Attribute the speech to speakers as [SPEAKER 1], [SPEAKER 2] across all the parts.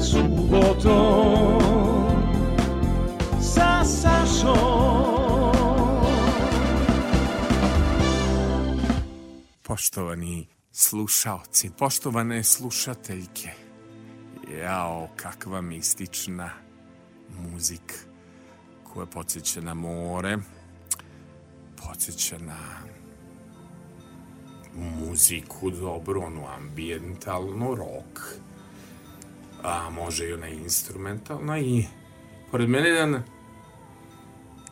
[SPEAKER 1] sa.
[SPEAKER 2] Poštovani slušaoci, poštovane slušateljke, jao, kakva mistična muzika koja podsjeća na more, podsjeća na muziku, dobro, onu ambientalnu, rock, a može i ona instrumentalna i pored mene jedan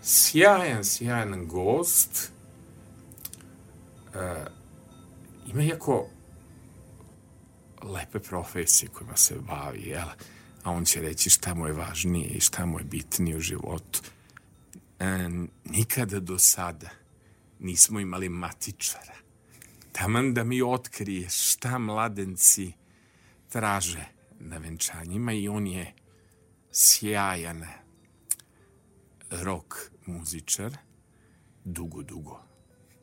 [SPEAKER 2] sjajan, sjajan gost, e, ima jako lepe profesije kojima se bavi, jel? A on će reći šta mu je važnije i šta mu je bitnije u životu. E, nikada do sada nismo imali matičara. Taman da mi otkrije šta mladenci traže na venčanjima i on je sjajan rock muzičar. Dugo, dugo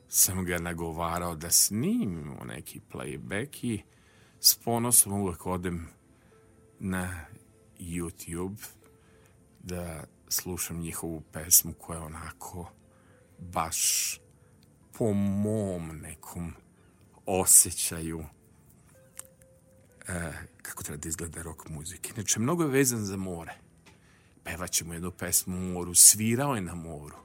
[SPEAKER 2] sam ga nagovarao da snimimo neki playback i s ponosom uvek odem na YouTube da slušam njihovu pesmu koja je onako baš po mom nekom osjećaju kako treba da izgleda rock muzike. Inače, mnogo je vezan za more. Pevaćemo jednu pesmu u moru, svirao je na moru.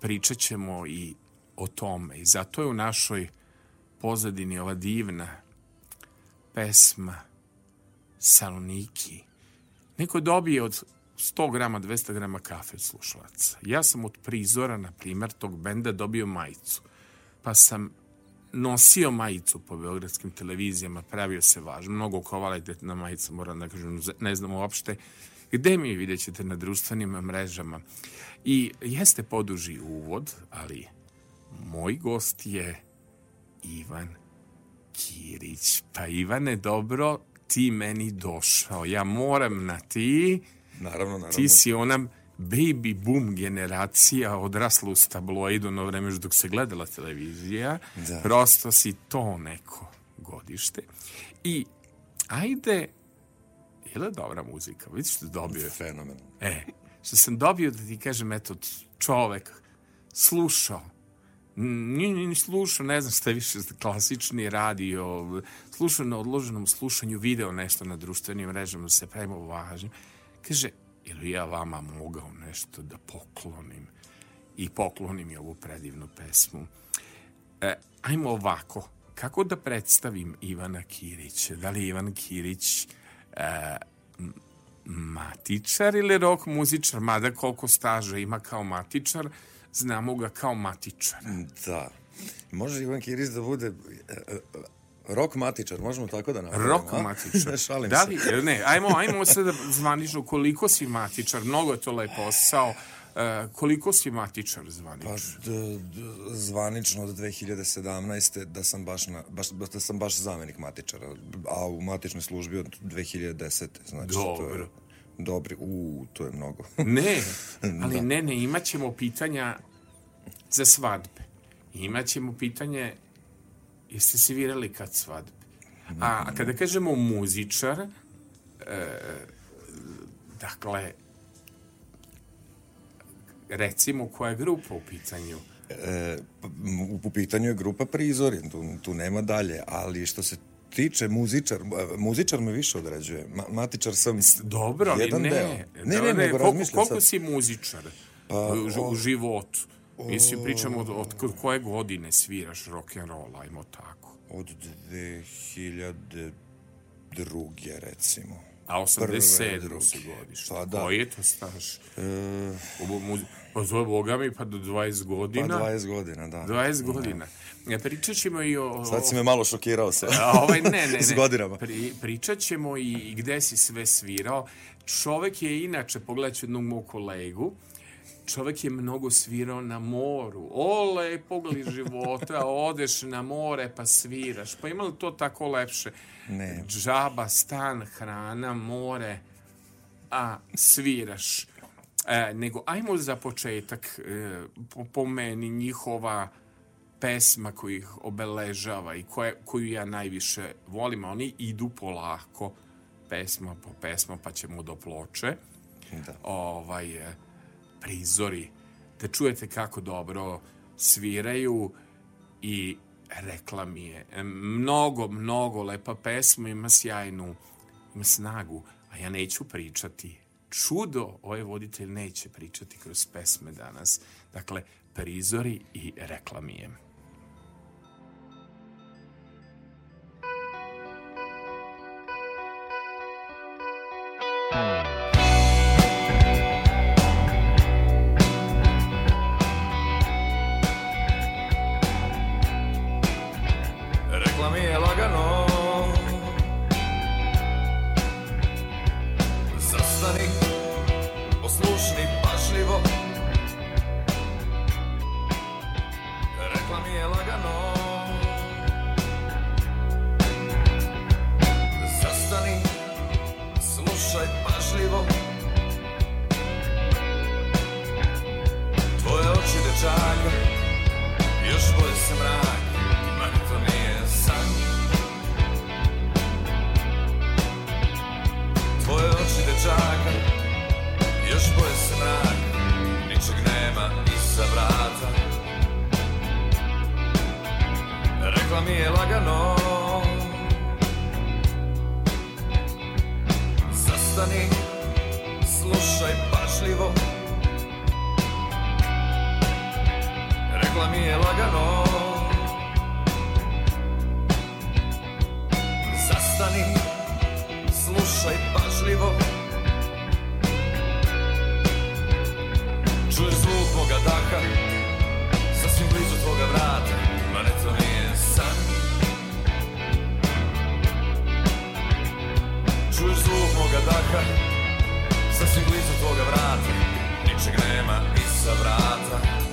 [SPEAKER 2] Pričat ćemo i o tome i zato je u našoj pozadini ova divna pesma Saloniki. Neko dobije od 100 grama, 200 grama kafe slušalaca. Ja sam od prizora, na primjer, tog benda dobio majicu. Pa sam nosio majicu po beogradskim televizijama, pravio se važno, mnogo kvalitetna majica, moram da kažem, ne znam uopšte gde mi vidjet ćete na društvenim mrežama. I jeste poduži uvod, ali moj gost je Ivan Kirić. Pa Ivane, dobro, ti meni došao. Ja moram na ti.
[SPEAKER 3] Naravno, naravno.
[SPEAKER 2] Ti si ona baby boom generacija odrasla uz tabloidu na vreme dok se gledala televizija.
[SPEAKER 3] Da.
[SPEAKER 2] Prosto si to neko godište. I ajde, je li dobra muzika? Vidiš što dobio je?
[SPEAKER 3] Fenomen.
[SPEAKER 2] E, što sam dobio da ti kažem, eto, čovek slušao, nije ni slušao, ne znam šta je više klasični radio, slušao na odloženom slušanju video nešto na društvenim mrežama, da se pravimo važnim. Kaže, ili ja vama mogao nešto da poklonim i poklonim je ovu predivnu pesmu. E, ajmo ovako, kako da predstavim Ivana Kirića? Da li Ivan Kirić e, matičar ili rock muzičar? Mada koliko staža ima kao matičar, znamo ga kao matičar.
[SPEAKER 3] Da. Može Ivan Kirić da bude e, e, rok matičar, možemo tako da napravimo.
[SPEAKER 2] Rok
[SPEAKER 3] a?
[SPEAKER 2] matičar.
[SPEAKER 3] ne šalim
[SPEAKER 2] da
[SPEAKER 3] se.
[SPEAKER 2] li, ne, ajmo, ajmo sad da zvanično koliko si matičar, mnogo je to lep posao. E, koliko si matičar zvanično?
[SPEAKER 3] Pa, zvanično od 2017. da sam baš, na, baš, da sam baš zamenik matičara, a u matičnoj službi od 2010. Znači, To je,
[SPEAKER 2] Dobro.
[SPEAKER 3] dobri, u, to je mnogo.
[SPEAKER 2] Ne, ali
[SPEAKER 3] Da.
[SPEAKER 2] ne, ne, imat ćemo pitanja za svadbe. Imat ćemo pitanje jeste se virali kad svadbe. A, a kada kažemo muzičar, e, dakle, recimo koja je grupa u pitanju?
[SPEAKER 3] E, u, u pitanju je grupa Prizori, tu, tu nema dalje, ali što se tiče muzičar, e, muzičar me više određuje. Ma, matičar sam
[SPEAKER 2] Dobro,
[SPEAKER 3] jedan
[SPEAKER 2] ne.
[SPEAKER 3] deo. Ne, ne,
[SPEAKER 2] Dobro,
[SPEAKER 3] nego
[SPEAKER 2] koliko,
[SPEAKER 3] razmišljam
[SPEAKER 2] koliko
[SPEAKER 3] sad.
[SPEAKER 2] si muzičar
[SPEAKER 3] Pa,
[SPEAKER 2] u, ži- u životu? Mislim, pričamo od, od ko- koje godine sviraš rock and roll, ajmo tako.
[SPEAKER 3] Od 2002. recimo.
[SPEAKER 2] A 87.
[SPEAKER 3] druge.
[SPEAKER 2] si godište.
[SPEAKER 3] Pa da.
[SPEAKER 2] Koji je to staž?
[SPEAKER 3] E,
[SPEAKER 2] Pa zove Boga mi, pa do 20
[SPEAKER 3] pa
[SPEAKER 2] godina.
[SPEAKER 3] 20 godina, da.
[SPEAKER 2] 20 godina. Ja, pričat ćemo i o...
[SPEAKER 3] Sad si me malo šokirao sa
[SPEAKER 2] A, ovaj, ne, ne, ne.
[SPEAKER 3] s godinama.
[SPEAKER 2] Pri, pričat ćemo i, i gde si sve svirao. Čovek je inače, pogledat ću jednog mog kolegu, čovek je mnogo svirao na moru. O, lepo gli života, odeš na more pa sviraš. Pa ima li to tako lepše?
[SPEAKER 3] Ne.
[SPEAKER 2] Džaba, stan, hrana, more, a sviraš. E, nego, ajmo za početak, e, po, po meni, njihova pesma koji ih obeležava i koje, koju ja najviše volim, a oni idu polako pesma po pesma, pa ćemo do ploče.
[SPEAKER 4] Da.
[SPEAKER 2] Ovaj, e, prizori, da čujete kako dobro sviraju i rekla mi je e, mnogo, mnogo lepa pesma, ima sjajnu, ima snagu, a ja neću pričati. Čudo, ovaj voditelj neće pričati kroz pesme danas. Dakle, prizori i rekla mi je.
[SPEAKER 3] Rekla dečaka Još boje se mrak Ma to nije san. Tvoje oči dečaka Još boje se mrak Ničeg nema iza vrata. Rekla mi je lagano Zastani Slušaj pažljivo Rekla mi je lagano. Zastani, slušaj pažljivo. Čuješ zvuk moga daha Sasvim blizu tvoga vrata Ma ne to nije san. Čuješ zvuk moga daha Sasvim blizu tvoga vrata Ničeg nema iza vrata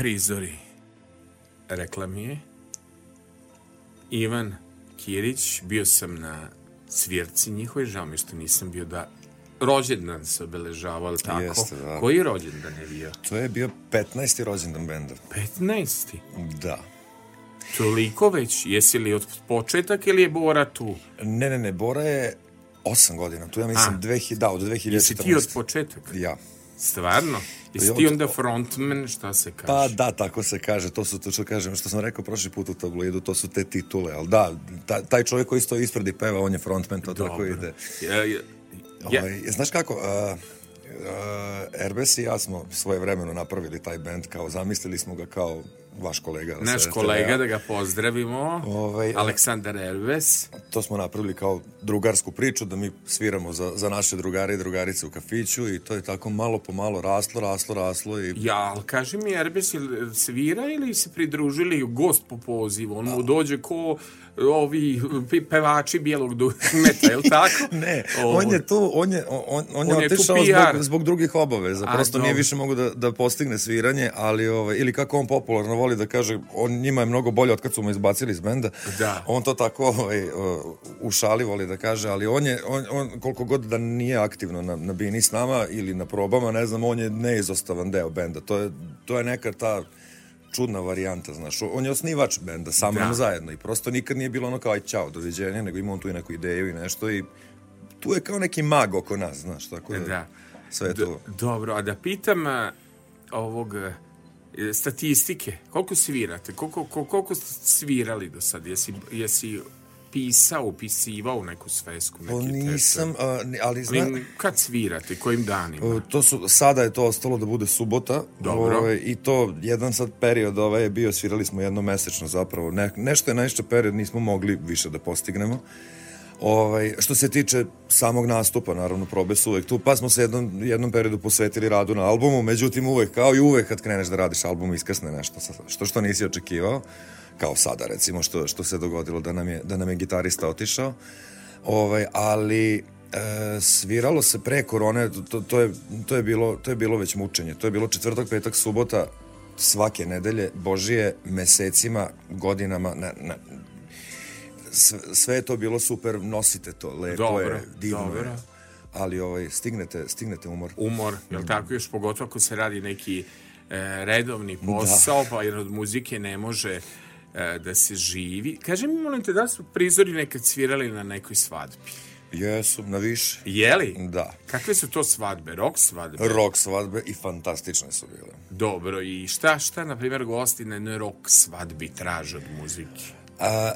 [SPEAKER 2] prizori. Rekla mi je Ivan Kirić, bio sam na svirci njihove, žao mi što nisam bio da rođendan se obeležavao, ali tako?
[SPEAKER 3] Jeste, da.
[SPEAKER 2] Koji rođendan je bio?
[SPEAKER 3] To je bio 15. rođendan benda.
[SPEAKER 2] 15.
[SPEAKER 3] Da.
[SPEAKER 2] Toliko već? Jesi li od početak ili je Bora tu?
[SPEAKER 3] Ne, ne, ne, Bora je 8 godina. Tu ja mislim,
[SPEAKER 2] A.
[SPEAKER 3] 2000, da, od 2014.
[SPEAKER 2] Jesi ti od početak?
[SPEAKER 3] Ja.
[SPEAKER 2] Stvarno? Jesi ti onda frontman, šta se kaže?
[SPEAKER 3] Pa da, tako se kaže, to su to što kažem, što sam rekao prošli put u tabloidu, to su te titule, ali da, ta, taj čovjek koji stoji ispred i peva, on je frontman, to tako ide.
[SPEAKER 2] Ja, ja, ja,
[SPEAKER 3] Ovaj, znaš kako, uh, uh, Erbes i ja smo svoje vremeno napravili taj band, kao zamislili smo ga kao vaš kolega. sa
[SPEAKER 2] naš kolega, da ga pozdravimo,
[SPEAKER 3] Ovaj,
[SPEAKER 2] Aleksandar Erves.
[SPEAKER 3] To smo napravili kao drugarsku priču, da mi sviramo za, za naše drugare i drugarice u kafiću i to je tako malo po malo raslo, raslo, raslo i
[SPEAKER 2] Ja, ali kaži mi, Erbes, jel svira ili se pridružili gost po pozivu? On mu dođe ko ovi pe- pevači bijelog dugmeta, je li tako?
[SPEAKER 3] Ne,
[SPEAKER 2] Ovo.
[SPEAKER 3] on je tu, on je, on, on je
[SPEAKER 2] On
[SPEAKER 3] otišao zbog, zbog drugih obaveza.
[SPEAKER 2] A,
[SPEAKER 3] Prosto nije
[SPEAKER 2] dobro.
[SPEAKER 3] više mogu da, da postigne sviranje, ali, ovaj, ili kako on popularno voli da kaže, on njima je mnogo bolje od kad su mu izbacili iz benda.
[SPEAKER 2] Da.
[SPEAKER 3] On to tako ovaj, u šali voli da kaže, ali on je, on, on koliko god da nije aktivno na, na bini s nama ili na probama, ne znam, on je neizostavan deo benda. To je, to je neka ta čudna varijanta, znaš. On je osnivač benda, sa mnom
[SPEAKER 2] Da.
[SPEAKER 3] zajedno i prosto nikad nije bilo ono kao aj ćao, doviđenja, nego ima on tu i neku ideju i nešto i tu je kao neki mag oko nas, znaš, tako da,
[SPEAKER 2] Da.
[SPEAKER 3] sve je
[SPEAKER 2] D-
[SPEAKER 3] to.
[SPEAKER 2] dobro, a da pitam a, ovog e, statistike, koliko svirate? Koliko, koliko, koliko ste svirali do sad? Jesi, jesi pisao, upisivao u neku svesku? Neki
[SPEAKER 3] O, nisam, a, ali
[SPEAKER 2] tekst?
[SPEAKER 3] zna,
[SPEAKER 2] Mi- Kad svirate? Kojim danima?
[SPEAKER 3] o, to su, sada je to ostalo da bude subota.
[SPEAKER 2] Dobro.
[SPEAKER 3] ovaj, I to, jedan sad period ovaj je bio, svirali smo jednomesečno zapravo. Ne, nešto je najšće period, nismo mogli više da postignemo. Ovaj, što se tiče samog nastupa, naravno, probe su uvek tu, pa smo se jednom, jednom periodu posvetili radu na albumu, međutim uvek, kao i uvek kad kreneš da radiš album, iskrsne nešto, što što nisi očekivao, kao sada recimo što, što se dogodilo da nam je, da nam je gitarista otišao, ovaj, ali e, sviralo se pre korone, to, to, je, to, je bilo, to je bilo već mučenje, to je bilo četvrtak, petak, subota, svake nedelje, Božije, mesecima, godinama, na, na, sve, je to bilo super, nosite to, lepo
[SPEAKER 2] Dobro,
[SPEAKER 3] je, divno
[SPEAKER 2] dobro.
[SPEAKER 3] je. Ali ovaj, stignete, stignete umor.
[SPEAKER 2] Umor, jel tako još pogotovo ako se radi neki e, redovni posao, pa jer od muzike ne može e, da se živi. Kaži mi, molim te, da su prizori nekad svirali na nekoj svadbi?
[SPEAKER 3] Jesu, na više.
[SPEAKER 2] Jeli?
[SPEAKER 3] Da.
[SPEAKER 2] Kakve su to svadbe? Rock svadbe?
[SPEAKER 3] Rock svadbe i fantastične su bile.
[SPEAKER 2] Dobro, i šta, šta, na primjer, gosti na jednoj rock svadbi traže od muzike?
[SPEAKER 3] A,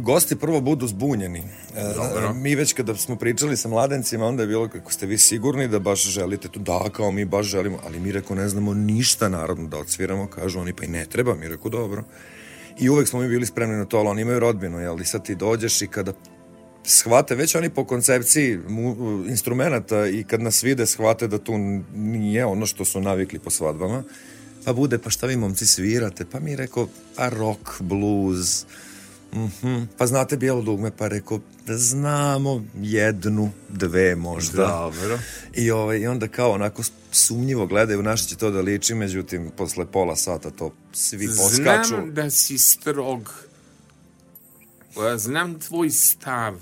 [SPEAKER 3] gosti prvo budu zbunjeni. E,
[SPEAKER 2] Dobro.
[SPEAKER 3] Mi već kada smo pričali sa mladencima, onda je bilo kako ste vi sigurni da baš želite to, da, kao mi baš želimo, ali mi reko ne znamo ništa narodno da odsviramo, kažu oni, pa i ne treba, mi reko dobro. I uvek smo mi bili spremni na to, ali oni imaju rodbinu, jel, i sad ti dođeš i kada shvate, već oni po koncepciji mu, instrumenta i kad nas vide shvate da tu nije ono što su navikli po svadbama, pa bude, pa šta vi momci svirate? Pa mi rekao, pa rock, blues, mhm, pa znate bijelo dugme, pa rekao, da znamo jednu, dve možda.
[SPEAKER 2] Dobro.
[SPEAKER 3] I, ovaj, I onda kao onako sumnjivo gledaju na što će to da liči, međutim, posle pola sata to svi poskaču.
[SPEAKER 2] Znam da si strog. Znam tvoj stav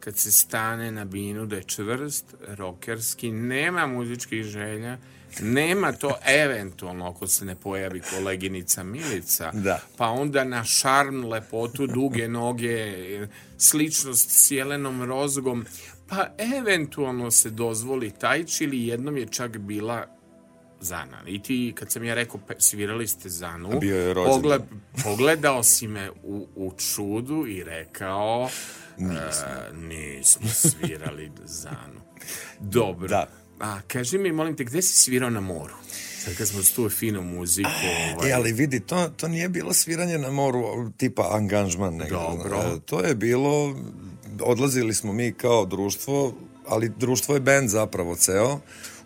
[SPEAKER 2] kad se stane na binu da je čvrst, rokerski, nema muzičkih želja, nema to eventualno ako se ne pojavi koleginica Milica,
[SPEAKER 3] Da.
[SPEAKER 2] pa onda na šarm, lepotu, duge noge, sličnost s Jelenom Rozgom, pa eventualno se dozvoli tajč ili jednom je čak bila Zana. I ti, kad sam ja rekao, svirali ste Zanu,
[SPEAKER 3] Bio je rođendan.
[SPEAKER 2] pogled, pogledao si me u, u čudu i rekao, nismo, nismo svirali Zanu. Dobro.
[SPEAKER 3] Da.
[SPEAKER 2] A, kaži mi, molim te, gde si svirao na moru? Sad kad smo tu finu muziku, ovaj,
[SPEAKER 3] E, ali vidi, to, to nije bilo sviranje na moru tipa angažman. Nego,
[SPEAKER 2] Dobro.
[SPEAKER 3] e, To je bilo, odlazili smo mi kao društvo, ali društvo je bend zapravo ceo,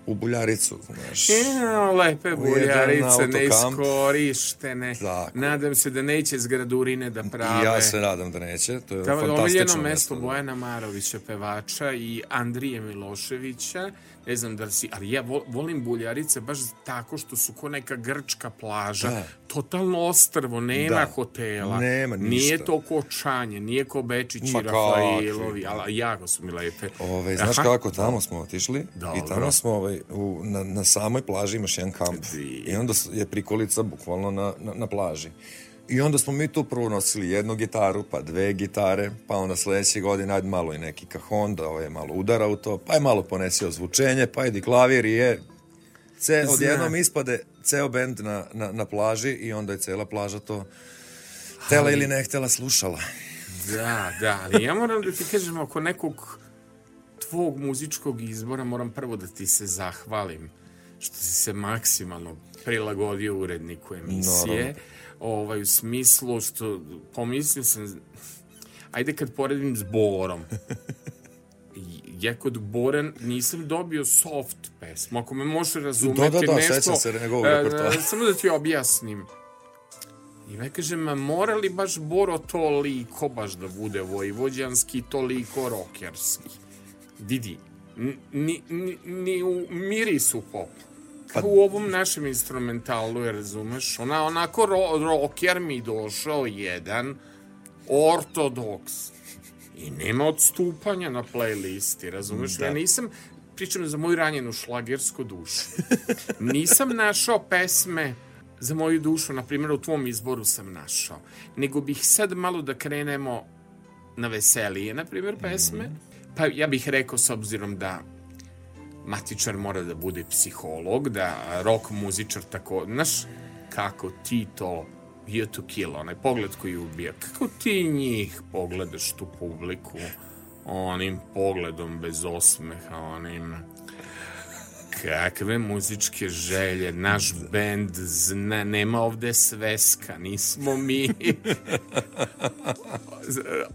[SPEAKER 3] u Buljaricu, znaš.
[SPEAKER 2] Evo, lepe buljarice, neiskorištene.
[SPEAKER 3] Tako.
[SPEAKER 2] Nadam se da neće zgradurine da prave.
[SPEAKER 3] I ja se nadam da neće, to je
[SPEAKER 2] Kao
[SPEAKER 3] fantastično mesto.
[SPEAKER 2] mesto Bojana Marovića, pevača i Andrije Miloševića. Ne znam da li si, ali ja vo- volim Buljarice baš tako što su ko neka grčka plaža,
[SPEAKER 3] Da.
[SPEAKER 2] totalno ostrvo, nema
[SPEAKER 3] Da.
[SPEAKER 2] hotela,
[SPEAKER 3] Nema ništa.
[SPEAKER 2] nije to ko Čanje, nije ko Bečići,
[SPEAKER 3] Ma
[SPEAKER 2] Rafaelovi,
[SPEAKER 3] kakvi.
[SPEAKER 2] ali jako su mi lepe.
[SPEAKER 3] Ove, znaš
[SPEAKER 2] Aha.
[SPEAKER 3] kako, tamo smo otišli
[SPEAKER 2] Dobro.
[SPEAKER 3] i tamo smo ovaj, u, na, na samoj plaži imaš jedan kamp
[SPEAKER 2] Di.
[SPEAKER 3] i onda je prikolica bukvalno na, na, na plaži. I onda smo mi tu prvo nosili jednu gitaru, pa dve gitare, pa onda sledeće godine ajde malo i neki kahon, da ovaj je malo udara u to, pa je malo ponesio zvučenje, pa idi klavir i je... Ce, odjednom ispade ceo bend na, na, na plaži i onda je cela plaža to htela ili ne htela slušala.
[SPEAKER 2] Da, da, ali ja moram da ti kažem, oko nekog tvog muzičkog izbora moram prvo da ti se zahvalim što si se maksimalno prilagodio uredniku emisije.
[SPEAKER 3] Naravno.
[SPEAKER 2] Ovaj, u smislu što pomislio sam, ajde kad poredim s Borom, ja kod Boran nisam dobio soft pesmu, ako me može razumeti
[SPEAKER 3] Da, da, da,
[SPEAKER 2] nešto.
[SPEAKER 3] se njegovog
[SPEAKER 2] e,
[SPEAKER 3] repertoara.
[SPEAKER 2] Samo da ti objasnim. I ja kažem, ma mora li baš Boro toliko baš da bude vojvođanski, toliko rokerski? Didi, ni, ni, ni u mirisu pop. Kao u ovom našem instrumentalu, je razumeš? Ona, onako ro, roker mi došao jedan ortodoks. I nema odstupanja na playlisti, razumeš? Ja nisam, pričam za moju ranjenu šlagersku dušu. Nisam našao pesme za moju dušu, na primjer u tvom izboru sam našao. Nego bih sad malo da krenemo na veselije, na primjer, pesme. Pa ja bih rekao, s obzirom da matičar mora da bude psiholog, da rock muzičar tako, znaš, kako ti to You to Kill, onaj pogled koji ubija, kako ti njih pogledaš tu publiku onim pogledom bez osmeha, onim kakve muzičke želje, naš bend zna, nema ovde sveska, nismo mi.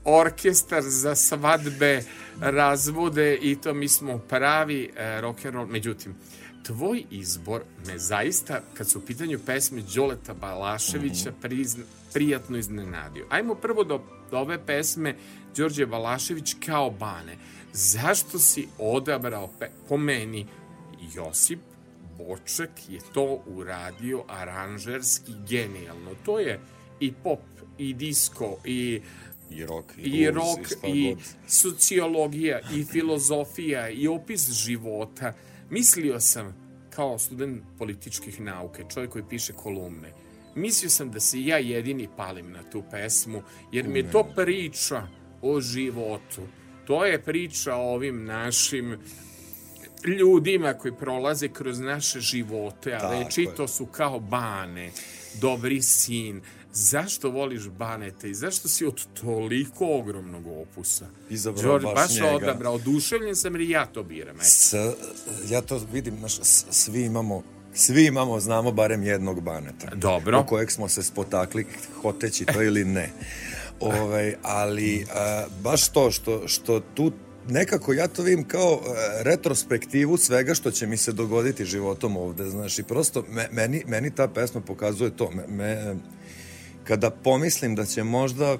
[SPEAKER 2] Orkestar za svadbe, razvode i to mi smo pravi e, rock and roll. Međutim, tvoj izbor me zaista, kad su u pitanju pesme Đoleta Balaševića, prizna, prijatno iznenadio. Ajmo prvo do, do ove pesme Đorđe Balašević kao Bane. Zašto si odabrao, pe, po meni, Josip Boček je to uradio aranžerski genijalno. To je i pop, i disco, i
[SPEAKER 3] I rock,
[SPEAKER 2] i
[SPEAKER 3] blues,
[SPEAKER 2] rok, i
[SPEAKER 3] god.
[SPEAKER 2] sociologija, i filozofija, i opis života. Mislio sam, kao student političkih nauke, čovjek koji piše kolumne, mislio sam da se ja jedini palim na tu pesmu, jer mi je to priča o životu. To je priča o ovim našim ljudima koji prolaze kroz naše živote, a
[SPEAKER 3] Tako
[SPEAKER 2] večito
[SPEAKER 3] je.
[SPEAKER 2] su kao bane, dobri sin. Zašto voliš Baneta i zašto si od toliko ogromnog opusa?
[SPEAKER 3] Izabrao
[SPEAKER 2] Đorđe,
[SPEAKER 3] baš
[SPEAKER 2] baš
[SPEAKER 3] njega.
[SPEAKER 2] odabrao, oduševljen sam jer ja to biram.
[SPEAKER 3] S, ja to vidim, znaš, s- svi imamo, svi imamo, znamo barem jednog baneta.
[SPEAKER 2] Dobro.
[SPEAKER 3] U kojeg smo se spotakli, hoteći to ili ne. Ovaj, ali a, baš to što, što tu nekako ja to vidim kao e, retrospektivu svega što će mi se dogoditi životom ovde, znaš, i prosto me, meni, meni ta pesma pokazuje to. Me, me, kada pomislim da će možda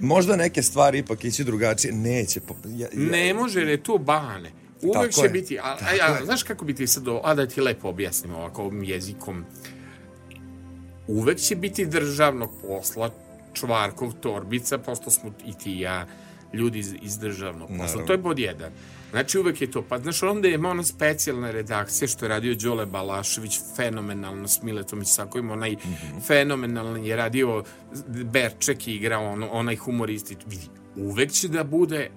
[SPEAKER 3] možda neke stvari ipak ići drugačije, neće. Ja, ja,
[SPEAKER 2] Ne može jer je to Bane. Uvek
[SPEAKER 3] Tako
[SPEAKER 2] će
[SPEAKER 3] je.
[SPEAKER 2] biti, a, a,
[SPEAKER 3] Tako
[SPEAKER 2] a,
[SPEAKER 3] je.
[SPEAKER 2] znaš kako bi ti sad, a da ti lepo objasnim ovako ovim jezikom, uvek će biti državnog posla, Čvarkov, Torbica, posto smo i ti i ja ljudi iz, iz državnog posla.
[SPEAKER 3] Naravno.
[SPEAKER 2] To je pod jedan. Znači uvek je to. Pa znaš, onda je ona specijalna redakcija što je radio Đole Balašević, fenomenalno s Miletom Isakovim, onaj fenomenalni je radio Berček je igrao on, onaj humoristič. Vidi, uvek će da bude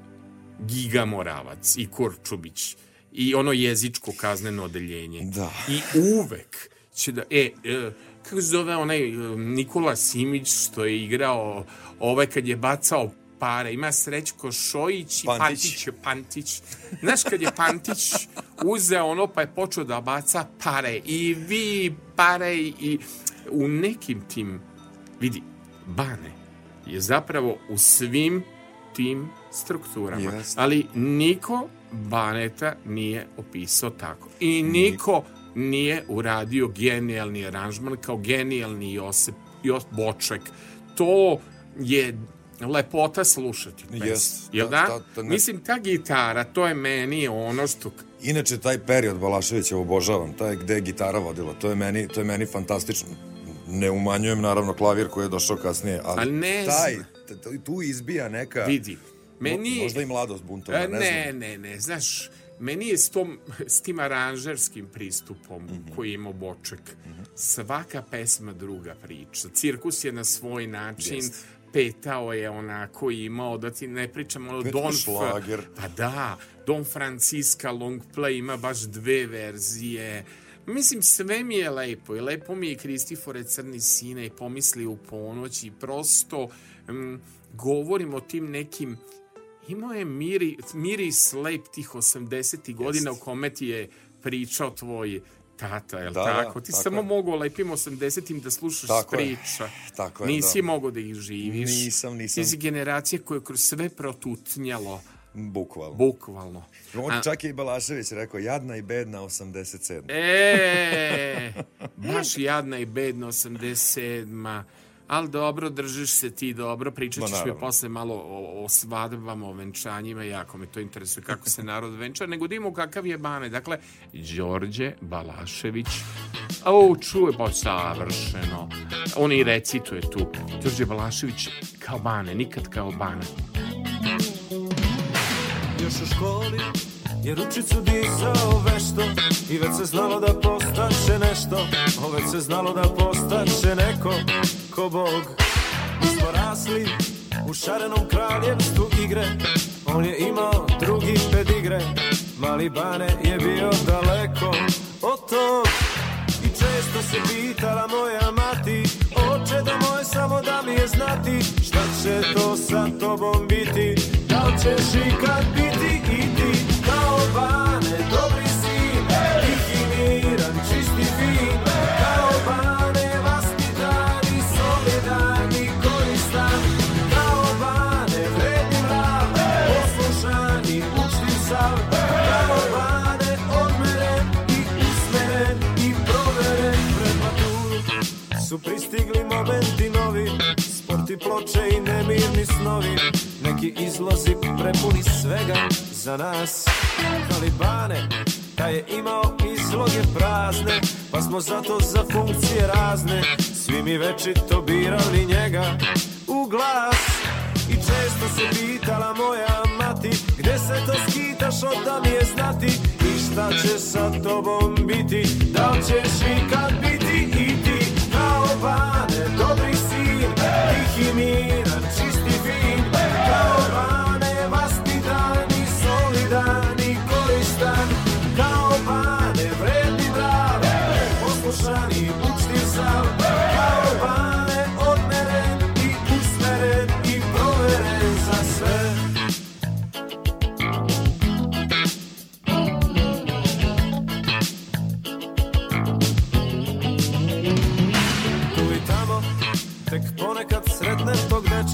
[SPEAKER 2] Giga Moravac i Korčubić i ono jezičko kazneno odeljenje.
[SPEAKER 3] Da.
[SPEAKER 2] I uvek će da... E, e kako se zove onaj e, Nikola Simić što je igrao ovaj kad je bacao pare. Ima Srećko Šojić i
[SPEAKER 3] Pantić.
[SPEAKER 2] Pantić. Pantić. Znaš kad je Pantić uzeo ono pa je počeo da baca pare i vi pare i u nekim tim vidi, Bane je zapravo u svim tim strukturama.
[SPEAKER 3] Jeste.
[SPEAKER 2] Ali niko Baneta nije opisao tako. I niko nije uradio genijalni aranžman kao genijalni Josip, Josip Boček. To je lepota slušati pesmu.
[SPEAKER 3] Jest.
[SPEAKER 2] Jel da?
[SPEAKER 3] ne-
[SPEAKER 2] Mislim, ta gitara, to je meni ono što...
[SPEAKER 3] Inače, taj period Balaševića obožavam, taj gde je gitara vodila, to je meni, to je meni fantastično. Ne umanjujem, naravno, klavir koji je došao kasnije, ali,
[SPEAKER 2] Ali ne
[SPEAKER 3] taj, tu izbija neka...
[SPEAKER 2] Vidi, meni...
[SPEAKER 3] Mo- možda i mladost buntovna,
[SPEAKER 2] E,
[SPEAKER 3] ne
[SPEAKER 2] ne,
[SPEAKER 3] znam.
[SPEAKER 2] ne, ne, znaš, meni je s, tom, s tim aranžerskim pristupom
[SPEAKER 3] Mhm.
[SPEAKER 2] koji ima Boček, svaka pesma druga priča. Cirkus je na svoj način,
[SPEAKER 3] Jest.
[SPEAKER 2] Petao je onako imao, da ti ne pričamo o
[SPEAKER 3] Petao
[SPEAKER 2] Don...
[SPEAKER 3] šlager.
[SPEAKER 2] Pa da, Don Francisca long play ima baš dve verzije. Mislim, sve mi je lepo i lepo mi je Kristifore Crni sine i pomisli u ponoć i prosto mm, govorim o tim nekim imao je miri, miris lep tih 80. godina u kome ti je pričao tvoj tata, jel
[SPEAKER 3] Da, da,
[SPEAKER 2] tako? Ti
[SPEAKER 3] tako
[SPEAKER 2] samo
[SPEAKER 3] je.
[SPEAKER 2] mogao lepim 80-im da slušaš
[SPEAKER 3] Tako je. Tako je,
[SPEAKER 2] Nisi
[SPEAKER 3] da.
[SPEAKER 2] mogao da ih živiš.
[SPEAKER 3] Nisam, nisam.
[SPEAKER 2] Ti si generacija koja je kroz sve protutnjalo,
[SPEAKER 3] Bukvalno.
[SPEAKER 2] bukvalno.
[SPEAKER 3] On,
[SPEAKER 2] A-
[SPEAKER 3] čak je i Balašević rekao, jadna i bedna 87.
[SPEAKER 2] E, baš jadna i bedna 87 Ali dobro, držiš se ti dobro, pričat ćeš mi
[SPEAKER 3] naravno.
[SPEAKER 2] posle malo o, o svadbama, o venčanjima, jako me to interesuje kako se narod venča, nego da imamo kakav je Bane. Dakle, Đorđe Balašević, o, čuje, pa savršeno. On i recituje tu. Đorđe Balašević kao Bane, nikad kao Bane.
[SPEAKER 1] još u školi je ručicu dizao vešto i već se znalo da postaće nešto o već se znalo da postaće neko ko Bog. Mi smo rasli u šarenom kraljevstvu igre. On je imao drugi pedigre mali Bane je bio daleko od tog. I često se pitala moja mati Oče da moj samo da mi je znati Šta će to sa tobom biti? Da li ćeš ikad biti i ti Kao bane, su pristigli momenti novi sport i ploče i nemirni snovi neki izlozi prepuni svega za nas. Talibane taj je imao izloge prazne pa smo zato za funkcije razne svi mi večito birali njega u glas. I često se pitala moja mati Gde se to skitaš od mi je znati I šta će sa tobom biti Da li ćeš ikad biti i bane, dobri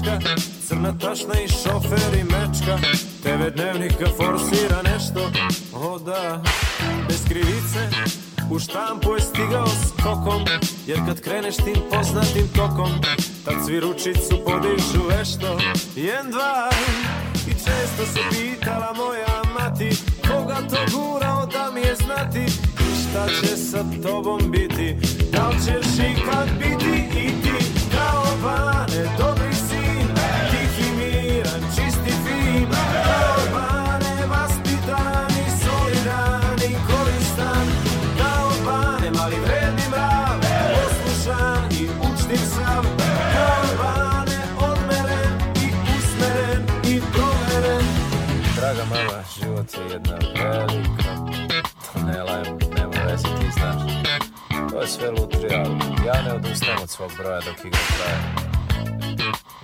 [SPEAKER 1] dečka Crna tašna i šofer i mečka. TV dnevnik ga forsira nešto. O da, bez krivice U štampu je stigao skokom Jer kad kreneš tim poznatim tokom Tad svi ručicu podižu vešto. Jen dva. I često se pitala moja mati Koga to gurao da mi je znati? Šta će sa tobom biti? Da li ćeš ikad biti
[SPEAKER 5] To je sve lutrija, ja ne odustajem od svog broja dok igra traje.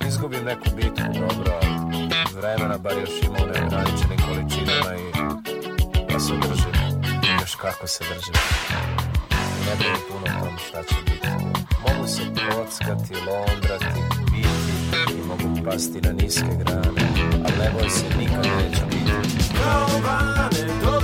[SPEAKER 5] Izgubim neku bitku, dobro, ali vremena bar još ima u neograničenim količinama i ja se držim, još kako se držim. Ne brini puno tom šta će biti. Mogu se kockati, londrati, biti i mogu pasti na niske grane, ali ne boj se, nikad neću biti.
[SPEAKER 1] Kao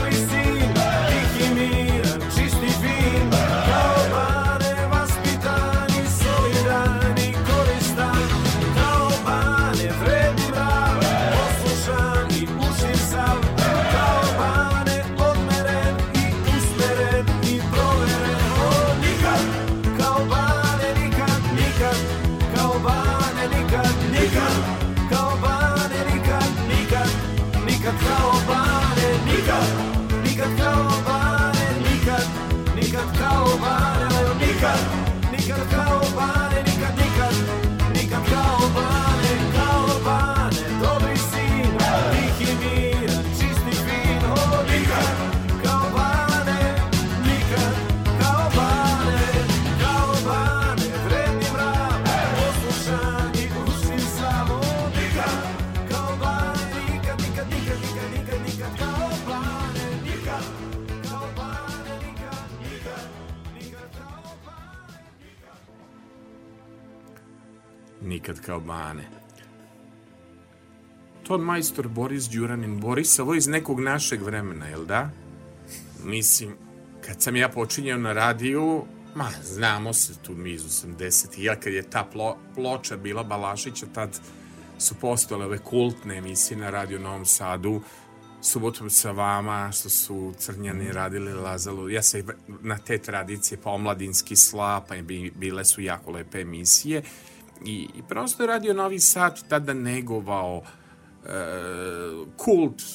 [SPEAKER 1] kao Bane.
[SPEAKER 2] Ton majstor Boris Đuranin. Boris, ovo je iz nekog našeg vremena, jel da? Mislim, kad sam ja počinjao na radiju, ma, znamo se tu mi iz 80. Ja kad je ta plo, ploča bila Balašića, tad su postojale ove kultne emisije na Radio Novom Sadu, subotom sa vama, što su crnjani radili Lazalu. Ja se na te tradicije, pa omladinski sla, pa bile su jako lepe emisije. I, i prosto je Radio Novi Sad tada negovao e, kult e,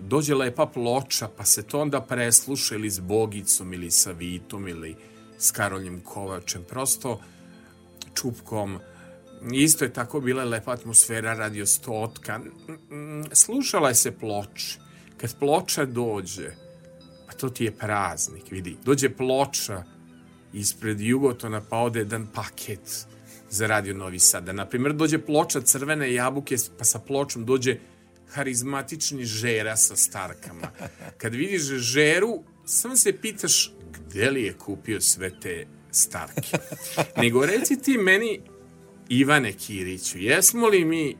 [SPEAKER 2] dođe lepa ploča, pa se to onda presluša ili s Bogicom, ili sa Vitom, ili s Karoljem Kovačem. Prosto čupkom Isto je tako bila lepa atmosfera radio stotka. Slušala je se ploče. Kad ploča dođe, pa to ti je praznik, vidi. Dođe ploča ispred Jugotona, pa ode jedan paket za Radio Novi Sad. Da, naprimjer, dođe ploča crvene jabuke, pa sa pločom dođe harizmatični žera sa starkama. Kad vidiš žeru, samo se pitaš gde li je kupio sve te starke. Nego reci ti meni, Ivane Kiriću, jesmo li mi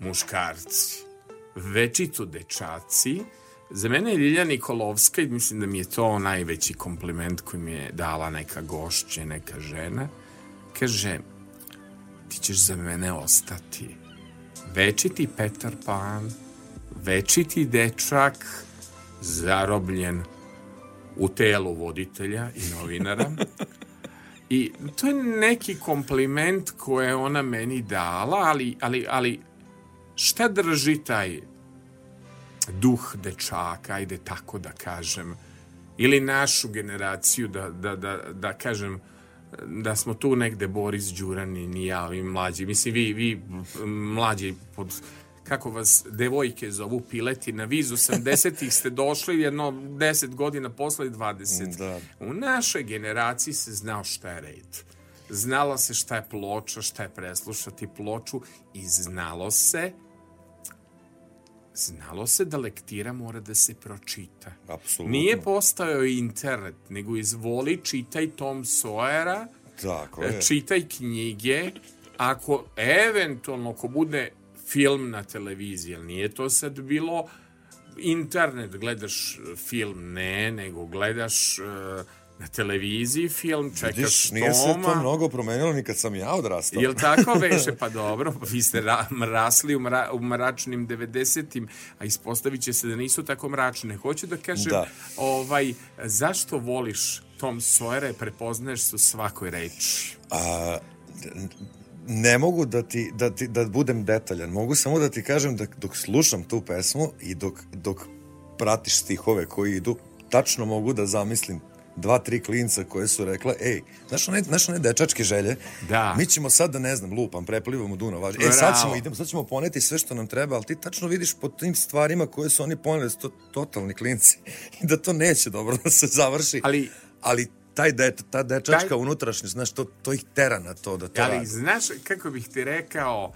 [SPEAKER 2] muškarci, večito dečaci, za mene je Ljilja Nikolovska i mislim da mi je to najveći kompliment koji mi je dala neka gošće, neka žena. Kaže, ti ćeš za mene ostati večiti Petar Pan, večiti dečak, zarobljen u telu voditelja i novinara. I to je neki kompliment koje ona meni dala, ali, ali, ali šta drži taj duh dečaka, ajde tako da kažem, ili našu generaciju, da, da, da, da kažem, da smo tu negde Boris Đurani, ni ja, vi mlađi. Mislim, vi, vi mlađi pod kako vas devojke zovu pileti na viz 80-ih ste došli jedno 10 godina posle 20. Da. U našoj generaciji se znao šta je red. Znalo se šta je ploča, šta je preslušati ploču i znalo se znalo se da lektira mora da se pročita.
[SPEAKER 3] Apsolutno.
[SPEAKER 2] Nije postao internet, nego izvoli, čitaj Tom Sawyera,
[SPEAKER 3] Tako je.
[SPEAKER 2] čitaj knjige, ako eventualno, ako bude film na televiziji, ali nije to sad bilo internet, gledaš film, ne, nego gledaš uh, na televiziji film, čekaš Vidiš,
[SPEAKER 3] nije se to mnogo promenilo ni kad sam ja odrastao.
[SPEAKER 2] Jel tako veše? Pa dobro, vi ste ra rasli u, mra u mračnim 90-im, a ispostavit će se da nisu tako mračne. Hoću da kažem, da. ovaj, zašto voliš Tom Sawyera prepoznaješ se u svakoj reči?
[SPEAKER 3] A, ne mogu da ti, da ti da budem detaljan, mogu samo da ti kažem da dok slušam tu pesmu i dok, dok pratiš stihove koji idu, tačno mogu da zamislim dva, tri klinca koje su rekla, ej, znaš one, znaš one dečačke želje?
[SPEAKER 2] Da.
[SPEAKER 3] Mi ćemo sad da ne znam, lupam, preplivamo Dunav. E, sad ćemo, idemo, sad ćemo poneti sve što nam treba, ali ti tačno vidiš po tim stvarima koje su oni poneli, da su to totalni klinci i da to neće dobro da se završi.
[SPEAKER 2] Ali,
[SPEAKER 3] ali taj de, ta dečačka taj... unutrašnjost, znaš, to, to ih tera na to da to
[SPEAKER 2] Ali,
[SPEAKER 3] radi.
[SPEAKER 2] znaš, kako bih ti rekao,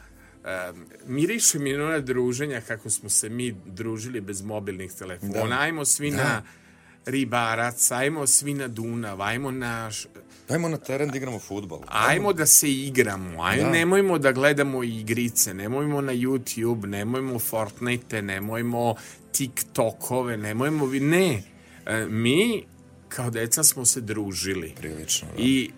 [SPEAKER 2] um, miriše mi na druženja kako smo se mi družili bez mobilnih telefona. Da. Ajmo svi da. na ribarac, ajmo svi na Dunav, ajmo na...
[SPEAKER 3] Ajmo na teren da igramo futbol.
[SPEAKER 2] Ajmo, ajmo da se igramo, ajmo, da. nemojmo da gledamo igrice, nemojmo na YouTube, nemojmo Fortnite, nemojmo TikTokove, nemojmo... Ne, e, mi kao deca smo se družili.
[SPEAKER 3] Prilično, da.
[SPEAKER 2] I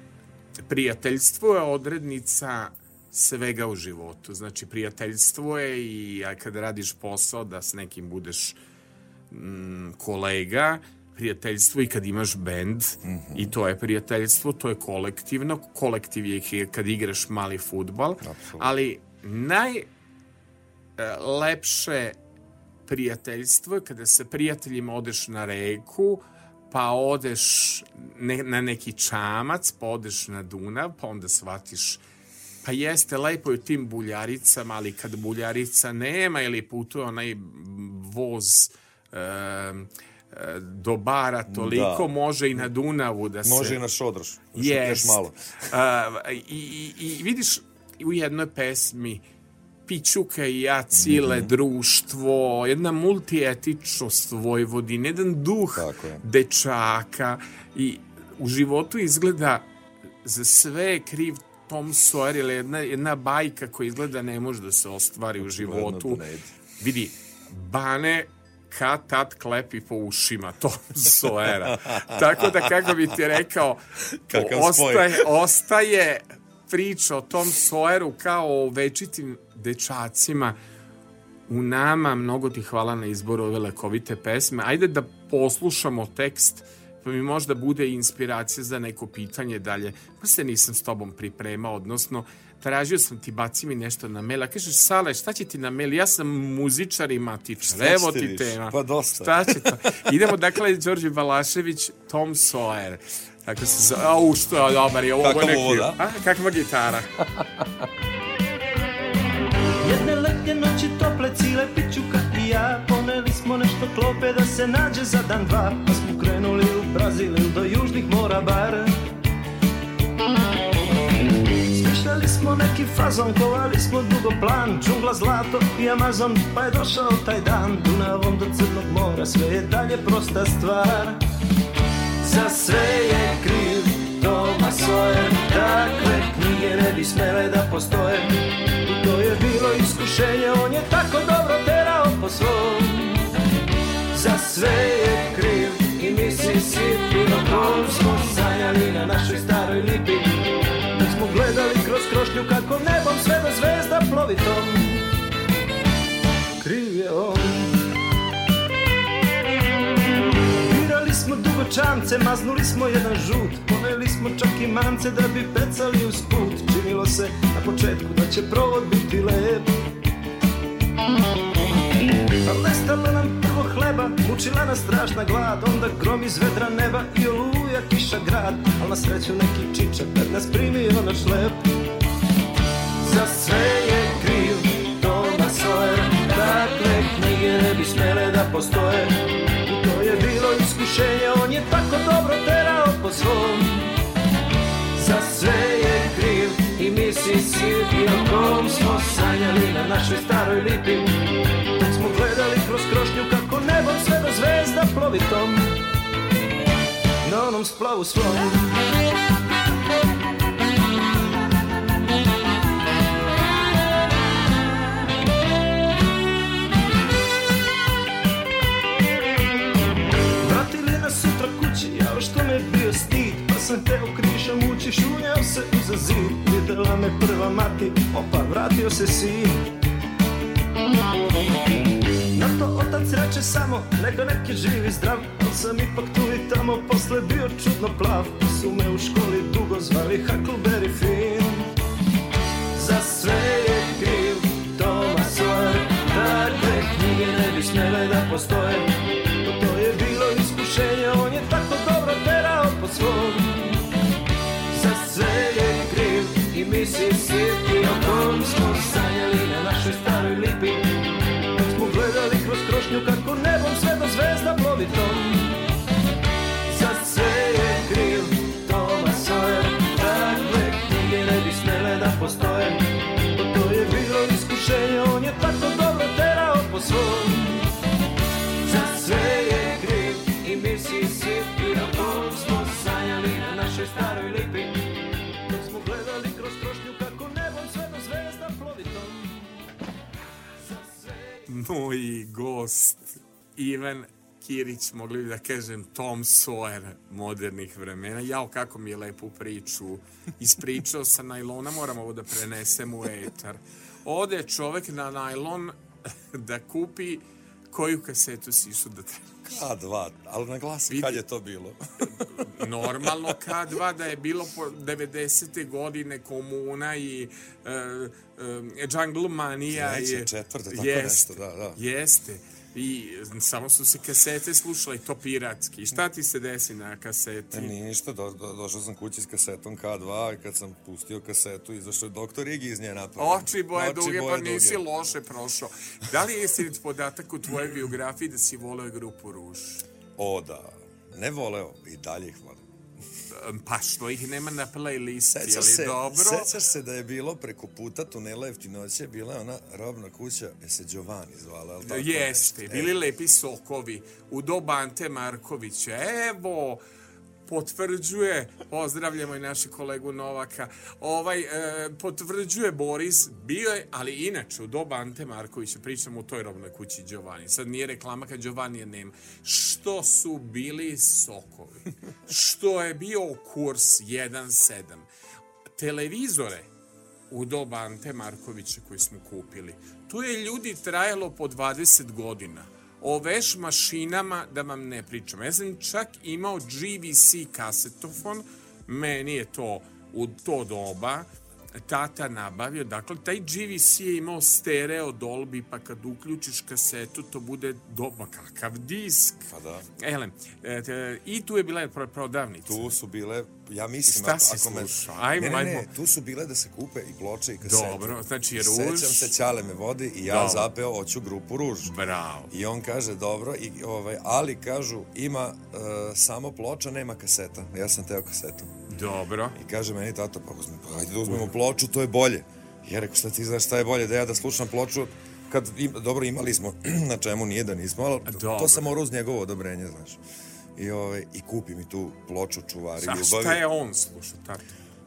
[SPEAKER 2] prijateljstvo je odrednica svega u životu. Znači, prijateljstvo je i kad radiš posao da s nekim budeš mm, kolega, prijateljstvo i kad imaš bend mm -hmm. i to je prijateljstvo, to je kolektivno. Kolektiv je kad igraš mali futbal, Absolutno. ali najlepše prijateljstvo je kada se prijateljima odeš na reku, pa odeš ne, na neki čamac, pa odeš na Dunav, pa onda shvatiš pa jeste lepo je u tim buljaricama, ali kad buljarica nema ili putuje onaj voz e, do bara toliko, da. može i na Dunavu da se...
[SPEAKER 3] Može i na Šodroš,
[SPEAKER 2] yes.
[SPEAKER 3] još malo.
[SPEAKER 2] Uh, i, i, I vidiš u jednoj pesmi Pićuka i ja, cijele mm -hmm. društvo, jedna multietičnost Vojvodine, jedan duh dečaka i u životu izgleda za sve kriv Tom Sawyer ili jedna, jedna bajka koja izgleda ne može da se ostvari u životu.
[SPEAKER 3] da ide.
[SPEAKER 2] Vidi, Bane kad tad klepi po ušima Tom Sawyera. Tako da, kako bi ti rekao, ostaje, ostaje priča o Tom Sawyeru kao o večitim dečacima u nama. Mnogo ti hvala na izboru ove lekovite pesme. Ajde da poslušamo tekst pa mi možda bude inspiracija za neko pitanje dalje. Pa se nisam s tobom pripremao, odnosno tražio sam ti, baci mi nešto na mail, a kažeš, Sale, šta će ti na mail? Ja sam muzičar i matičar, evo ti
[SPEAKER 3] više?
[SPEAKER 2] tema.
[SPEAKER 3] Pa dosta.
[SPEAKER 2] Šta će to? Idemo, dakle, Đorđe Balašević, Tom Sawyer. Tako se zove, au, što je dobar je, ovo
[SPEAKER 3] Kakav
[SPEAKER 2] neki,
[SPEAKER 3] uvod, a?
[SPEAKER 2] Kakva gitara.
[SPEAKER 1] Jedne letnje noći tople cile pićuka i ja Poneli smo nešto klope da se nađe za dan dva Pa smo krenuli u Brazil do južnih mora bar Smišljali smo neki fazon, kovali smo dugo plan Džungla, zlato i Amazon, pa je došao taj dan. Dunavom do Crnog mora, sve je dalje prosta stvar. Za sve je kriv Thomas Sawyer Takve knjige ne bi smele da postoje. I to je bilo iskušenje On je tako dobro terao po svom. Za sve je kriv I Mississippi O kom smo sanjali na našoj staroj lipi. Smo gledali krošnju Kako nebom sve do zvezda plovi tom Kriv je on. Birali smo dugo čamce, maznuli smo jedan žut. Poneli smo čak i mance da bi pecali uz put. Činilo se na početku da će provod biti lep. Al nestalo nam prvo hleba, mučila nas strašna glad. Onda grom iz vedra neba i oluja kiša grad. Al na sreću neki čičak kad nas primio na šlep Za sve je kriv. Thomas Sawyer Takve knjige ne bi smele da postoje. I to je bilo iskušenje On je tako dobro terao po svom. Za sve je kriv I Mississippi O kom smo sanjali na našoj staroj lipi. Dok smo gledali kroz krošnju Kako nebom sve do zvezda plovi tom. Na onom splavu svom sam teo krišom ući, šunjao se uza zid. Videla me prva mati, opa, vratio se sin. Na to otac reče samo, neka neki živi zdrav. Al sam ipak tu i tamo, posle bio čudno plav. Su me u školi dugo zvali Huckleberry Finn. Za sve je kriv Thomas Sawyer Takve knjige ne bi smjele da postoje. To je bilo iskušenje On je tako dobro terao po svom Mississippi O kom smo sanjali na našoj staroj lipi. Smo gledali kroz krošnju Kako nebom sve do zvezda plovi tom
[SPEAKER 2] Moj gost, Ivan Kirić, mogli bi da kažem Tom Sawyer modernih vremena. Jao, kako mi je lepu priču ispričao sa najlona, moram ovo da prenesem u etar. Ode čovek na najlon da kupi koju kasetu si išao da treba.
[SPEAKER 3] K2, ali na glasi
[SPEAKER 2] Vidi.
[SPEAKER 3] kad je to bilo.
[SPEAKER 2] Normalno K2 da je bilo po 90. godine komuna i uh, uh, Jungle Manija.
[SPEAKER 3] Treća,
[SPEAKER 2] je-
[SPEAKER 3] četvrta, tako
[SPEAKER 2] Jeste,
[SPEAKER 3] nešto, da, da.
[SPEAKER 2] Jeste. I samo su se kasete slušale, i to piratski. I šta ti se desi na kaseti?
[SPEAKER 3] E, ništa, do, do, došao sam kući s kasetom K2 i kad sam pustio kasetu, izašao je doktor Igi iz nje napravio.
[SPEAKER 2] Oči boje
[SPEAKER 3] Oči
[SPEAKER 2] duge,
[SPEAKER 3] boje
[SPEAKER 2] pa nisi
[SPEAKER 3] duge.
[SPEAKER 2] loše prošao. Da li je istinit podatak u tvojoj biografiji da si voleo grupu Ruž?
[SPEAKER 3] O, da. Ne voleo, i dalje ih volim.
[SPEAKER 2] Pa što ih nema na playlisti, je
[SPEAKER 3] Sećaš
[SPEAKER 2] li
[SPEAKER 3] se,
[SPEAKER 2] dobro?
[SPEAKER 3] sećaš se da je bilo preko puta tunela Jeftinoće, bila je ona robna kuća, je se Giovanni zvala, ali tako?
[SPEAKER 2] Jeste,
[SPEAKER 3] nešto?
[SPEAKER 2] bili lepi sokovi u doba Ante Markovića. Evo, potvrđuje, pozdravljamo i naši kolegu Novaka, ovaj, e, potvrđuje Boris, bio je, ali inače u doba Ante Markovića, pričamo u toj robnoj kući Giovanni, sad nije reklama kad Giovanni je nema, što su bili sokovi, što je bio kurs 1.7, televizore u doba Ante Markovića koji smo kupili, tu je ljudi trajalo po 20 godina, o veš mašinama da vam ne pričam. Ja sam čak imao GVC kasetofon, meni je to u to doba tata nabavio. Dakle, taj GVC je imao stereo Dolby, pa kad uključiš kasetu, to bude doba kakav disk.
[SPEAKER 3] Pa da.
[SPEAKER 2] Elem, e, i tu je bila prodavnica.
[SPEAKER 3] Tu su bile, ja mislim...
[SPEAKER 2] Šta si
[SPEAKER 3] ako me-
[SPEAKER 2] slušao? Ajmo,
[SPEAKER 3] ne, ne, ne, tu su bile da se kupe i ploče i kasete.
[SPEAKER 2] Dobro, znači Ruž.
[SPEAKER 3] Sećam se, Ćale me vodi i ja
[SPEAKER 2] Dobro.
[SPEAKER 3] zapeo Oću grupu Ruž.
[SPEAKER 2] Bravo.
[SPEAKER 3] I on kaže, dobro, i, ovaj, ali kažu, ima e, samo ploča, nema kaseta. Ja sam teo kasetu.
[SPEAKER 2] Dobro.
[SPEAKER 3] I kaže meni tata, pa, uzmi, pa ajde da uzmemo ploču, to je bolje. Ja rekao, šta ti znaš šta je bolje, da ja da slušam ploču, kad, im, dobro, imali smo, na čemu nije da nismo, ali
[SPEAKER 2] Dobro.
[SPEAKER 3] to sam morao uz njegovo odobrenje, znaš. I, ovaj, I kupi mi tu ploču čuvari
[SPEAKER 2] A
[SPEAKER 3] ljubavi.
[SPEAKER 2] šta je on slušao, tata?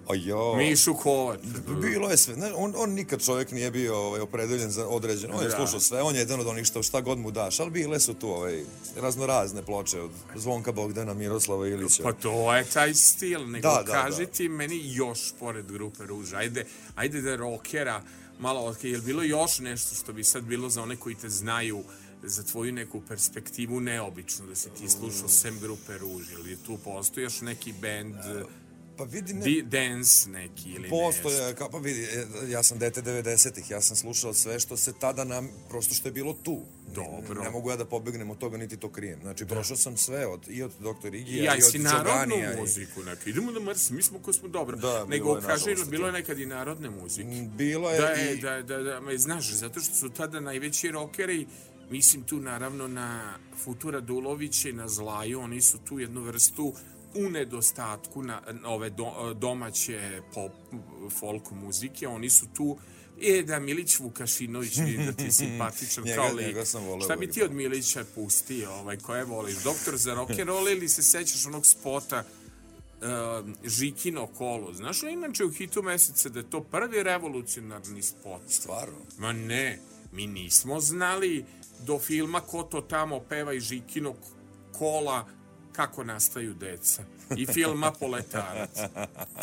[SPEAKER 3] A jo.
[SPEAKER 2] Mišu Kovač.
[SPEAKER 3] Bilo je sve. Ne, on, on nikad čovjek nije bio ovaj, opredeljen za određeno. On je
[SPEAKER 2] Da.
[SPEAKER 3] slušao sve, on je jedan od onih što šta god mu daš, ali bile su tu ovaj, razno razne ploče od Zvonka Bogdana, Miroslava Ilića.
[SPEAKER 2] Pa to je taj stil, nego
[SPEAKER 3] Da, da,
[SPEAKER 2] kaži
[SPEAKER 3] da.
[SPEAKER 2] ti meni još pored grupe Ruž, ajde, ajde da rokera malo otke, je li bilo još nešto što bi sad bilo za one koji te znaju za tvoju neku perspektivu neobično da si ti slušao sem grupe Ruž, ili tu postoji još neki band,
[SPEAKER 3] Pa vidi, ne,
[SPEAKER 2] di, dance neki ili nešto?
[SPEAKER 3] Postoje, ka, pa vidi, e, ja sam dete 90-ih, ja sam slušao sve što se tada nam, prosto što je bilo tu.
[SPEAKER 2] Dobro.
[SPEAKER 3] Ne, ne mogu ja da pobegnem od toga, niti to krijem. Znači, prošao sam sve, od, i od Dr.
[SPEAKER 2] I
[SPEAKER 3] Igija,
[SPEAKER 2] ja
[SPEAKER 3] i
[SPEAKER 2] i
[SPEAKER 3] od
[SPEAKER 2] si narodnu
[SPEAKER 3] Giovanija. i-
[SPEAKER 2] muziku, neka. Idemo da mrs, mi smo ko smo dobro.
[SPEAKER 3] Da, bilo
[SPEAKER 2] Nego,
[SPEAKER 3] nažalost,
[SPEAKER 2] bilo je
[SPEAKER 3] to.
[SPEAKER 2] nekad i narodne muzike.
[SPEAKER 3] Bilo je
[SPEAKER 2] Da, je,
[SPEAKER 3] i...
[SPEAKER 2] da, da, da, ma, znaš, zato što su tada najveći rokeri, mislim tu naravno na Futura Dulovića i na Zlaju, oni su tu jednu vrstu u nedostatku na, na ove do, domaće pop, folk muzike, oni su tu E, da, Milić Vukašinović, vidim da ti je simpatičan
[SPEAKER 3] Njega-
[SPEAKER 2] kao lik. Šta bi ti od Milića pustio, ovaj, koje voliš? Doktor za rock'n'roll ili se sećaš onog spota uh, Žikino kolo. Znaš li inače u hitu meseca da je to prvi revolucionarni spot?
[SPEAKER 3] Stvarno?
[SPEAKER 2] Ma ne, mi nismo znali do filma ko to tamo peva i Žikino kola kako nastaju deca. I filma Poletarac.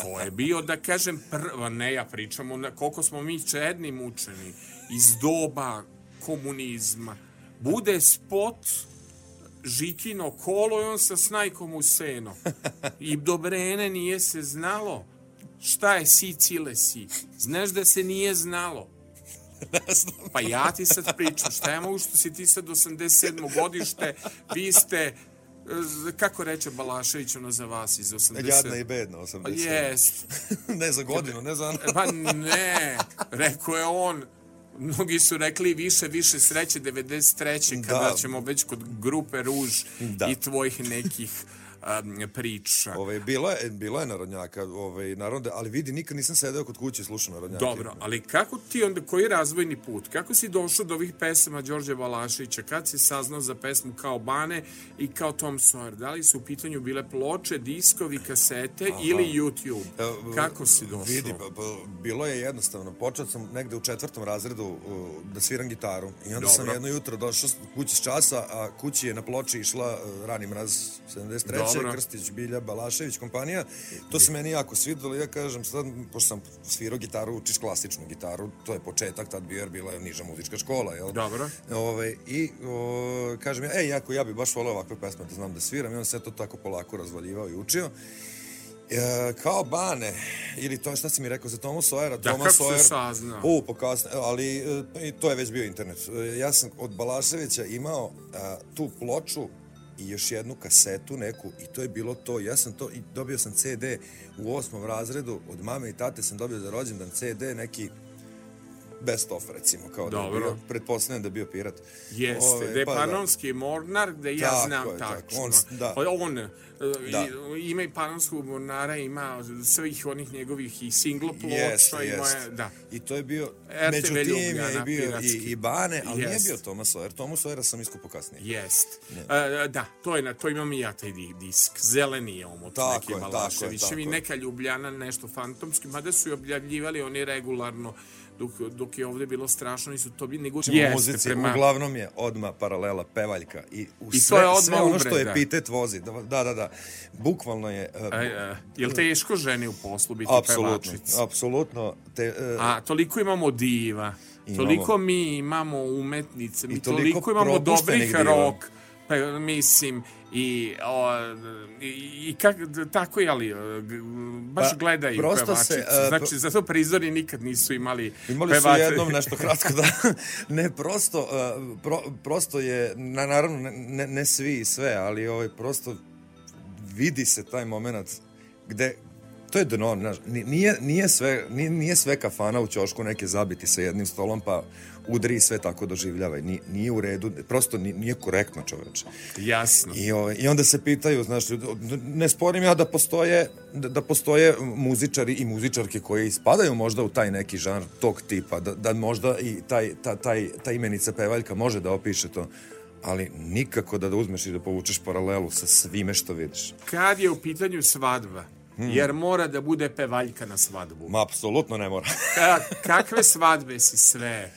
[SPEAKER 2] To je bio, da kažem, prva, ne ja pričamo, na, koliko smo mi čedni mučeni iz doba komunizma. Bude spot Žikino kolo i on sa snajkom u seno. I do Brene nije se znalo šta je si cile si. Znaš da se nije znalo. Pa ja ti sad pričam, šta ja mogu što si ti sad 87. godište, vi ste, e, kako reče Balašević ono za vas iz 80.
[SPEAKER 3] Jadna i bedna,
[SPEAKER 2] Pa
[SPEAKER 3] 80.
[SPEAKER 2] jest.
[SPEAKER 3] ne za godinu, ne za...
[SPEAKER 2] Pa ne, rekao je on, mnogi su rekli više, više sreće 93. kada
[SPEAKER 3] Da.
[SPEAKER 2] ćemo već kod grupe Ruž
[SPEAKER 3] Da.
[SPEAKER 2] i tvojih nekih um, priča.
[SPEAKER 3] Ovaj, bilo, je, bilo je narodnjaka, ovaj, naravno, da- ali vidi, nikad nisam sedeo kod kuće i slušao narodnjake.
[SPEAKER 2] Dobro, ali kako ti onda, koji je razvojni put? Kako si došao do ovih pesama Đorđe Balaševića? Kad si saznao za pesmu kao Bane i kao Tom Sawyer? Da li su u pitanju bile ploče, diskovi, kasete ili YouTube? Kako si došao?
[SPEAKER 3] Vidi, pa, pa, bilo je jednostavno. Počeo sam negde u četvrtom razredu da sviram gitaru. I onda sam
[SPEAKER 2] Dobro.
[SPEAKER 3] jedno jutro došao kući s časa, a kući je na ploči išla uh, Rani mraz 73.
[SPEAKER 2] Dobro.
[SPEAKER 3] Krstić, Bilja, Balašević, kompanija. To se meni jako svidelo. Ja kažem, sad, pošto sam svirao gitaru, učiš klasičnu gitaru, to je početak, tad bio jer bila je niža muzička škola, jel?
[SPEAKER 2] Dobro.
[SPEAKER 3] Ove, I o, kažem ja, ej, jako, ja bi baš voleo ovakve pesme da znam da sviram. I on se to tako polako razvaljivao i učio. E, kao Bane, ili to šta si mi rekao za Tomu Sawyera,
[SPEAKER 2] Da,
[SPEAKER 3] Toma Sawyer,
[SPEAKER 2] saznao?
[SPEAKER 3] U, pokasne, ali e, to je već bio internet. E, ja sam od Balaševića imao a, tu ploču i još jednu kasetu neku i to je bilo to. Ja sam to, i dobio sam CD u osmom razredu, od mame i tate sam dobio za rođendan CD neki best of, recimo, kao da je
[SPEAKER 2] Dobro.
[SPEAKER 3] bio, pretpostavljam da je bio pirat.
[SPEAKER 2] Jeste,
[SPEAKER 3] Ove,
[SPEAKER 2] da je
[SPEAKER 3] pa da.
[SPEAKER 2] Panonski mornar, da ja
[SPEAKER 3] Tako
[SPEAKER 2] znam
[SPEAKER 3] je,
[SPEAKER 2] tačno.
[SPEAKER 3] On da.
[SPEAKER 2] On, e,
[SPEAKER 3] Da.
[SPEAKER 2] i- ima i Panonskog mornara, ima svih onih njegovih i singlo ploča,
[SPEAKER 3] Jeste,
[SPEAKER 2] ima je,
[SPEAKER 3] jeste.
[SPEAKER 2] da.
[SPEAKER 3] I to je bio,
[SPEAKER 2] RTV
[SPEAKER 3] među tim je i bio i,
[SPEAKER 2] piratski.
[SPEAKER 3] i Bane, ali nije
[SPEAKER 2] Jest.
[SPEAKER 3] bio Tomas Sawyer. Tomas Sawyera sam iskupo kasnije.
[SPEAKER 2] Jest. E, da, to je na to imam i ja taj di- disk. Zeleni je omot
[SPEAKER 3] Tako
[SPEAKER 2] neki
[SPEAKER 3] tako je.
[SPEAKER 2] neka Ljubljana, nešto fantomski, mada su i objavljivali oni regularno dok, dok je ovde bilo strašno, nisu to bi nego
[SPEAKER 3] u muzici, uglavnom je odma paralela pevaljka i u
[SPEAKER 2] I to
[SPEAKER 3] sve,
[SPEAKER 2] je odmah
[SPEAKER 3] sve ono što je pitet vozi. Da, da, da. da. Bukvalno je... Uh,
[SPEAKER 2] E, e, jel teško ženi u poslu biti
[SPEAKER 3] apsolutno,
[SPEAKER 2] pevačica?
[SPEAKER 3] apsolutno. Te, uh,
[SPEAKER 2] A toliko imamo diva,
[SPEAKER 3] Imamo.
[SPEAKER 2] toliko mi imamo umetnice, mi
[SPEAKER 3] I
[SPEAKER 2] toliko,
[SPEAKER 3] toliko
[SPEAKER 2] imamo dobrih rock, pa, mislim, i, o, i, i kak, tako je, ali, g- baš
[SPEAKER 3] Pa,
[SPEAKER 2] gledaju
[SPEAKER 3] prosto
[SPEAKER 2] pevačice.
[SPEAKER 3] se, e,
[SPEAKER 2] znači, zato prizori nikad nisu imali
[SPEAKER 3] Imali su
[SPEAKER 2] pevače.
[SPEAKER 3] jednom nešto kratko da ne prosto uh, pro, prosto je na, naravno ne, ne, svi i sve ali ovaj prosto vidi se taj moment gde to je dno, znaš, ni- nije, nije, sve, nije, nije sve kafana u ćošku neke zabiti sa jednim stolom pa udri i sve tako doživljavaj. Nije, nije u redu, prosto ni- nije korektno čoveče.
[SPEAKER 2] Jasno.
[SPEAKER 3] I, ovaj, I onda se pitaju, znaš, ne sporim ja da postoje, da, da postoje muzičari i muzičarke koji ispadaju možda u taj neki žanr tog tipa, da, da možda i taj, ta, taj, ta imenica pevaljka može da opiše to, ali nikako da, da uzmeš i da povučeš paralelu sa svime što vidiš.
[SPEAKER 2] Kad je u pitanju svadba,
[SPEAKER 3] Hmm.
[SPEAKER 2] jer mora da bude pevaljka na svadbu.
[SPEAKER 3] Ma, apsolutno ne mora.
[SPEAKER 2] Ka, kakve svadbe si sve,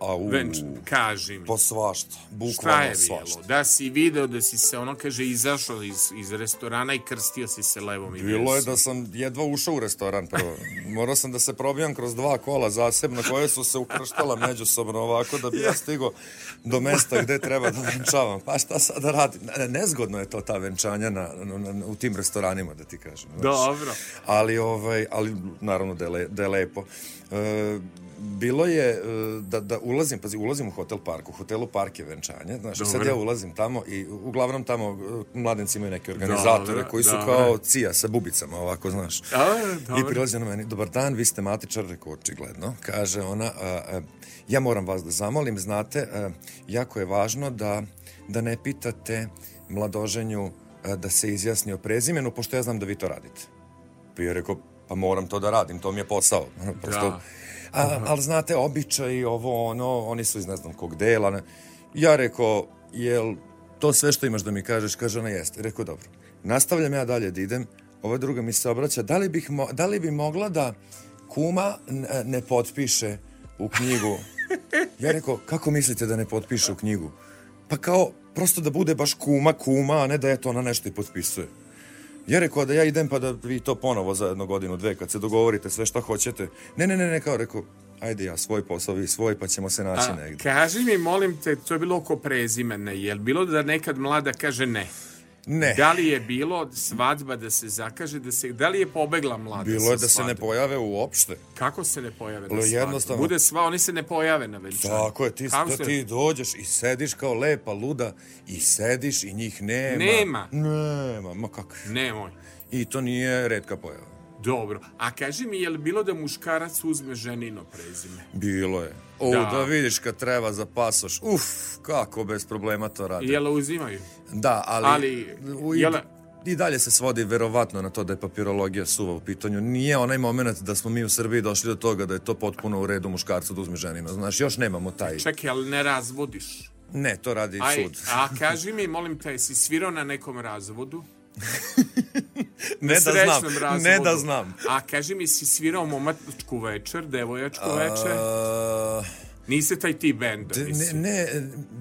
[SPEAKER 3] A, u,
[SPEAKER 2] Venč, kaži mi.
[SPEAKER 3] po svašta,
[SPEAKER 2] Šta
[SPEAKER 3] bukvalno
[SPEAKER 2] je
[SPEAKER 3] svašta.
[SPEAKER 2] bilo? Da si video da si se, ono kaže, izašao iz, iz restorana i krstio si se levom i
[SPEAKER 3] Bilo je da sam jedva ušao u restoran prvo. Morao sam da se probijam kroz dva kola zasebno koje su se ukrštala međusobno ovako da bi ja stigao do mesta gde treba da venčavam. Pa šta sad da radim? Ne, Nezgodno je to ta venčanja na, na, na, u tim restoranima da ti kažem.
[SPEAKER 2] Dobro.
[SPEAKER 3] Ali, ovaj, ali naravno da je, le, da je lepo. E, bilo je e, da, da ulazim, pazi, ulazim u hotel park, u hotelu park je venčanje, znaš, i sad ja ulazim tamo i uglavnom tamo e, mladenci imaju neke organizatore
[SPEAKER 2] Dobro,
[SPEAKER 3] koji su
[SPEAKER 2] dobro.
[SPEAKER 3] kao cija sa bubicama, ovako, znaš.
[SPEAKER 2] A,
[SPEAKER 3] I prilazi ona meni, dobar dan, vi ste matičar, rekao, očigledno. Kaže ona, a, a, ja moram vas da zamolim, znate, a, jako je važno da, da ne pitate mladoženju a, da se izjasni o prezimenu, pošto ja znam da vi to radite. Pa je rekao, pa moram to da radim, to mi je posao. Prosto,
[SPEAKER 2] Da.
[SPEAKER 3] A, ali znate, običaj, ovo, ono, oni su iz ne znam kog dela. Ne. Ja rekao, jel to sve što imaš da mi kažeš? Kaže ona, jeste. Rekao, dobro. Nastavljam ja dalje da idem, ova druga mi se obraća, da li, bih mo, da li bi mogla da kuma ne potpiše u knjigu? Ja rekao, kako mislite da ne potpiše u knjigu? Pa kao, prosto da bude baš kuma, kuma, a ne da eto ona nešto i potpisuje. Ja rekao da ja idem pa da vi to ponovo za jednu godinu, dve, kad se dogovorite sve šta hoćete. Ne, ne, ne, ne, kao rekao, ajde ja svoj posao, vi svoj, pa ćemo se naći
[SPEAKER 2] A,
[SPEAKER 3] negde.
[SPEAKER 2] kaži mi, molim te, to je bilo oko prezimena, je li bilo da nekad mlada kaže ne?
[SPEAKER 3] Ne,
[SPEAKER 2] Da li je bilo svadba da se zakaže, da se, da li je pobegla mlada
[SPEAKER 3] bilo je da se ne pojave uopšte.
[SPEAKER 2] Kako se ne pojave na
[SPEAKER 3] jednostavno-
[SPEAKER 2] Bude sva, oni se ne pojave na venčanju.
[SPEAKER 3] Tako je, ti, da
[SPEAKER 2] se-
[SPEAKER 3] ti dođeš i sediš kao lepa luda i sediš i njih nema.
[SPEAKER 2] Nema.
[SPEAKER 3] Nema, ma kako.
[SPEAKER 2] Nemoj.
[SPEAKER 3] I to nije redka pojava.
[SPEAKER 2] Dobro. A kaži mi, je li bilo da muškarac uzme ženino prezime?
[SPEAKER 3] Bilo je. O,
[SPEAKER 2] Da.
[SPEAKER 3] da. vidiš kad treba za pasoš. Uf, kako bez problema to rade.
[SPEAKER 2] I je li uzimaju?
[SPEAKER 3] Da, ali,
[SPEAKER 2] Ali,
[SPEAKER 3] u,
[SPEAKER 2] jel-
[SPEAKER 3] i dalje se svodi verovatno na to da je papirologija suva u pitanju. Nije onaj moment da smo mi u Srbiji došli do toga da je to potpuno u redu muškarcu da uzme ženino. Znaš, još nemamo taj...
[SPEAKER 2] Čekaj, ali ne razvodiš?
[SPEAKER 3] Ne, to radi
[SPEAKER 2] Aj,
[SPEAKER 3] sud.
[SPEAKER 2] a kaži mi, molim te, si svirao na nekom razvodu?
[SPEAKER 3] Ne da znam,
[SPEAKER 2] razvodu.
[SPEAKER 3] ne da znam.
[SPEAKER 2] A kaži mi, si svirao momačku večer, devojačku večer?
[SPEAKER 3] A,
[SPEAKER 2] Niste taj ti bend,
[SPEAKER 3] ne, ne,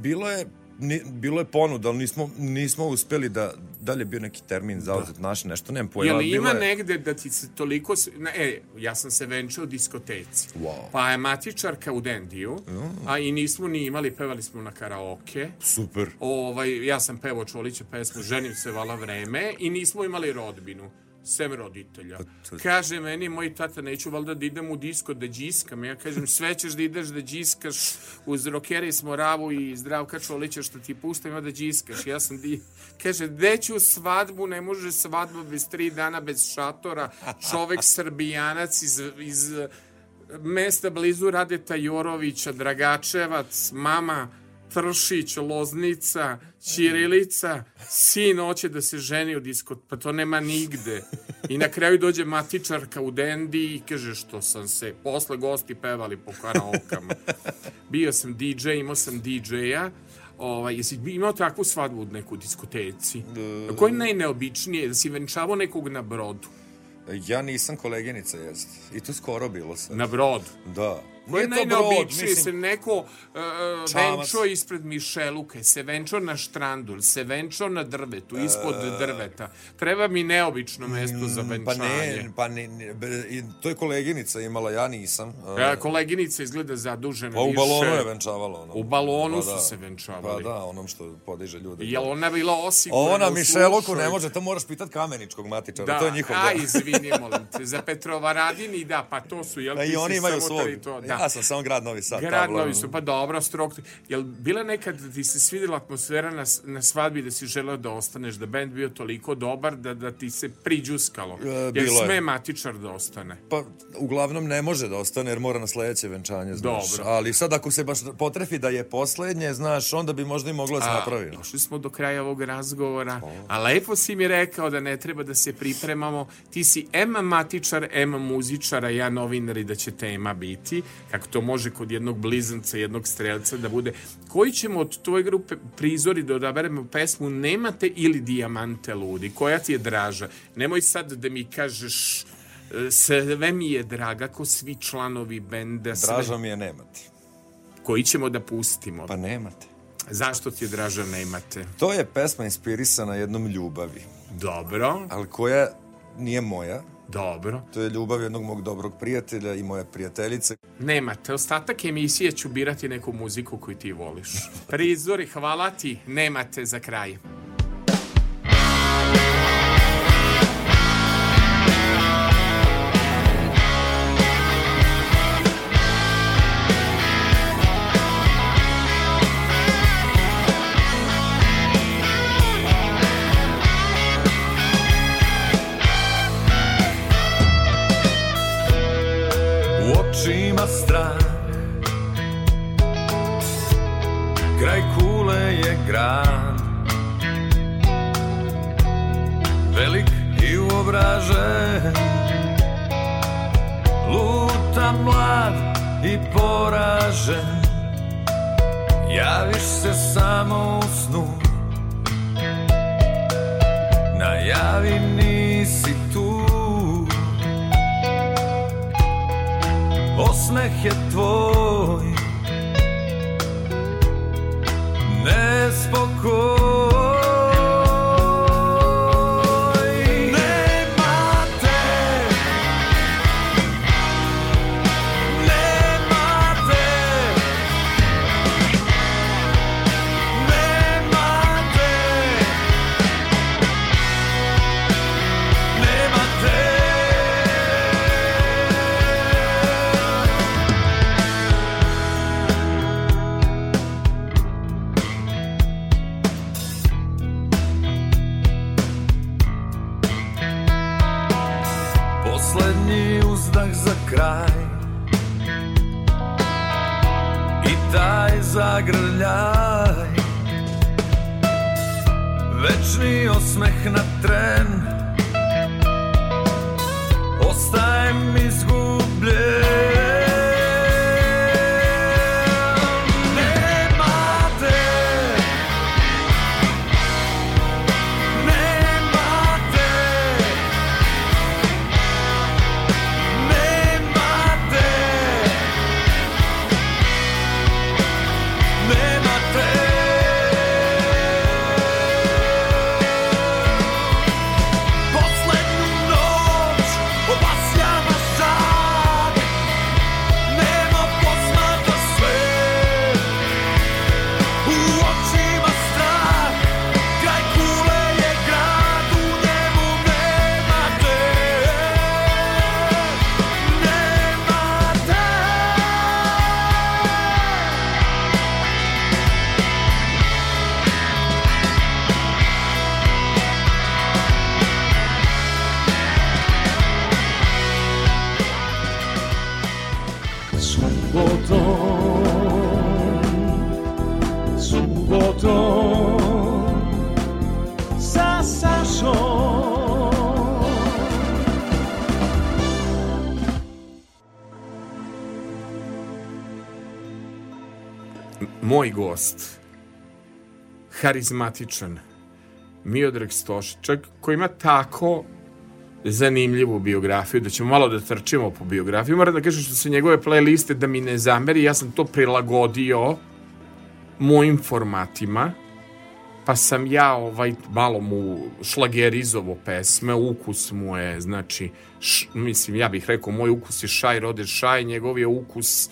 [SPEAKER 3] bilo je ni, bilo je ponuda, ali nismo, nismo uspeli da, da li je bio neki termin zauzet naš, nešto, nemam pojma.
[SPEAKER 2] Je li
[SPEAKER 3] bilo
[SPEAKER 2] ima
[SPEAKER 3] je-
[SPEAKER 2] negde da ti se toliko... Na, e, ja sam se venčao u diskoteci.
[SPEAKER 3] Wow.
[SPEAKER 2] Pa je matičarka u Dendiju, a i nismo ni imali, pevali smo na karaoke.
[SPEAKER 3] Super.
[SPEAKER 2] Ovaj, ja sam pevao Čoliće pesmu Ženim se vala vreme i nismo imali rodbinu. Sem roditelja.
[SPEAKER 3] Pa
[SPEAKER 2] Kaže meni, moj tata, neću valjda da idem u disko da džiskam. Ja kažem, sve ćeš da ideš da džiskaš uz rokeri smo Ravu i Zdravka Čolića što ti puštam ja da džiskaš. Ja sam di... Kaže, gde ću svadbu, ne može svadba bez tri dana, bez šatora. Čovek srbijanac iz, iz mesta blizu Radeta Jorovića, Dragačevac, mama Tršić, Loznica, Ćirilica, sin hoće da se ženi u diskot, pa to nema nigde. I na kraju dođe matičarka u Dendi i kaže što sam se posle gosti pevali po karaokama. Bio sam DJ, imao sam DJ-a, Ovaj, jesi imao takvu svadbu u nekoj diskoteci?
[SPEAKER 3] Da.
[SPEAKER 2] Koji je najneobičnije? Da si venčavao nekog na brodu?
[SPEAKER 3] Ja nisam koleginica, jest. I to skoro bilo sad.
[SPEAKER 2] Na brodu?
[SPEAKER 3] Da.
[SPEAKER 2] Koji je
[SPEAKER 3] to brod,
[SPEAKER 2] najneobičnije? Se
[SPEAKER 3] mislim,
[SPEAKER 2] neko uh, venčo ispred Mišeluke, se venčo na štrandu, se venčo na drvetu, ispod drveta. Treba mi neobično mesto za
[SPEAKER 3] pa
[SPEAKER 2] venčanje.
[SPEAKER 3] ne, pa ne, ne, to je koleginica imala, ja nisam.
[SPEAKER 2] E, koleginica izgleda zadužena
[SPEAKER 3] Pa u balonu je venčavala ono.
[SPEAKER 2] U balonu
[SPEAKER 3] Pa
[SPEAKER 2] su
[SPEAKER 3] da.
[SPEAKER 2] se venčavali.
[SPEAKER 3] Pa da, onom što podiže ljude.
[SPEAKER 2] Jel ona bila osigurana
[SPEAKER 3] Ovo na
[SPEAKER 2] u
[SPEAKER 3] Mišeluku ne može, to moraš pitat kameničkog matičara,
[SPEAKER 2] Da,
[SPEAKER 3] to je njihov
[SPEAKER 2] a
[SPEAKER 3] deo.
[SPEAKER 2] izvini, molim te, za Petrovaradini, da, pa to su, jel
[SPEAKER 3] Pa
[SPEAKER 2] ti
[SPEAKER 3] i oni imaju svog.
[SPEAKER 2] da.
[SPEAKER 3] Ja sam samo grad Novi Sad.
[SPEAKER 2] Grad Novi. Sad, pa dobro, strok. Jel bila nekad da ti se svidjela atmosfera na, na svadbi da si želeo da ostaneš, da bend bio toliko dobar da, da ti se priđuskalo?
[SPEAKER 3] E,
[SPEAKER 2] Jer
[SPEAKER 3] bilo je.
[SPEAKER 2] sme matičar da ostane.
[SPEAKER 3] Pa, uglavnom ne može da ostane jer mora na sledeće venčanje, znaš.
[SPEAKER 2] Dobro.
[SPEAKER 3] Ali sad ako se baš potrefi da je poslednje, znaš, onda bi možda i moglo da se
[SPEAKER 2] A,
[SPEAKER 3] napravi.
[SPEAKER 2] došli smo do kraja ovog razgovora, a lepo si mi rekao da ne treba da se pripremamo. Ti si M matičar, M muzičar, a ja novinar i da će tema biti, kako to može kod jednog blizanca, jednog strelca da bude. Koji ćemo od tvoje grupe prizori da odaberemo pesmu Nemate ili Dijamante ludi? Koja ti je draža? Nemoj sad da mi kažeš e, sve mi je draga ko svi članovi benda sve,
[SPEAKER 3] Draža mi je nemati.
[SPEAKER 2] koji ćemo da pustimo
[SPEAKER 3] Pa nemate.
[SPEAKER 2] zašto ti je draža nemate
[SPEAKER 3] To je pesma inspirisana jednom ljubavi,
[SPEAKER 2] Dobro,
[SPEAKER 3] ali koja nije moja.
[SPEAKER 2] Dobro.
[SPEAKER 3] To je ljubav jednog mog dobrog prijatelja i moje prijateljice.
[SPEAKER 2] Nemate, ostatak emisije ću birati neku muziku koju ti voliš. Prizori, hvala ti, nemate za kraj.
[SPEAKER 6] Osmeh je tvoj. Nespokoj
[SPEAKER 2] harizmatičan, Miodrag Stošičak, koji ima tako zanimljivu biografiju, da ćemo malo da trčimo po biografiji. Moram da kažem što se njegove playliste da mi ne zameri, ja sam to prilagodio mojim formatima, pa sam ja ovaj malo mu šlagerizovo pesme, ukus mu je, znači, š, mislim, ja bih rekao, moj ukus je šaj, rode šaj, njegov je ukus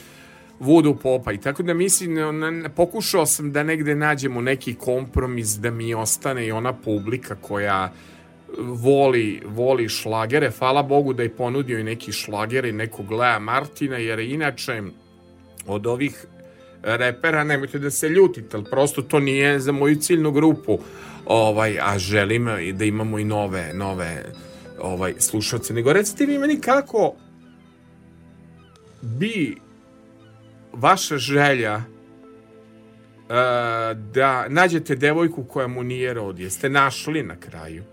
[SPEAKER 2] vodu popa i tako da mislim, pokušao sam da negde nađemo neki kompromis da mi ostane i ona publika koja voli, voli šlagere, hvala Bogu da je ponudio i neki šlagere i nekog Lea Martina, jer inače od ovih repera, nemojte da se ljutite, ali prosto to nije za moju ciljnu grupu, ovaj, a želim da imamo i nove, nove ovaj, slušalce. Nego recite mi meni kako bi vaša želja uh, da nađete devojku koja mu nije rod, jeste našli na kraju?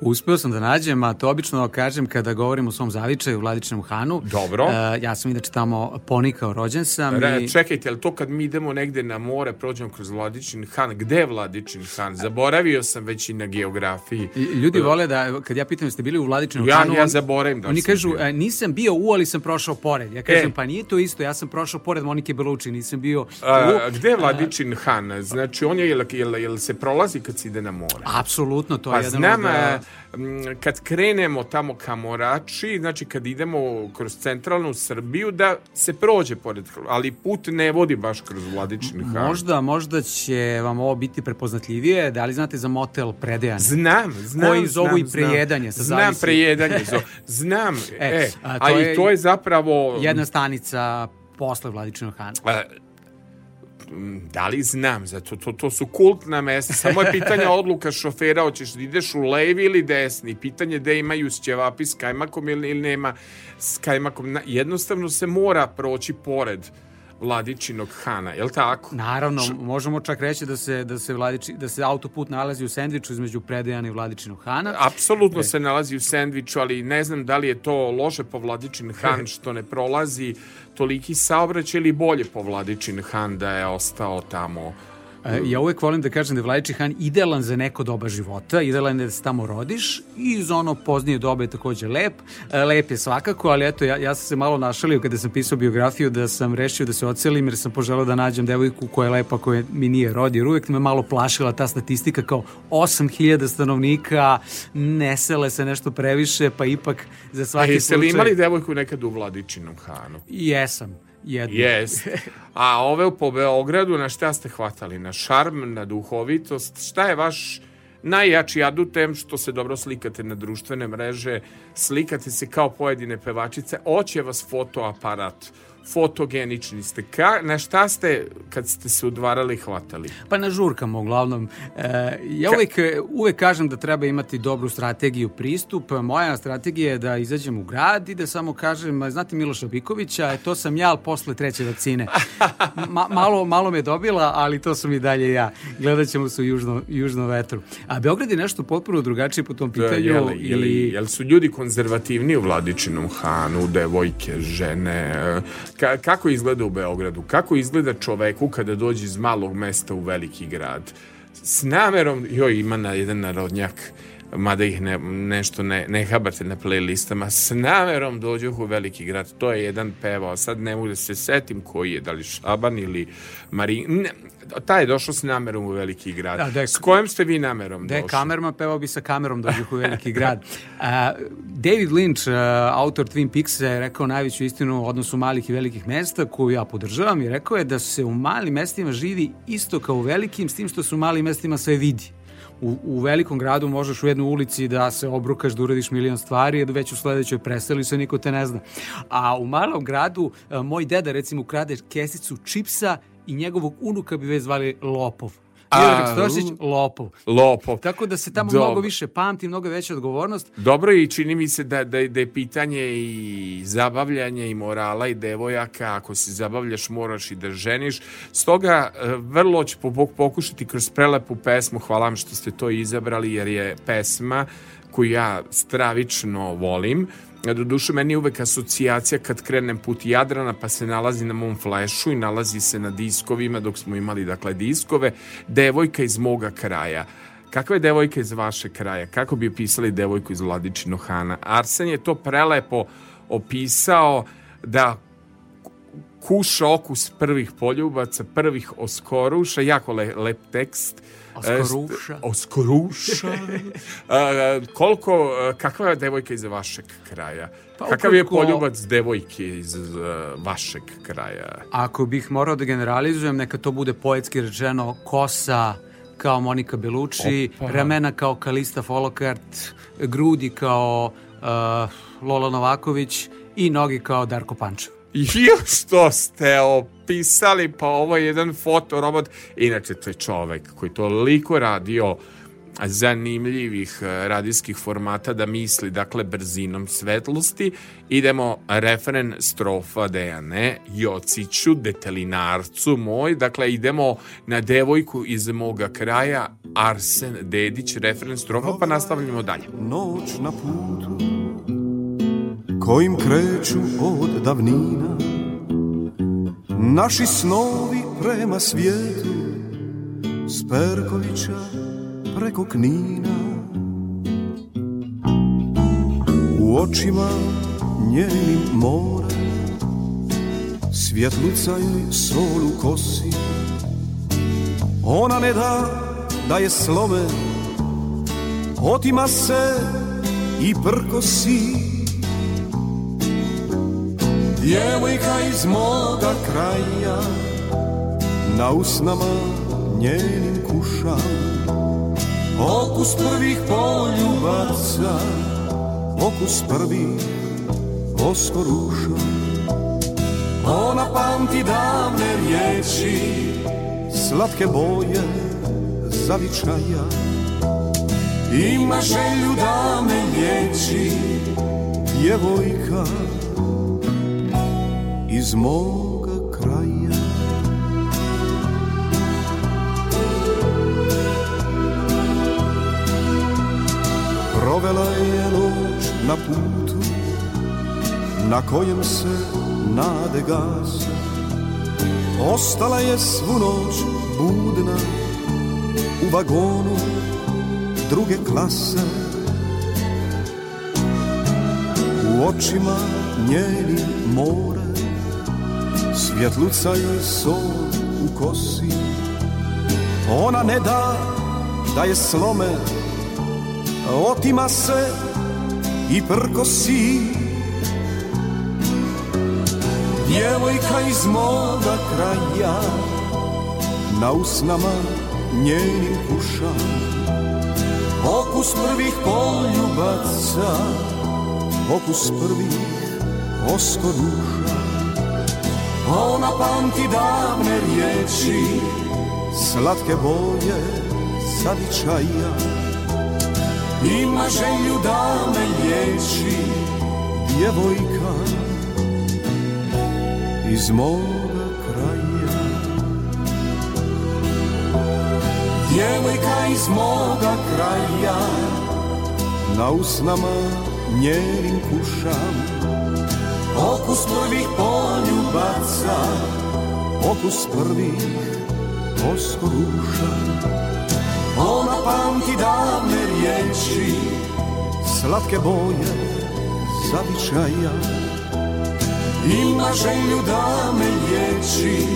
[SPEAKER 7] Uspeo sam da nađem, a to obično kažem kada govorim o svom zavičaju u Vladičnom Hanu.
[SPEAKER 2] Dobro.
[SPEAKER 7] Uh, ja sam inače tamo ponikao, rođen sam.
[SPEAKER 2] Re,
[SPEAKER 7] i...
[SPEAKER 2] Čekajte, ali to kad mi idemo negde na more, prođemo kroz Vladičin Han, gde je Vladičin Han? Zaboravio sam već i na geografiji.
[SPEAKER 7] Ljudi vole da, kad ja pitam jeste bili u Vladičnom
[SPEAKER 2] Ja,
[SPEAKER 7] Hanu,
[SPEAKER 2] ja zaboravim da
[SPEAKER 7] Oni kažu,
[SPEAKER 2] bio.
[SPEAKER 7] "E, nisam bio u, ali sam prošao pored. Ja kažem,
[SPEAKER 2] E.
[SPEAKER 7] pa nije to isto, ja sam prošao pored Monike Beluči, nisam bio
[SPEAKER 2] A,
[SPEAKER 7] u...
[SPEAKER 2] gde je Vladičin Han? Znači, on je, jel, jel, jel se prolazi kad se ide na more?
[SPEAKER 7] Apsolutno, to
[SPEAKER 2] Pa
[SPEAKER 7] je jedan
[SPEAKER 2] znam,
[SPEAKER 7] od...
[SPEAKER 2] kad krenemo tamo ka Morači, znači kad idemo kroz centralnu Srbiju, da se prođe pored, ali put ne vodi baš kroz Vladičin Han.
[SPEAKER 7] Možda, možda će vam ovo biti prepoznatljivije. Da li znate za motel Predejan?
[SPEAKER 2] Znam, znam.
[SPEAKER 7] Koji zovu
[SPEAKER 2] znam,
[SPEAKER 7] i prejedanje, sad
[SPEAKER 2] Znam
[SPEAKER 7] zavisi.
[SPEAKER 2] prejedanje. Znam,
[SPEAKER 7] E,
[SPEAKER 2] e,
[SPEAKER 7] a to
[SPEAKER 2] a,
[SPEAKER 7] je
[SPEAKER 2] i to je zapravo...
[SPEAKER 7] Jedna stanica posle Vladičinog Hana.
[SPEAKER 2] a, m, da li znam, zato to, to su kultna mesta. Samo je pitanje odluka šofera, hoćeš da ideš u levi ili desni. Pitanje da imaju s ćevapi s kajmakom ili, ili nema s kajmakom. Jednostavno se mora proći pored Vladičinog Hana, je li tako?
[SPEAKER 7] Naravno, možemo čak reći da se, da se, Vladiči, da se autoput nalazi u sendviču između Predejana i Vladičinog Hana.
[SPEAKER 2] Apsolutno se nalazi u sendviču, ali ne znam da li je to loše po Vladičin Han što ne prolazi toliki saobraćaj ili bolje po Vladičin Han da je ostao tamo.
[SPEAKER 7] E, Ja uvek volim da kažem da je Vladični Han idealan za neko doba života, idealan je da se tamo rodiš i za ono poznije doba je takođe lep. E, Lep je svakako, ali eto, ja, ja sam se malo našalio kada sam pisao biografiju da sam rešio da se ocelim jer sam poželao da nađem devojku koja je lepa, koja mi nije rodi. Jer uvek me malo plašila ta statistika kao 8000 stanovnika, ne sele se nešto previše, pa ipak za
[SPEAKER 2] A
[SPEAKER 7] svaki
[SPEAKER 2] jeste li
[SPEAKER 7] slučaj...
[SPEAKER 2] imali devojku nekad u Vladičinom Hanu?
[SPEAKER 7] Jesam. Jednu.
[SPEAKER 2] Jest. A ove po Beogradu, na šta ste hvatali? Na šarm, na duhovitost? Šta je vaš najjači adutem što se dobro slikate na društvene mreže, slikate se kao pojedine pevačice, oće vas fotoaparat, fotogenični ste. Ka, na šta ste, kad ste se udvarali, hvatali?
[SPEAKER 7] Pa na žurkama uglavnom. E, ja uvek, uvek kažem da treba imati dobru strategiju pristup. Moja strategija je da izađem u grad i da samo kažem, znate Miloša Bikovića, e, to sam ja, ali posle treće vakcine. Ma, malo, malo me dobila, ali to sam i dalje ja. Gledat ćemo se u južno, južnom vetru. A Beograd je nešto potpuno drugačije po tom pitanju.
[SPEAKER 2] Jel, jel,
[SPEAKER 7] i...
[SPEAKER 2] jel su ljudi konzervativni u Vladičinom Hanu, devojke, žene? Ka, kako izgleda u Beogradu? Kako izgleda čoveku kada dođe iz malog mesta u veliki grad? S namerom, joj, ima na jedan narodnjak, mada ih ne, nešto ne, ne habate na playlistama, s namerom dođu u veliki grad. To je jedan pevao, sad ne mogu da se setim koji je, da li Šaban ili Marin... Ne, taj je došao s namerom u veliki grad.
[SPEAKER 7] Da, da je-
[SPEAKER 2] s kojom ste vi namerom
[SPEAKER 7] Da je
[SPEAKER 2] došli?
[SPEAKER 7] kamerman, pevao bi sa kamerom dođu u veliki grad. A, David Lynch, a, autor Twin Peaksa, je rekao najveću istinu u odnosu malih i velikih mesta, koju ja podržavam i rekao je da se u malim mestima živi isto kao u velikim, s tim što se u malim mestima sve vidi. U, u velikom gradu možeš u jednoj ulici da se obrukaš, da uradiš milion stvari, da već u sledećoj preseli se niko te ne zna. A u malom gradu, a, moj deda recimo ukrade kesicu čipsa i njegovog unuka bi već zvali lopov. Miodrag Stošić, lopov.
[SPEAKER 2] Lopov.
[SPEAKER 7] Tako da se tamo
[SPEAKER 2] Dobro.
[SPEAKER 7] mnogo više pamti, mnogo veća odgovornost.
[SPEAKER 2] Dobro i čini mi se da, da, da je pitanje i zabavljanja i morala i devojaka, ako se zabavljaš moraš i da ženiš. Stoga e, vrlo ću po- pokušati kroz prelepu pesmu, hvala vam što ste to izabrali jer je pesma koju ja stravično volim. Do duše, meni je uvek asocijacija kad krenem put Jadrana pa se nalazi na mom flešu i nalazi se na diskovima dok smo imali dakle diskove devojka iz moga kraja Kakva je devojka iz vašeg kraja? Kako bi opisali devojku iz Vladičinog Hana? Arsen je to prelepo opisao da kuša okus prvih poljubaca, prvih oskoruša, jako le, lep tekst.
[SPEAKER 7] Oskoruša.
[SPEAKER 2] E, Oskoruša. A, koliko, kakva je devojka iz vašeg kraja?
[SPEAKER 7] Pa
[SPEAKER 2] Kakav je poljubac devojke iz a, vašeg kraja?
[SPEAKER 7] Ako bih morao da generalizujem, neka to bude poetski rečeno kosa kao Monika Belucci,
[SPEAKER 2] Opa.
[SPEAKER 7] ramena kao Kalista Folokart, grudi kao uh, Lola Novaković i nogi kao Darko Pančev.
[SPEAKER 2] I što ste opisali, pa ovo je jedan fotorobot. Inače, to je čovek koji toliko radio zanimljivih eh, radijskih formata da misli, dakle, brzinom svetlosti. Idemo referen strofa Dejane, Jociću, detelinarcu moj, dakle, idemo na devojku iz moga kraja, Arsen Dedić, referen strofa, pa nastavljamo dalje.
[SPEAKER 8] noć na putu kojim kreću od davnina. Naši snovi prema svijetu s Perkovića preko Knina. U očima njenim more svjetluca joj sol u kosi. Ona ne da da je slome otima se i prkosi Djevojka iz moga kraja Na usnama njenim kuša. Okus prvih poljubaca Okus prvih oskoruša. Ona pamti davne riječi Slatke boje zavičaja. Ima želju da me liječi Djevojka iz moga kraja. Provela je noć na putu Na kojem se nade gase Ostala je svu noć budna U vagonu druge klase. U očima njenim more Svjetluca joj sol u kosi. Ona ne da da je slome Otima se i prkosi. Djevojka iz moga kraja Na usnama njenim kuša Okus prvih poljubaca Okus prvih oskoruša ona pamti davne riječi Slatke boje zavičaja. Ima želju da me liječi Djevojka iz moga kraja. Djevojka iz moga kraja Na usnama njenim kušam Okus prvih poljubaca Okus prvih oskoruša Ona pamti davne riječi Slatke boje zavičaja. Ima želju da me liječi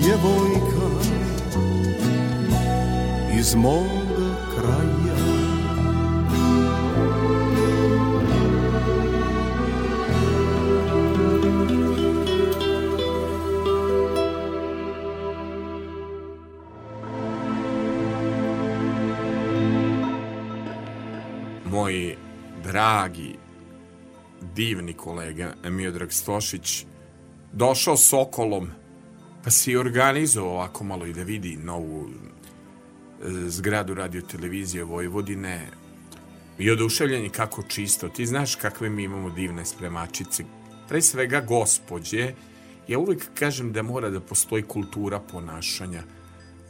[SPEAKER 8] Djevojka. Iz moga
[SPEAKER 2] dragi, divni kolega Miodrag Stošić došao Sokolom, pa si organizovao ovako malo i da vidi novu zgradu radio televizije Vojvodine i oduševljen je kako čisto. Ti znaš kakve mi imamo divne spremačice. Pre svega gospođe, ja uvek kažem da mora da postoji kultura ponašanja.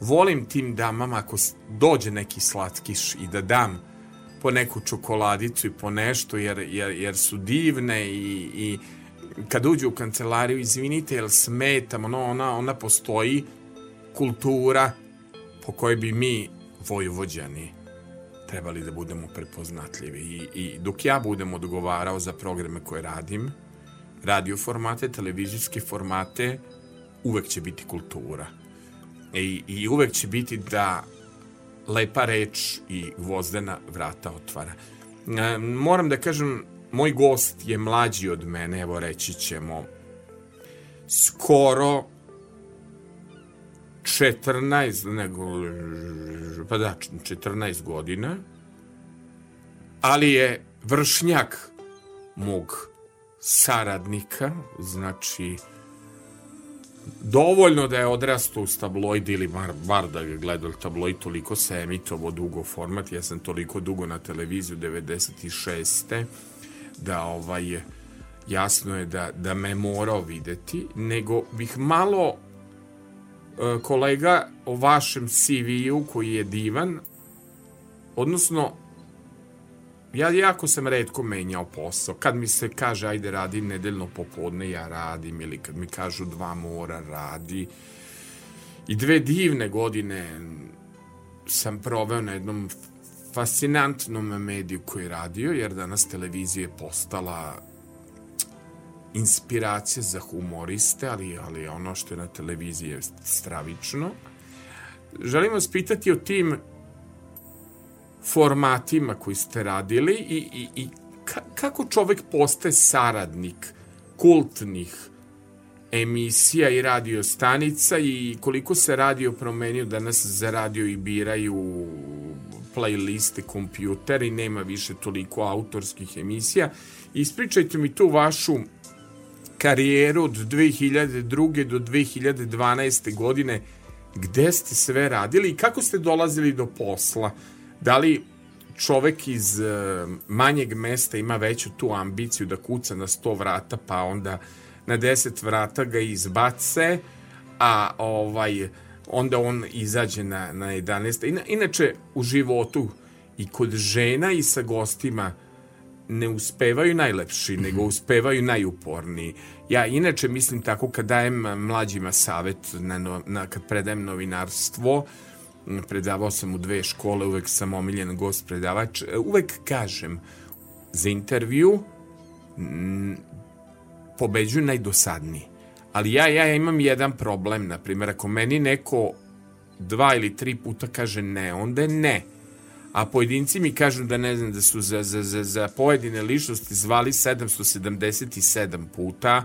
[SPEAKER 2] Volim tim damama ako s- dođe neki slatkiš i da dam po neku čokoladicu i po nešto jer, jer, jer su divne i, i kad uđu u kancelariju izvinite jel smetam ono, ona, ona postoji kultura po kojoj bi mi vojvođani trebali da budemo prepoznatljivi. I, i dok ja budem odgovarao za programe koje radim radio formate, televizijske formate uvek će biti kultura. I, i uvek će biti da lepa reč i gvozdena vrata otvara. E, moram da kažem, moj gost je mlađi od mene, evo reći ćemo, skoro 14, nego, pa da, 14 godina, ali je vršnjak mog saradnika, znači dovoljno da je odrastao uz tabloid ili bar, bar da ga gledao tabloid toliko se emitovao dugo format ja sam toliko dugo na televiziju 96. da ovaj jasno je da, da me morao videti nego bih malo e, kolega o vašem CV-u koji je divan odnosno ja jako sam redko menjao posao. Kad mi se kaže ajde radi nedeljno popodne, ja radim ili kad mi kažu dva mora radi. I dve divne godine sam proveo na jednom fascinantnom mediju koji je radio, jer danas televizija je postala inspiracija za humoriste, ali, ali ono što je na televiziji je stravično. Želim vas pitati o tim formatima koji ste radili i, i, i ka, kako čovek postaje saradnik kultnih emisija i radio stanica i koliko se radio promenio danas za radio i biraju playliste kompjuter i nema više toliko autorskih emisija. Ispričajte mi tu vašu karijeru od 2002. do 2012. godine gde ste sve radili i kako ste dolazili do posla? Da li čovek iz e, manjeg mesta ima veću tu ambiciju da kuca na 100 vrata pa onda na 10 vrata ga izbace a ovaj onda on izađe na, na 11. Ina, inače u životu i kod žena i sa gostima ne uspevaju najlepši, nego uspevaju najuporniji. Ja inače mislim tako kad dajem mlađima savet, na, na, kad predajem novinarstvo, m, predavao sam u dve škole, uvek sam omiljen gost predavač, e, uvek kažem za intervju m, pobeđuju najdosadniji. Ali ja, ja imam jedan problem, na primjer, ako meni neko dva ili tri puta kaže ne, onda je ne. A pojedinci mi kažu da ne znam da su za, za, za, za pojedine ličnosti zvali 777 puta,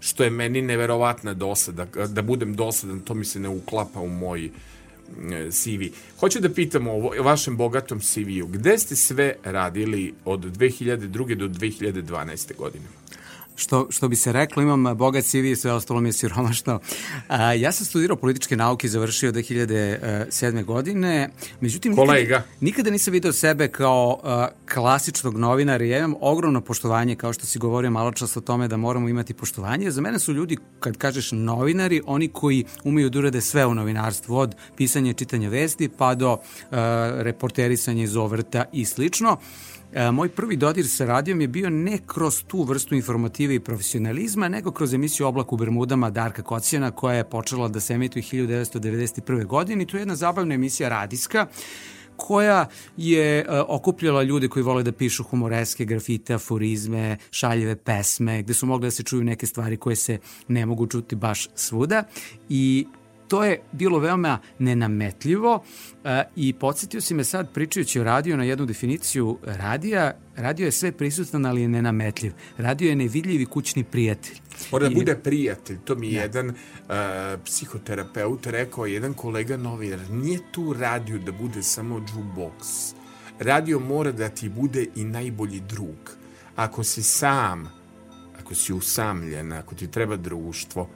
[SPEAKER 2] što je meni neverovatna dosada. Da budem dosadan, to mi se ne uklapa u moj e, CV. Hoću da pitam o vašem bogatom CV-u. Gde ste sve radili od 2002. do 2012. godine?
[SPEAKER 7] Što, što bi se reklo, imam bogat CV i sve ostalo mi je siromašno. A, ja sam studirao političke nauke i završio 2007. godine. Međutim,
[SPEAKER 2] Kolega.
[SPEAKER 7] Nikada, nikada nisam video sebe kao a, klasičnog novinara. Ja imam ogromno poštovanje, kao što si govorio malo čas o tome da moramo imati poštovanje. Za mene su ljudi, kad kažeš novinari, oni koji umeju da urade sve u novinarstvu, od pisanja i čitanja vesti pa do a, reporterisanja iz ovrta i slično. E, moj prvi dodir sa radijom je bio ne kroz tu vrstu informative i profesionalizma, nego kroz emisiju Oblak u Bermudama Darka Kocijana, koja je počela da se emituje 1991. godine i to je jedna zabavna emisija radijska koja je e, okupljala ljude koji vole da pišu humoreske grafite, aforizme, šaljive pesme, gde su mogli da se čuju neke stvari koje se ne mogu čuti baš svuda i to je bilo veoma nenametljivo e, i podsjetio si me sad pričajući o radiju na jednu definiciju radija. Radio je sve prisutan, ali je nenametljiv. Radio je nevidljivi kućni prijatelj.
[SPEAKER 2] Mora da
[SPEAKER 7] I-
[SPEAKER 2] bude prijatelj. To mi je jedan uh, psihoterapeut rekao, jedan kolega novinar, nije tu radio da bude samo jukebox. Radio mora da ti bude i najbolji drug. Ako si sam, ako si usamljen, ako ti treba društvo,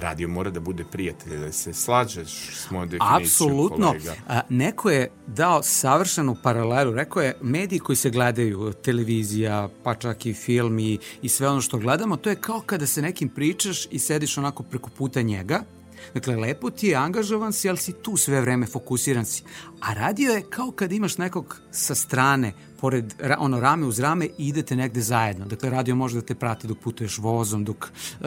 [SPEAKER 2] radio mora da bude prijatelj, da se slađeš s mojom definicijom
[SPEAKER 7] Apsolutno.
[SPEAKER 2] kolega.
[SPEAKER 7] A, neko je dao savršenu paralelu. Rekao je, mediji koji se gledaju, televizija, pa čak i film i, i sve ono što gledamo, to je kao kada se nekim pričaš i sediš onako preko puta njega. Dakle, lepo ti je, angažovan si, ali si tu sve vreme, fokusiran si. A radio je kao kad imaš nekog sa strane, pored ono rame uz rame i idete negde zajedno. Dakle, radio može da te prati dok putuješ vozom, dok uh,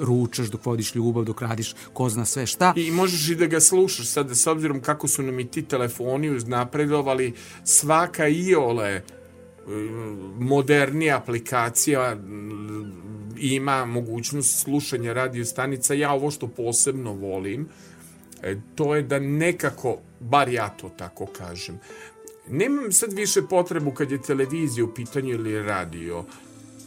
[SPEAKER 7] ručaš, dok vodiš ljubav, dok radiš ko zna sve šta.
[SPEAKER 2] I možeš i da ga slušaš sad, s obzirom kako su nam i ti telefoni uznapredovali, svaka iole e, modernija aplikacija ima mogućnost slušanja radio stanica. Ja ovo što posebno volim, e, to je da nekako, bar ja to tako kažem, nemam sad više potrebu kad je televizija u pitanju ili radio,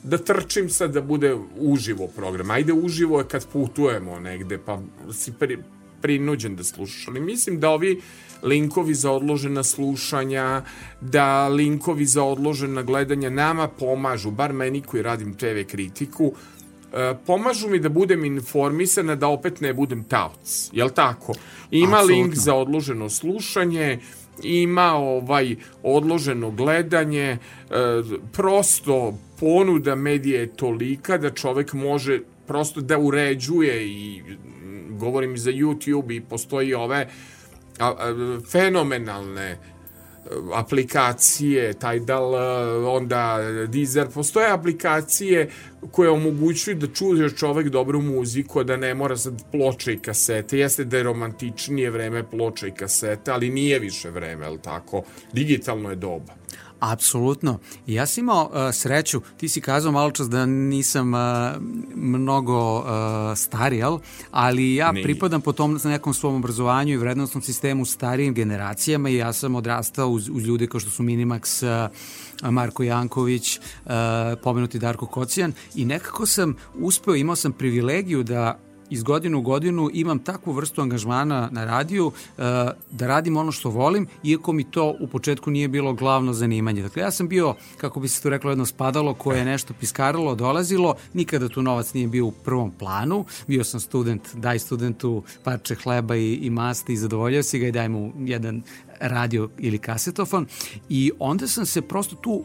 [SPEAKER 2] da trčim sad da bude uživo program. Ajde uživo je kad putujemo negde, pa si pri, prinuđen da slušaš. Ali mislim da ovi linkovi za odložena slušanja, da linkovi za odložena gledanja nama pomažu, bar meni koji radim TV kritiku, e, pomažu mi da budem informisana da opet ne budem taoc. Jel tako? Ima
[SPEAKER 7] Apsolutno.
[SPEAKER 2] link za odloženo slušanje, ima ovaj odloženo gledanje, e, prosto ponuda medija je tolika da čovek može prosto da uređuje i govorim za YouTube i postoji ove a, a, fenomenalne aplikacije, Tidal, e, onda Deezer, postoje aplikacije koje omogućuju da čuješ čovek dobru muziku, a da ne mora sad ploče i kasete. Jeste da je romantičnije vreme ploče i kasete, ali nije više vreme, ali tako? Digitalno je doba.
[SPEAKER 7] Apsolutno. Ja sam imao uh, sreću, ti si kazao malo čas da nisam uh, mnogo uh, stari, jel? ali ja
[SPEAKER 2] Nije.
[SPEAKER 7] pripadam po tom nekom svom obrazovanju i vrednostnom sistemu starijim generacijama i ja sam odrastao uz, uz ljude kao što su Minimax, uh, Marko Janković, uh, pomenuti Darko Kocijan i nekako sam uspeo, imao sam privilegiju da iz godinu u godinu imam takvu vrstu angažmana na radiju uh, da radim ono što volim, iako mi to u početku nije bilo glavno zanimanje. Dakle, ja sam bio, kako bi se to reklo, jedno spadalo koje je nešto piskaralo, dolazilo, nikada tu novac nije bio u prvom planu, bio sam student, daj studentu parče hleba i, i masti i zadovoljio si ga i daj mu jedan radio ili kasetofon i onda sam se prosto tu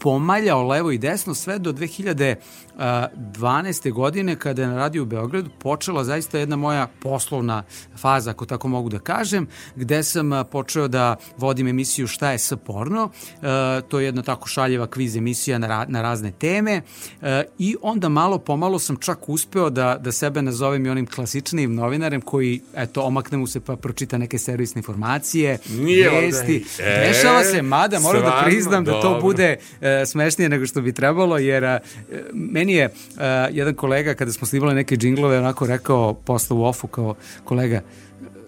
[SPEAKER 7] pomaljao levo i desno sve do 2012. godine kada je na radiju u Beogradu počela zaista jedna moja poslovna faza, ako tako mogu da kažem, gde sam počeo da vodim emisiju Šta je s porno. To je jedna tako šaljeva kviz emisija na, na razne teme i onda malo pomalo sam čak uspeo da, da sebe nazovem i onim klasičnim novinarem koji, eto, omakne mu se pa pročita neke servisne informacije,
[SPEAKER 2] Nije
[SPEAKER 7] vesti.
[SPEAKER 2] E,
[SPEAKER 7] Dešava se, mada moram da priznam da to
[SPEAKER 2] dobro.
[SPEAKER 7] bude e, smešnije nego što bi trebalo, jer e, meni je e, jedan kolega kada smo snimali neke džinglove onako rekao posle u ofu kao kolega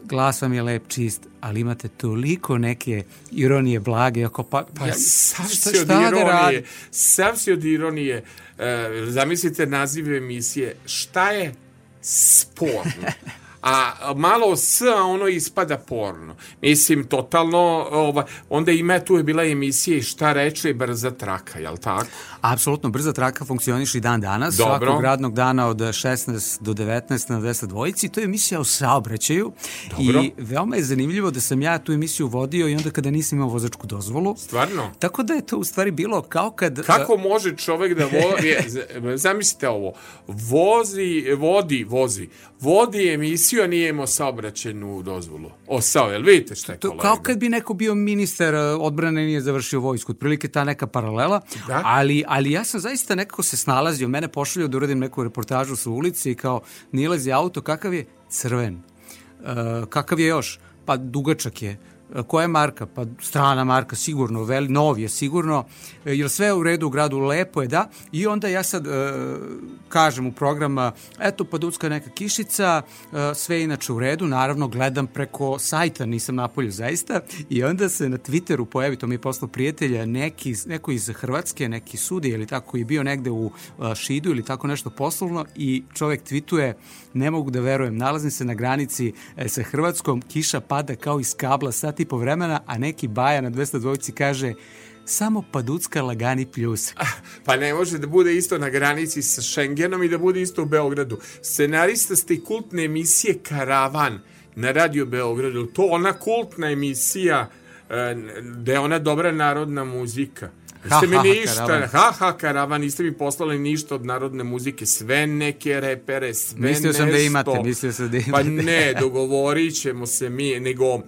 [SPEAKER 7] glas vam je lep, čist, ali imate toliko neke ironije blage, ako pa,
[SPEAKER 2] Pa
[SPEAKER 7] ja-
[SPEAKER 2] sav
[SPEAKER 7] šta-
[SPEAKER 2] si od
[SPEAKER 7] šta da
[SPEAKER 2] ironije, sav si od ironije. E, zamislite naziv emisije, šta je sporno? A malo s, a ono ispada porno. Mislim, totalno, ova, onda ima tu je bila emisija i šta reče brza traka, jel tako?
[SPEAKER 7] Apsolutno, brza traka funkcioniše i dan danas,
[SPEAKER 2] Dobro.
[SPEAKER 7] svakog radnog dana od 16 do 19 na 200 dvojici. To je emisija o saobraćaju
[SPEAKER 2] Dobro.
[SPEAKER 7] i veoma je zanimljivo da sam ja tu emisiju vodio i onda kada nisam imao vozačku dozvolu.
[SPEAKER 2] Stvarno?
[SPEAKER 7] Tako da je to u stvari bilo kao kad...
[SPEAKER 2] Kako može čovek da vodi, zamislite ovo, vozi, vodi, vozi, vodi emisiju, a nije imao saobraćenu dozvolu. O, sao, jel vidite šta je
[SPEAKER 7] To
[SPEAKER 2] kolega?
[SPEAKER 7] kao kad bi neko bio ministar odbrane i nije završio vojsku, otprilike ta neka paralela,
[SPEAKER 2] Da.
[SPEAKER 7] ali, ali ja sam zaista nekako se snalazio, mene pošalju da uradim neku reportažu sa ulici i kao nilazi auto, kakav je? Crven. Uh, kakav je još? Pa dugačak je. Koja je marka? Pa strana marka, sigurno, veli, nov je sigurno, E, jer sve je u redu u gradu, lepo je, da. I onda ja sad e, kažem u programa, eto, paducka neka kišica, e, sve je inače u redu, naravno gledam preko sajta, nisam na polju zaista, i onda se na Twitteru pojavi, to mi je poslao prijatelja, neki, neko iz Hrvatske, neki sudija ili tako, koji je bio negde u e, Šidu ili tako nešto poslovno i čovek tvituje, ne mogu da verujem, nalazim se na granici e, sa Hrvatskom, kiša pada kao iz kabla sat i po vremena, a neki baja na 202 kaže samo paducka lagani pljusak.
[SPEAKER 2] Pa ne može da bude isto na granici sa Schengenom i da bude isto u Beogradu. Scenarista ste i kultne emisije Karavan na Radio Beogradu. To ona kultna emisija da je ona dobra narodna muzika. Niste mi ništa,
[SPEAKER 7] karavan.
[SPEAKER 2] ha, ha, karavan, niste mi poslali ništa od narodne muzike, sve neke repere, sve
[SPEAKER 7] Mislio sam da imate, mislio sam da
[SPEAKER 2] Pa
[SPEAKER 7] imate.
[SPEAKER 2] ne, dogovorit ćemo se mi, nego,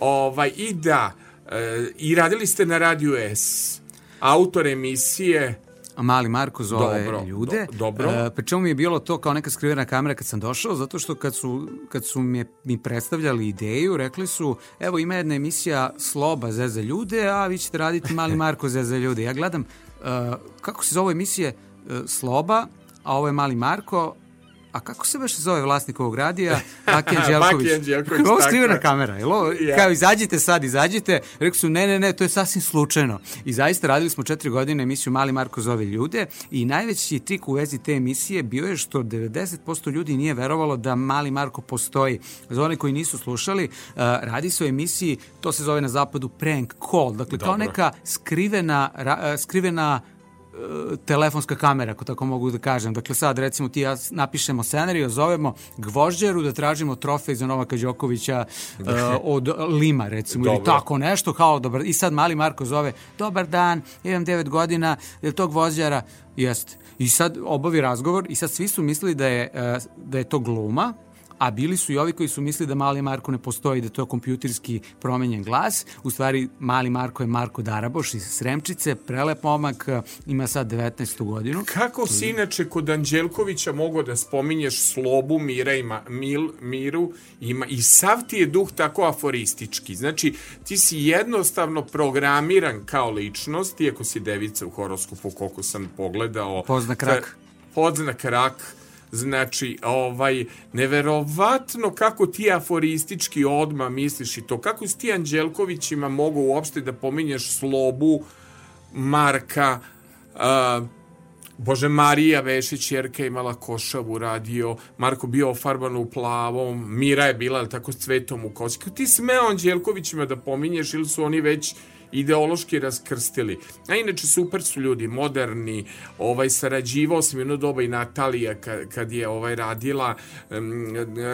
[SPEAKER 2] ovaj, i da, e, i radili ste na Radio S, autor emisije,
[SPEAKER 7] A Mali Marko zove
[SPEAKER 2] Dobro,
[SPEAKER 7] ljude.
[SPEAKER 2] do- dobro.
[SPEAKER 7] E, pri čemu mi je bilo to kao neka skrivena kamera kad sam došao, zato što kad su, kad su mi, mi predstavljali ideju, rekli su, evo ima jedna emisija Sloba zeza ljude, a vi ćete raditi Mali Marko zeza ljude. Ja gledam, e, kako se zove emisije e, Sloba, a ovo je Mali Marko, a kako se baš zove vlasnik ovog radija? Baki Anđelković.
[SPEAKER 2] Anđelković,
[SPEAKER 7] Ovo skrivena kamera. Jel ovo,
[SPEAKER 2] Ja.
[SPEAKER 7] kao izađite sad, izađite. Rekli su, ne, ne, ne, to je sasvim slučajno. I zaista radili smo četiri godine emisiju Mali Marko zove ljude i najveći trik u vezi te emisije bio je što 90% ljudi nije verovalo da Mali Marko postoji. Za one koji nisu slušali, uh, radi se o emisiji, to se zove na zapadu prank call, dakle kao
[SPEAKER 2] Dobro.
[SPEAKER 7] neka skrivena, ra- uh, skrivena telefonska kamera, ako tako mogu da kažem. Dakle, sad recimo ti ja napišemo scenariju, zovemo Gvožđeru da tražimo trofej za Novaka Đokovića e, od Lima, recimo, ili
[SPEAKER 2] Dobro.
[SPEAKER 7] tako nešto, kao dobar. I sad mali Marko zove, dobar dan, imam 9 godina, je li to Gvožđara? Jeste. I sad obavi razgovor i sad svi su mislili da je, e, da je to gluma, a bili su i ovi koji su mislili da mali Marko ne postoji, da je to kompjuterski promenjen glas. U stvari, mali Marko je Marko Daraboš iz Sremčice, prelep momak, ima sad 19. godinu.
[SPEAKER 2] Kako si inače kod Anđelkovića mogao da spominješ slobu Mira i Mil, Miru ima, i sav ti je duh tako aforistički. Znači, ti si jednostavno programiran kao ličnost, iako si devica u horoskopu, koliko sam pogledao.
[SPEAKER 7] Podznak rak.
[SPEAKER 2] Podznak rak. Znači, ovaj, neverovatno kako ti aforistički odma misliš i to. Kako si ti Anđelkovićima mogu uopšte da pominješ slobu, Marka, a, Bože, Marija Vešić, Jerka je imala košavu radio, Marko bio ofarban u plavom, Mira je bila tako s cvetom u kosi. Kako ti smeo Anđelkovićima da pominješ ili su oni već ideološki raskrstili. A inače super su ljudi, moderni, ovaj sarađivao sam jedno doba i Natalija kad, kad je ovaj radila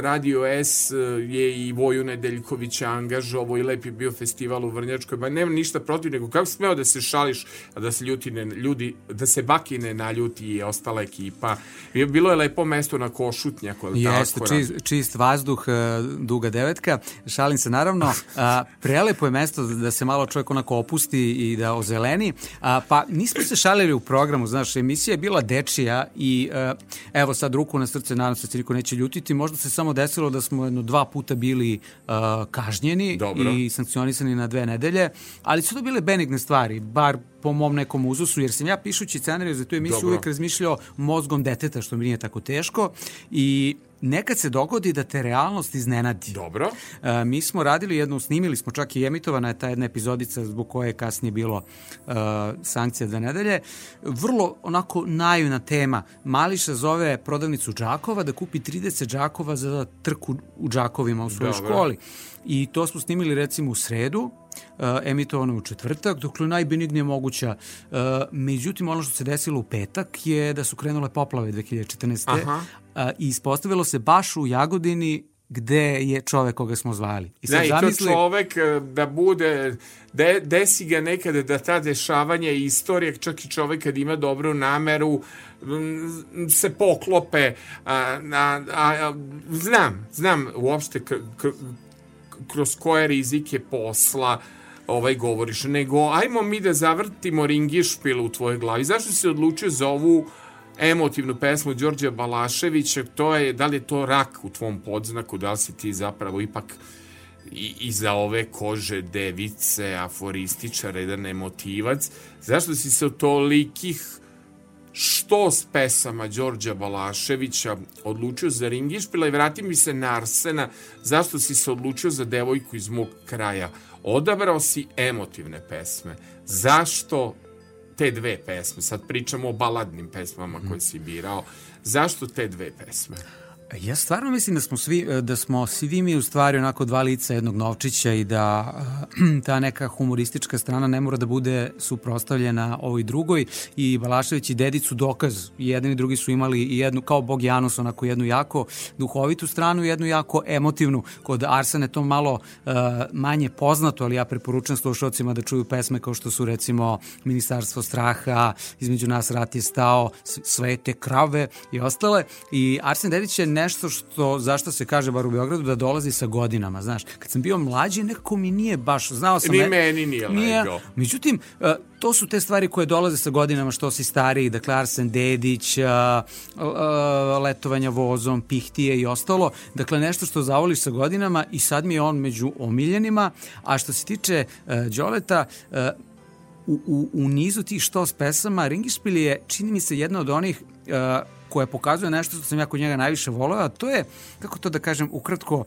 [SPEAKER 2] Radio S eh, je i Voju Nedeljkovića angažovao i lep je bio festival u Vrnjačkoj, ba nema ništa protiv, nego kako smeo da se šališ, a da se ljuti ne, ljudi, da se Baki ne naljuti i ostala ekipa. Bilo je lepo mesto na Košutnjaku,
[SPEAKER 7] Jeste, čist, čist vazduh, e, duga devetka. Šalim se naravno. A, prelepo je mesto da se malo čovjek onako opusti i da ozeleni. A, pa nismo se šalili u programu, znaš, emisija je bila dečija i e, evo sad ruku na srce, nadam se da se niko neće ljutiti. Možda se samo desilo da smo jedno dva puta bili e, kažnjeni
[SPEAKER 2] Dobro.
[SPEAKER 7] i sankcionisani na dve nedelje, ali su to bile benigne stvari, bar po mom nekom uzusu, jer sam ja pišući scenariju za tu emisiju
[SPEAKER 2] Dobro.
[SPEAKER 7] uvijek razmišljao mozgom deteta, što mi nije tako teško i nekad se dogodi da te realnost iznenadi.
[SPEAKER 2] Dobro.
[SPEAKER 7] E, mi smo radili jednu, snimili smo čak i emitovana je ta jedna epizodica zbog koje je kasnije bilo e, sankcija dve nedelje. Vrlo onako naivna tema. Mališa zove prodavnicu džakova da kupi 30 džakova za trku u džakovima u svojoj
[SPEAKER 2] Dobro.
[SPEAKER 7] školi. I to smo snimili recimo u sredu, uh, emitovano je u četvrtak, dokle najbenignije moguća. Uh, međutim, ono što se desilo u petak je da su krenule poplave 2014.
[SPEAKER 2] Aha.
[SPEAKER 7] Uh, I ispostavilo se baš u Jagodini gde je čovek koga smo zvali. I
[SPEAKER 2] Da, i to čovek da bude, de, desi ga nekada da ta dešavanja i istorija, čak i čovek kad ima dobru nameru, m, se poklope, a, a, a, znam, znam uopšte k, k, kroz koje rizike posla ovaj govoriš, nego ajmo mi da zavrtimo ringišpil u tvojoj glavi. Zašto si odlučio za ovu emotivnu pesmu Đorđa Balaševića, to je, da li je to rak u tvom podznaku, da li si ti zapravo ipak i, iza ove kože device, aforističara, jedan emotivac, zašto si se od tolikih što s pesama Đorđa Balaševića odlučio za ringišpila i vrati mi se na Arsena, zašto si se odlučio za devojku iz mog kraja? Odabrao si emotivne pesme. Zašto te dve pesme? Sad pričamo o baladnim pesmama koje si birao. Zašto te dve pesme?
[SPEAKER 7] Ja stvarno mislim da smo svi da smo svi mi u stvari onako dva lica jednog novčića i da ta neka humoristička strana ne mora da bude suprostavljena ovoj drugoj i Balašević i Dedić su dokaz. I jedan i drugi su imali i jednu kao Bog Janus onako jednu jako duhovitu stranu i jednu jako emotivnu. Kod Arsene to malo uh, manje poznato, ali ja preporučujem slušalcima da čuju pesme kao što su recimo Ministarstvo straha, između nas rat je stao, svete krave i ostale. I Arsen Dedić je nešto što, zašto se kaže bar u Beogradu, da dolazi sa godinama, znaš. Kad sam bio mlađi, nekako mi nije baš, znao sam...
[SPEAKER 2] Ni ne, meni nije, nije lego.
[SPEAKER 7] Međutim, uh, to su te stvari koje dolaze sa godinama što si stariji, dakle Arsen Dedić, uh, uh, letovanja vozom, pihtije i ostalo. Dakle, nešto što zavoliš sa godinama i sad mi je on među omiljenima. A što se tiče Đoleta, u, u, u nizu tih što s pesama, Ringišpil je, čini mi se, jedna od onih uh, koja pokazuje nešto što sam ja kod njega najviše voleo, a to je, kako to da kažem, ukratko,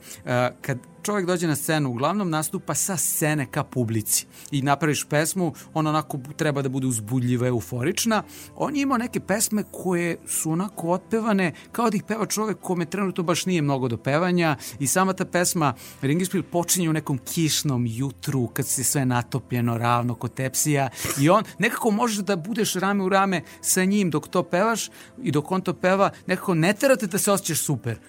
[SPEAKER 7] kad čovjek dođe na scenu, uglavnom nastupa sa scene ka publici. I napraviš pesmu, ona onako treba da bude uzbudljiva, euforična. On je imao neke pesme koje su onako otpevane kao da ih peva čovjek kome trenutno baš nije mnogo do pevanja. I sama ta pesma Ringispil počinje u nekom kišnom jutru kad se sve natopljeno ravno kod tepsija. I on nekako možeš da budeš rame u rame sa njim dok to pevaš i dok on to peva, nekako ne terate da se osjećaš super.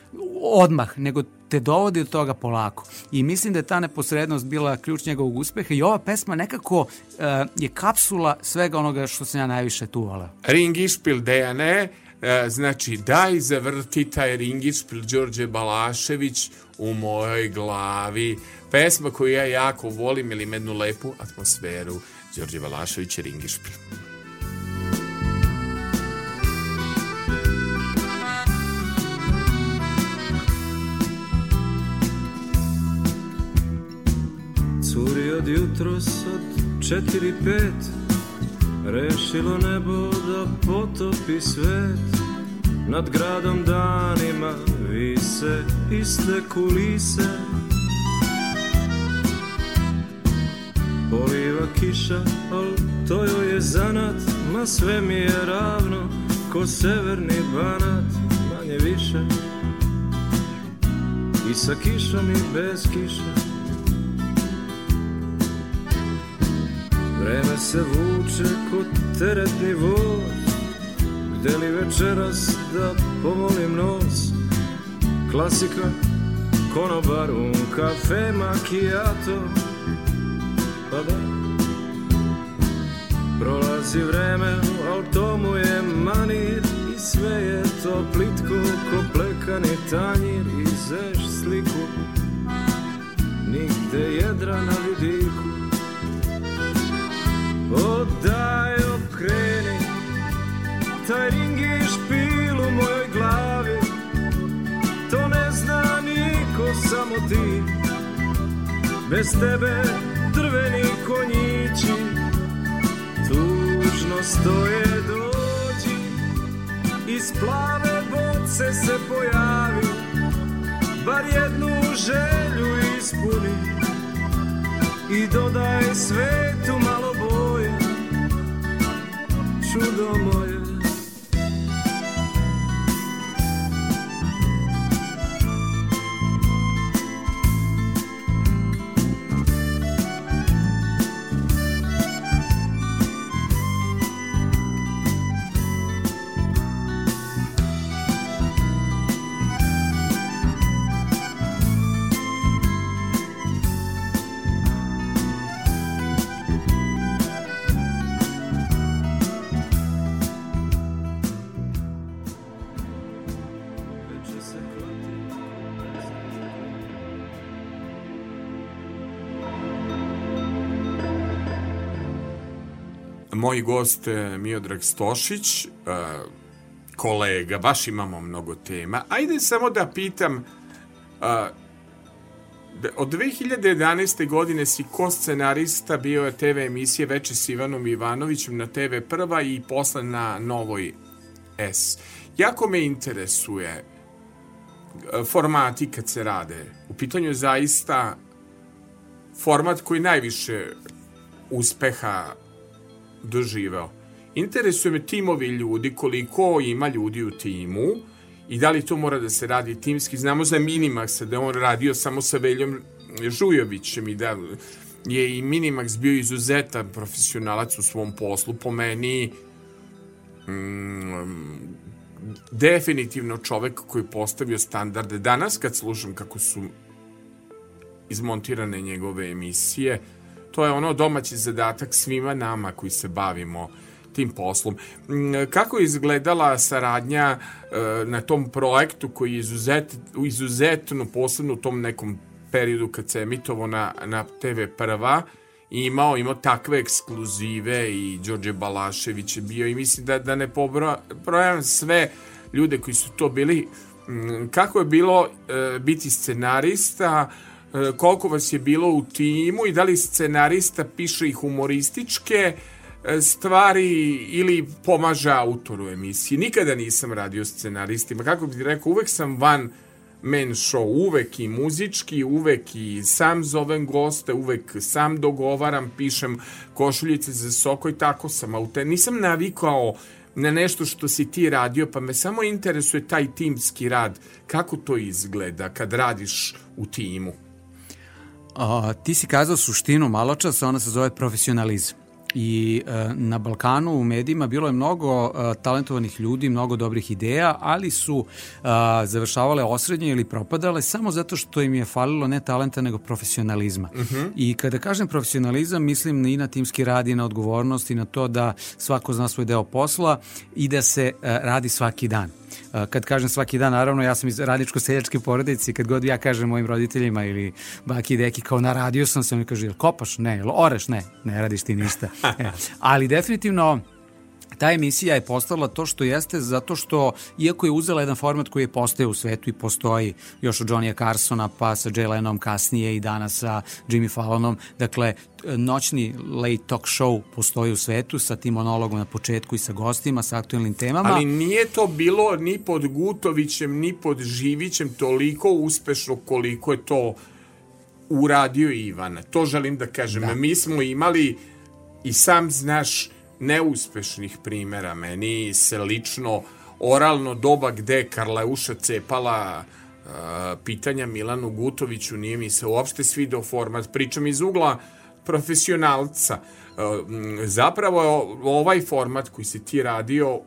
[SPEAKER 7] Odmah, nego te dovodi do toga polako. I mislim da je ta neposrednost bila ključ njegovog uspeha i ova pesma nekako uh, je kapsula svega onoga što sam ja najviše tu volao.
[SPEAKER 2] Ringišpil Dejane, uh, znači daj zavrti taj Ringišpil Đorđe Balašević u mojoj glavi. Pesma koju ja jako volim ili mednu lepu atmosferu Đorđe Balašević i Ringišpil.
[SPEAKER 1] Curi od jutros od četiri pet Rešilo nebo da potopi svet. Nad gradom danima vise iste kulise. Poliva kiša, al to joj je zanat Ma sve mi je ravno, ko severni banat Manje više. I sa kišom i bez kiša Vreme se vuče kod teretni voz. Gde li večeras da pomolim nos? Klasika, konobar, un kafe, macchiato Pa da. Prolazi vreme, al tomu je manir I sve je to plitko ko plekani tanjir. I zeš sliku Nigde jedra na vidiku Odaj okreni Taj ring je špil u mojoj glavi. To ne zna niko, samo ti. Bez tebe drveni konjići Tužno stoje. Dođi Iz plave boce se pojavi Bar jednu želju ispuni I dodaj svetu malo čudo moje
[SPEAKER 2] moj gost Miodrag Stošić, e, kolega, baš imamo mnogo tema. Ajde samo da pitam, e, da od 2011. godine si ko scenarista bio TV emisije Veče s Ivanom Ivanovićem na TV Prva i posle na Novoj S. Jako me interesuje e, formati kad se rade. U pitanju je zaista format koji najviše uspeha doživeo. Interesuje me timovi ljudi, koliko ima ljudi u timu i da li to mora da se radi timski. Znamo za Minimaxa da on radio samo sa Veljom Žujovićem i da je i Minimax bio izuzetan profesionalac u svom poslu. Po meni mm, definitivno čovek koji je postavio standarde. Danas kad slušam kako su izmontirane njegove emisije, to je ono domaći zadatak svima nama koji se bavimo tim poslom. Mm, kako je izgledala saradnja e, na tom projektu koji je izuzet, izuzetno posebno u tom nekom periodu kad se emitovo na, na TV prva i imao, imao takve ekskluzive i Đorđe Balašević je bio i mislim da, da ne pobrojam sve ljude koji su to bili mm, kako je bilo e, biti scenarista koliko vas je bilo u timu i da li scenarista piše i humorističke e, stvari ili pomaže autoru emisiji. Nikada nisam radio scenaristima. Kako bih rekao, uvek sam van men show, uvek i muzički, uvek i sam zovem goste, uvek sam dogovaram, pišem košuljice za soko i tako sam, te nisam navikao na nešto što si ti radio, pa me samo interesuje taj timski rad. Kako to izgleda kad radiš u timu?
[SPEAKER 7] A, ti si kazao suštinu malo čas, ona se zove profesionalizam i e, na Balkanu u medijima bilo je mnogo e, talentovanih ljudi, mnogo dobrih ideja, ali su e, završavale osrednje ili propadale samo zato što im je falilo ne talenta nego profesionalizma. Uh mhm. -huh. I kada kažem profesionalizam, mislim i na timski rad i na odgovornost i na to da svako zna svoj deo posla i da se radi svaki dan kad kažem svaki dan, naravno ja sam iz radničko-seljačke porodice kad god ja kažem mojim roditeljima ili baki i deki kao na radio sam se, oni kaže, jel kopaš? Ne, jel oreš? Ne, ne radiš ti ništa. E, ali definitivno ta emisija je postala to što jeste zato što, iako je uzela jedan format koji je postao u svetu i postoji još od Johnny'a Carsona pa sa Jay Lennom kasnije i danas sa Jimmy Fallonom, dakle noćni late talk show postoji u svetu sa tim monologom na početku i sa gostima, sa aktualnim temama.
[SPEAKER 2] Ali nije to bilo ni pod Gutovićem, ni pod Živićem toliko uspešno koliko je to uradio Ivan. To želim da kažem. Da. Mi smo imali i sam znaš neuspešnih primera. Meni se lično oralno doba gde Karleuša cepala uh, pitanja Milanu Gutoviću nije mi se uopšte svidao format. Pričam iz ugla profesionalca. Uh, zapravo je ovaj format koji si ti radio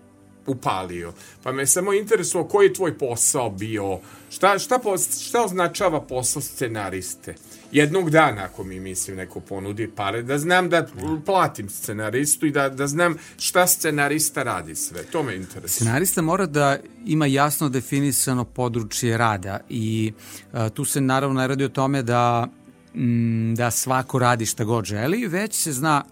[SPEAKER 2] upalio. Pa me samo interesuo koji je tvoj posao bio, šta, šta, šta označava posao scenariste? Jednog dana ako mi mislim neko ponudi pare da znam da platim scenaristu i da, da znam šta scenarista radi sve to me interesuje
[SPEAKER 7] scenarista mora da ima jasno definisano područje rada i a, tu se naravno ne radi o tome da m, da svako radi šta god želi već se zna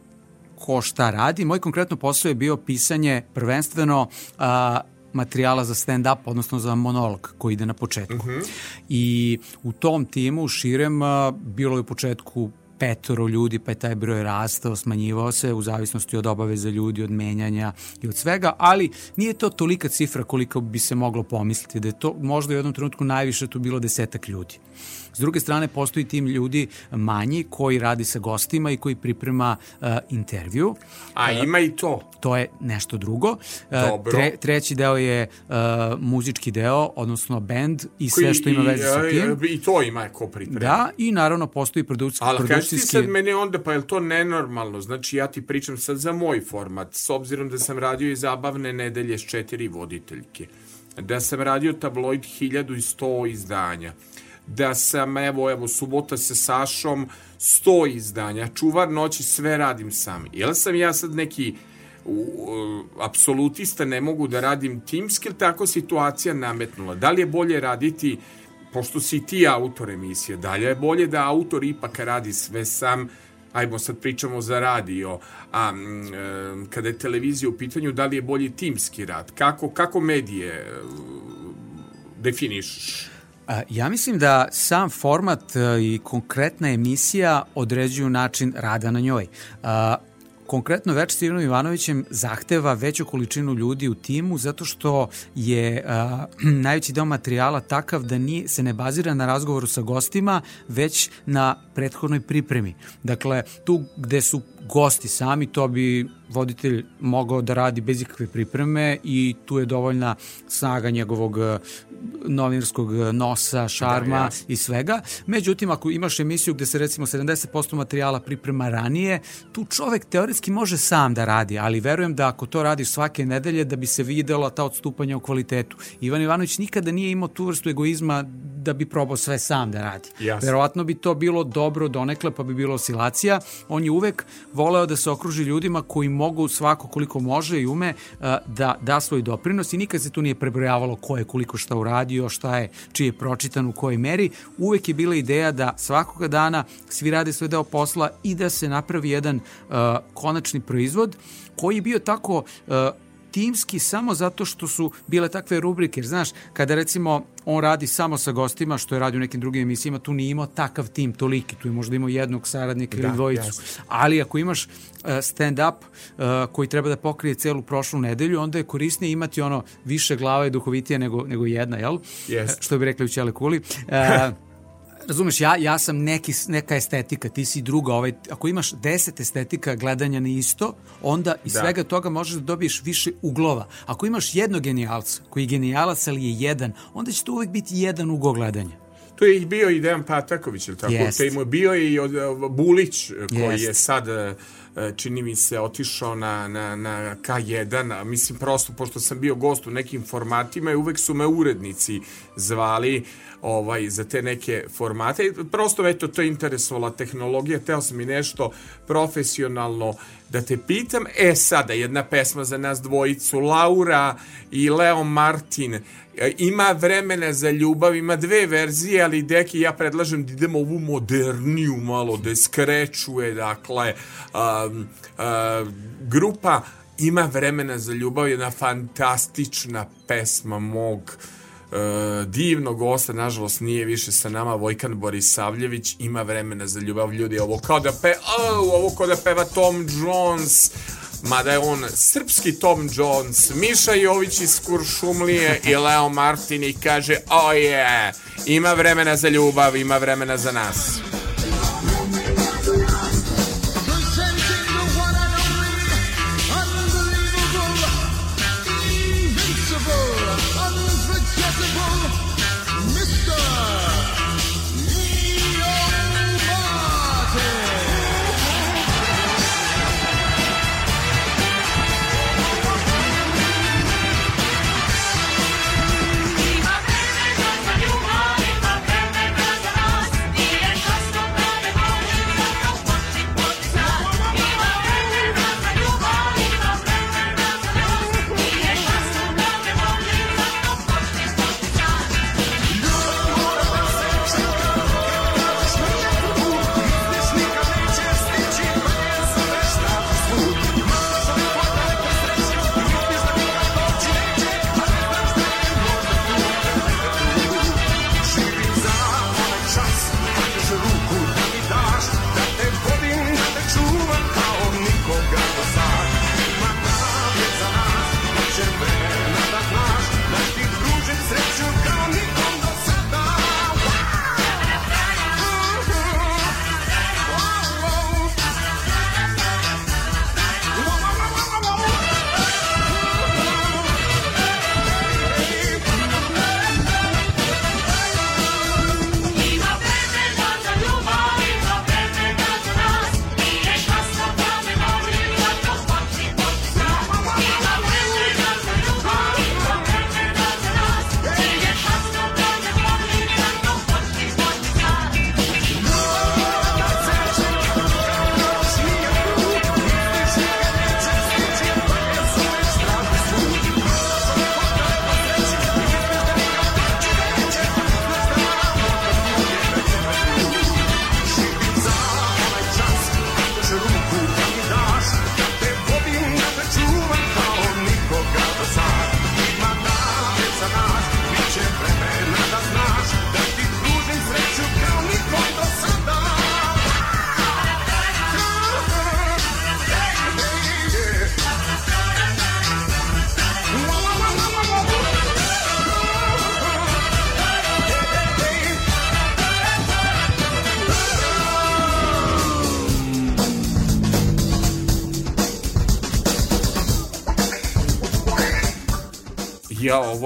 [SPEAKER 7] ko šta radi. Moj konkretno posao je bio pisanje prvenstveno a, materijala za stand-up, odnosno za monolog koji ide na početku. Uh mhm. -huh. I u tom timu širem bilo je u početku petoro ljudi, pa je taj broj rastao, smanjivao se u zavisnosti od obaveza ljudi, od menjanja i od svega, ali nije to tolika cifra koliko bi se moglo pomisliti, da je to možda u jednom trenutku najviše tu bilo desetak ljudi. S druge strane, postoji tim ljudi manji koji radi sa gostima i koji priprema uh, intervju.
[SPEAKER 2] A uh, ima i to?
[SPEAKER 7] To je nešto drugo. Uh,
[SPEAKER 2] Dobro. Tre,
[SPEAKER 7] treći deo je uh, muzički deo, odnosno band i sve što ima veze sa tim.
[SPEAKER 2] I to ima ko priprema.
[SPEAKER 7] Da, i naravno postoji produkcijski...
[SPEAKER 2] Ali kaži ti sad mene onda, pa je to nenormalno? Znači ja ti pričam sad za moj format, s obzirom da sam radio i zabavne nedelje s četiri voditeljke da sam radio tabloid 1100 izdanja, da sam, evo, evo, subota sa Sašom, sto izdanja, čuvar noći, sve radim sam. Jel sam ja sad neki uh, apsolutista, ne mogu da radim timski, tako situacija nametnula? Da li je bolje raditi, pošto si ti autor emisije, da li je bolje da autor ipak radi sve sam, ajmo sad pričamo za radio, a um, kada je televizija u pitanju, da li je bolji timski rad? Kako, kako medije uh, definišeš?
[SPEAKER 7] Ja mislim da sam format e, i konkretna emisija određuju način rada na njoj. Konkretno več s Ivanom Ivanovićem zahteva veću količinu ljudi u timu zato što je a, najveći deo materijala takav da nije, se ne bazira na razgovoru sa gostima, već na prethodnoj pripremi. Dakle, tu gde su gosti sami, to bi voditelj mogao da radi bez ikakve pripreme i tu je dovoljna snaga njegovog e, novinarskog nosa, šarma da, i svega. Međutim, ako imaš emisiju gde se recimo 70% materijala priprema ranije, tu čovek teoretski može sam da radi, ali verujem da ako to radiš svake nedelje, da bi se videla ta odstupanja u kvalitetu. Ivan Ivanović nikada nije imao tu vrstu egoizma da bi probao sve sam da radi.
[SPEAKER 2] Jasne.
[SPEAKER 7] Verovatno bi to bilo dobro donekle, pa bi bilo oscilacija. On je uvek voleo da se okruži ljudima koji mogu svako koliko može i ume da da svoj doprinos i nikad se tu nije prebrojavalo ko je koliko šta uradio, šta je, čiji je pročitan u kojoj meri. Uvek je bila ideja da svakoga dana svi rade svoj deo posla i da se napravi jedan uh, konačni proizvod koji je bio tako uh, timski samo zato što su bile takve rubrike. Znaš, kada recimo on radi samo sa gostima, što je radio u nekim drugim emisijama, tu nije imao takav tim toliki, tu je možda imao jednog saradnika ili da, dvojicu. Jasno. Ali ako imaš uh, stand-up uh, koji treba da pokrije celu prošlu nedelju, onda je korisnije imati ono više glava i duhovitije nego, nego jedna, jel?
[SPEAKER 2] Yes.
[SPEAKER 7] Što bi rekli u Ćele Kuli. Razumeš, ja, ja sam neki, neka estetika, ti si druga, ovaj, ako imaš deset estetika gledanja na isto, onda iz da. svega toga možeš da dobiješ više uglova. Ako imaš jednog genijalca, koji je genijalac, ali je jedan, onda će to uvek biti jedan ugao gledanja.
[SPEAKER 2] To je bio i Dejan Pataković, ili tako?
[SPEAKER 7] Jest.
[SPEAKER 2] Te bio i od, Bulić, koji
[SPEAKER 7] Jest.
[SPEAKER 2] je sad e, čini mi se otišao na, na, na K1, a mislim prosto, pošto sam bio gost u nekim formatima i uvek su me urednici zvali ovaj, za te neke formate. Prosto, eto, to je interesovala tehnologija, teo sam i nešto profesionalno da te pitam. E, sada, jedna pesma za nas dvojicu, Laura i Leo Martin, e, ima vremena za ljubav, ima dve verzije, ali deki ja predlažem da idemo ovu moderniju malo, da skrečuje, dakle, um, uh, grupa ima vremena za ljubav, jedna fantastična pesma mog uh, divnog gosta, nažalost nije više sa nama, Vojkan Borisavljević, ima vremena za ljubav. Ljudi, ovo kao da pe, oh, ovo kao da peva Tom Jones, mada je on srpski Tom Jones, Miša Jović iz Kuršumlije i Leo Martin i kaže, oh yeah, ima vremena za ljubav, ima vremena za nas.